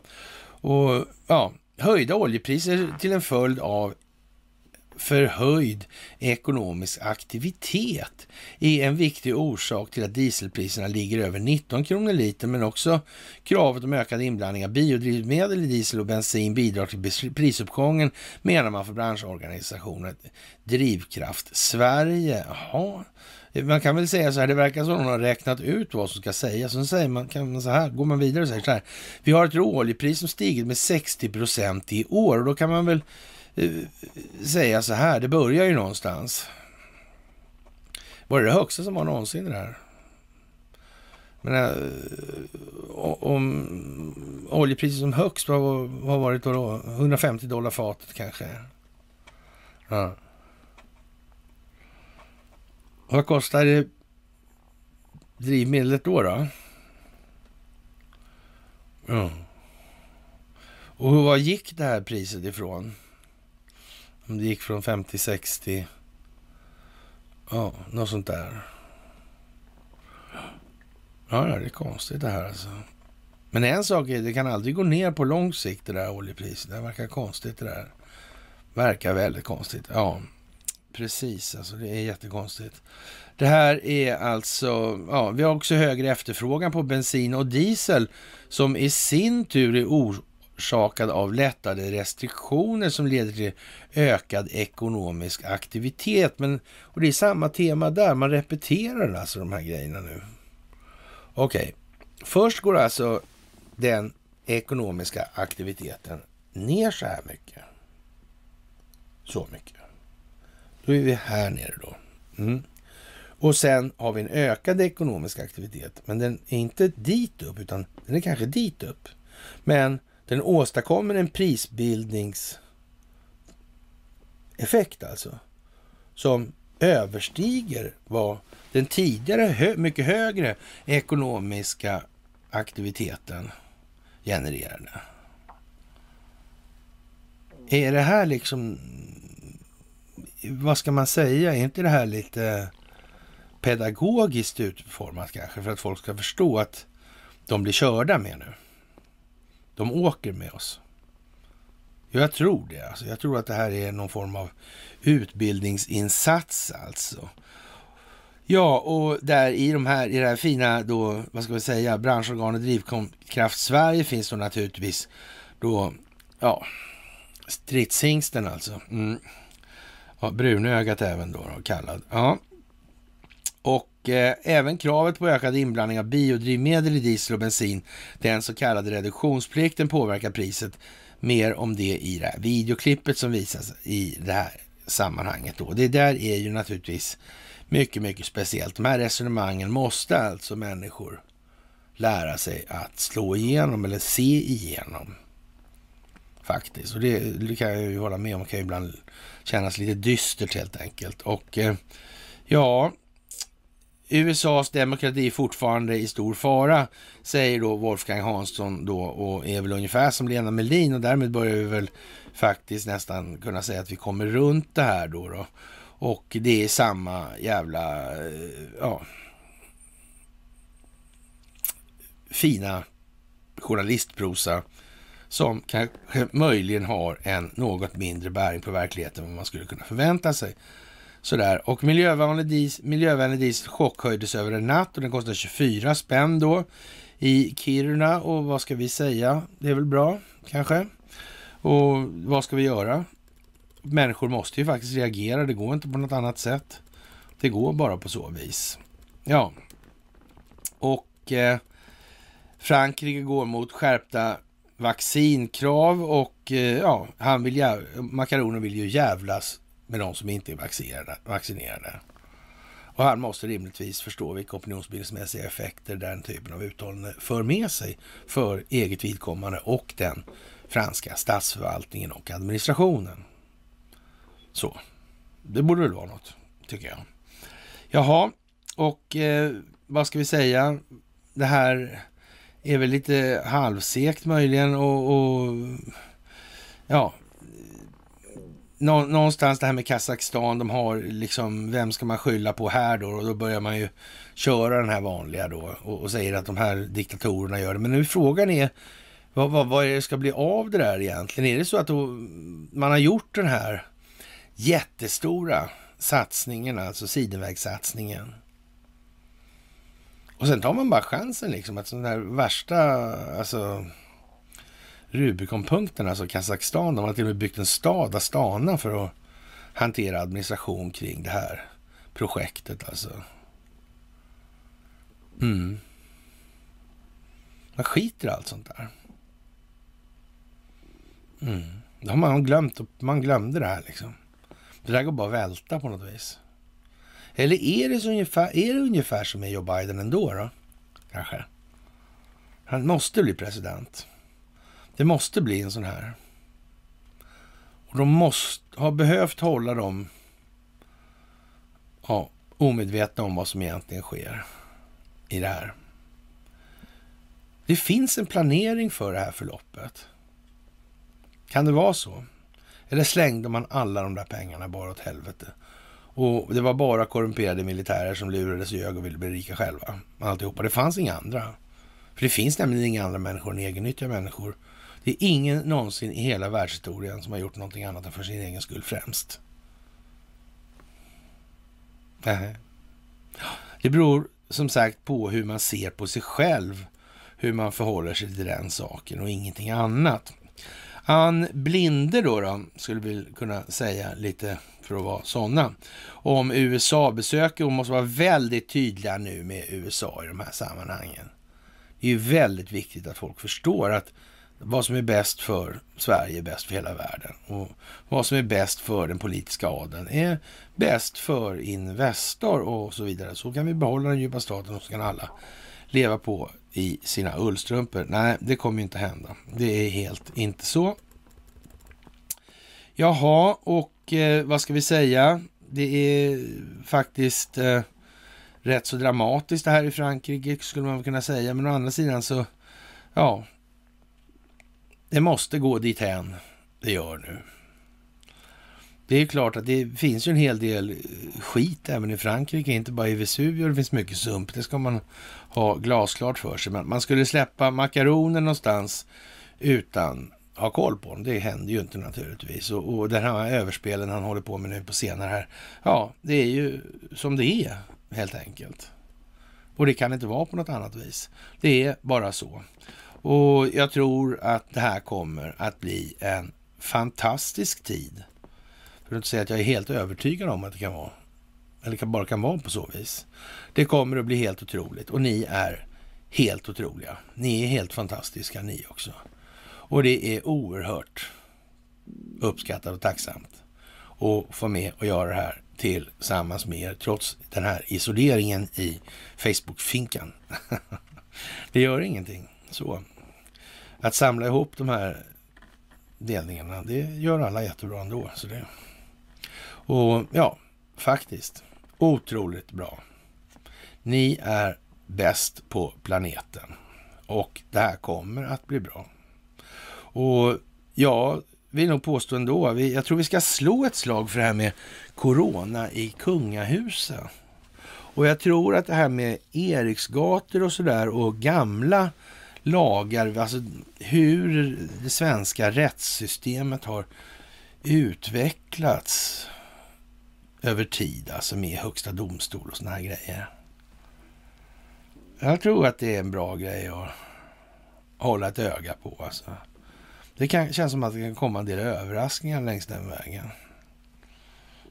Och ja, höjda oljepriser till en följd av förhöjd ekonomisk aktivitet är en viktig orsak till att dieselpriserna ligger över 19 kronor liter, men också kravet om ökad inblandning av biodrivmedel i diesel och bensin bidrar till prisuppgången, menar man för branschorganisationen Drivkraft Sverige. Jaha. Man kan väl säga så här, det verkar som att någon har räknat ut vad som ska sägas. Sen säger man, kan man så här, går man vidare och säger så här. Vi har ett råoljepris som stigit med 60 procent i år och då kan man väl Eh, säga så här, det börjar ju någonstans. Var det det högsta som var någonsin det här? Men, äh, om oljepriset som högst, vad har varit då, då? 150 dollar fatet kanske? Ja. Vad kostar det drivmedlet då? då? Ja. Och var gick det här priset ifrån? Om det gick från 50, 60, ja, något sånt där. Ja, det är konstigt det här alltså. Men en sak är, det kan aldrig gå ner på lång sikt det där oljepriset. Det verkar konstigt det där. Verkar väldigt konstigt. Ja, precis alltså. Det är jättekonstigt. Det här är alltså, ja, vi har också högre efterfrågan på bensin och diesel som i sin tur är orsakad av lättade restriktioner som leder till ökad ekonomisk aktivitet. Men, och det är samma tema där, man repeterar alltså de här grejerna nu. Okej, okay. först går alltså den ekonomiska aktiviteten ner så här mycket. Så mycket. Då är vi här nere då. Mm. Och sen har vi en ökad ekonomisk aktivitet, men den är inte dit upp, utan den är kanske dit upp. Men den åstadkommer en prisbildningseffekt, alltså. Som överstiger vad den tidigare hö mycket högre ekonomiska aktiviteten genererade. Är det här liksom, vad ska man säga, är inte det här lite pedagogiskt utformat kanske för att folk ska förstå att de blir körda med nu? De åker med oss. Jag tror det. Alltså. Jag tror att det här är någon form av utbildningsinsats alltså. Ja, och där i de här, i det här fina då, vad ska vi säga, branschorganet Drivkraft Sverige finns då naturligtvis då, ja, stridshingsten alltså. Mm. Ja, brunögat även då, då kallad. Ja. Och eh, även kravet på ökad inblandning av biodrivmedel i diesel och bensin, den så kallade reduktionsplikten påverkar priset. Mer om det i det här videoklippet som visas i det här sammanhanget. Då. Det där är ju naturligtvis mycket, mycket speciellt. De här resonemangen måste alltså människor lära sig att slå igenom eller se igenom. Faktiskt. Och det, det kan jag ju hålla med om. Det kan ju ibland kännas lite dystert helt enkelt. Och eh, ja, USAs demokrati är fortfarande i stor fara, säger då Wolfgang Hansson då och är väl ungefär som Lena Melin och därmed börjar vi väl faktiskt nästan kunna säga att vi kommer runt det här då. då. Och det är samma jävla, eh, ja, fina journalistprosa som kanske möjligen har en något mindre bäring på verkligheten än vad man skulle kunna förvänta sig. Sådär. Och miljövänlig diesel, miljövänlig diesel chockhöjdes över en natt och den kostar 24 spänn då i Kiruna. Och vad ska vi säga? Det är väl bra, kanske. Och vad ska vi göra? Människor måste ju faktiskt reagera. Det går inte på något annat sätt. Det går bara på så vis. Ja. Och eh, Frankrike går mot skärpta vaccinkrav och eh, ja, han vill Makaroner vill ju jävlas med de som inte är vaccinerade. Och han måste rimligtvis förstå vilka opinionsbildningsmässiga effekter den typen av uttalande för med sig för eget vidkommande och den franska statsförvaltningen och administrationen. Så, det borde väl vara något, tycker jag. Jaha, och eh, vad ska vi säga? Det här är väl lite halvsekt möjligen och, och ja, nå, någonstans det här med Kazakstan, de har liksom, vem ska man skylla på här då? Och då börjar man ju köra den här vanliga då och, och säger att de här diktatorerna gör det. Men nu frågan är, vad, vad, vad är det ska bli av det där egentligen? Är det så att då, man har gjort den här jättestora satsningen, alltså sidenvägssatsningen. Och sen tar man bara chansen liksom att sån här värsta, alltså Rubikonpunkten, alltså Kazakstan, de har till och med byggt en stad, Astana, för att hantera administration kring det här projektet alltså. Mm. Man skiter i allt sånt där. Mm. Då har man glömt. Man glömde det här liksom. Det där går bara att välta på något vis. Eller är det, så ungefär, är det ungefär som med Joe Biden ändå då? Kanske. Han måste bli president. Det måste bli en sån här. Och de måste ha behövt hålla dem ja, omedvetna om vad som egentligen sker i det här. Det finns en planering för det här förloppet. Kan det vara så? Eller slängde man alla de där pengarna bara åt helvete? Och det var bara korrumperade militärer som lurades och ljög och ville bli rika själva. Alltihopa. Det fanns inga andra. För det finns nämligen inga andra människor än egennyttiga människor det är ingen någonsin i hela världshistorien som har gjort någonting annat än för sin egen skull främst. Det beror som sagt på hur man ser på sig själv, hur man förhåller sig till den saken och ingenting annat. Ann Blinde då, då skulle vi kunna säga lite för att vara sådana. Om USA-besöket, hon måste vara väldigt tydliga nu med USA i de här sammanhangen. Det är ju väldigt viktigt att folk förstår att vad som är bäst för Sverige är bäst för hela världen. Och vad som är bäst för den politiska adeln är bäst för Investor och så vidare. Så kan vi behålla den djupa staten och så kan alla leva på i sina ullstrumpor. Nej, det kommer inte hända. Det är helt inte så. Jaha, och Och eh, vad ska vi säga? Det är faktiskt eh, rätt så dramatiskt det här i Frankrike skulle man kunna säga. Men å andra sidan så, ja, det måste gå dithän det gör nu. Det är klart att det finns ju en hel del eh, skit även i Frankrike, inte bara i Vesuvio. Det finns mycket sump, det ska man ha glasklart för sig. Men man skulle släppa makaroner någonstans utan ha koll på dem. Det händer ju inte naturligtvis. Och, och den här överspelen han håller på med nu på senare här, ja, det är ju som det är helt enkelt. Och det kan inte vara på något annat vis. Det är bara så. Och jag tror att det här kommer att bli en fantastisk tid. För att inte säga att jag är helt övertygad om att det kan vara, eller bara kan vara på så vis. Det kommer att bli helt otroligt och ni är helt otroliga. Ni är helt fantastiska ni också. Och det är oerhört uppskattat och tacksamt att få med och göra det här tillsammans med er, trots den här isoleringen i Facebook-finkan. *laughs* det gör ingenting. Så att samla ihop de här delningarna, det gör alla jättebra ändå. Så det. Och ja, faktiskt otroligt bra. Ni är bäst på planeten och det här kommer att bli bra. Och jag vill nog påstå ändå, jag tror vi ska slå ett slag för det här med corona i kungahuset. Och jag tror att det här med Eriksgator och sådär och gamla lagar, alltså hur det svenska rättssystemet har utvecklats över tid, alltså med högsta domstol och såna här grejer. Jag tror att det är en bra grej att hålla ett öga på. Alltså. Det kan, känns som att det kan komma en del överraskningar längs den vägen.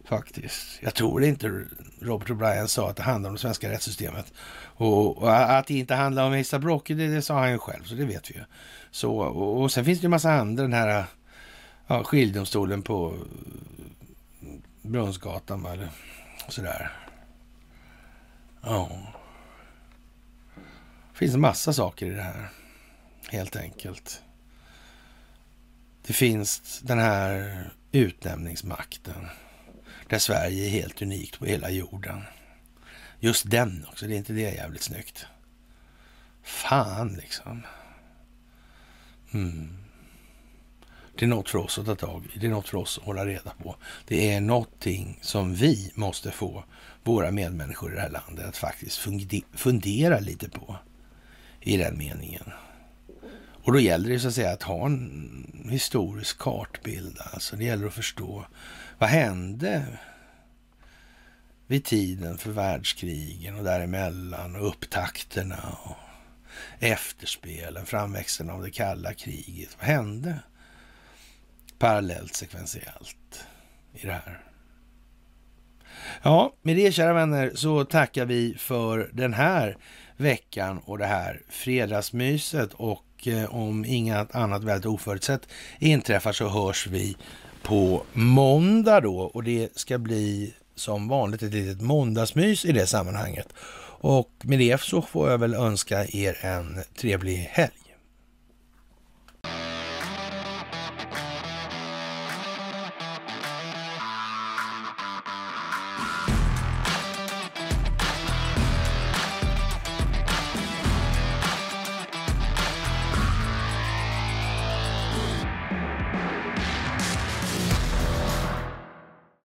Faktiskt. Jag tror inte Robert O'Brien sa att det handlar om det svenska rättssystemet. Och, och att det inte handlar om Asa Brock, det, det, sa han ju själv, så det vet vi ju. Så, och, och sen finns det en massa andra, den här ja, skiljedomstolen på Brunnsgatan eller sådär. Ja. Det finns en massa saker i det här, helt enkelt. Det finns den här utnämningsmakten där Sverige är helt unikt på hela jorden. Just den också, det är inte det jävligt snyggt? Fan liksom. Mm. Det är något för oss att ta tag i. Det är något för oss att hålla reda på. Det är någonting som vi måste få våra medmänniskor i det här landet att faktiskt fundera lite på i den meningen. Och då gäller det så att säga att ha en historisk kartbild. Alltså det gäller att förstå vad hände vid tiden för världskrigen och däremellan och upptakterna och efterspelen, framväxten av det kalla kriget. Vad hände parallellt sekventiellt i det här? Ja, med det kära vänner så tackar vi för den här veckan och det här fredagsmyset och eh, om inget annat väldigt oförutsett inträffar så hörs vi på måndag då och det ska bli som vanligt ett litet måndagsmys i det sammanhanget. Och med det så får jag väl önska er en trevlig helg.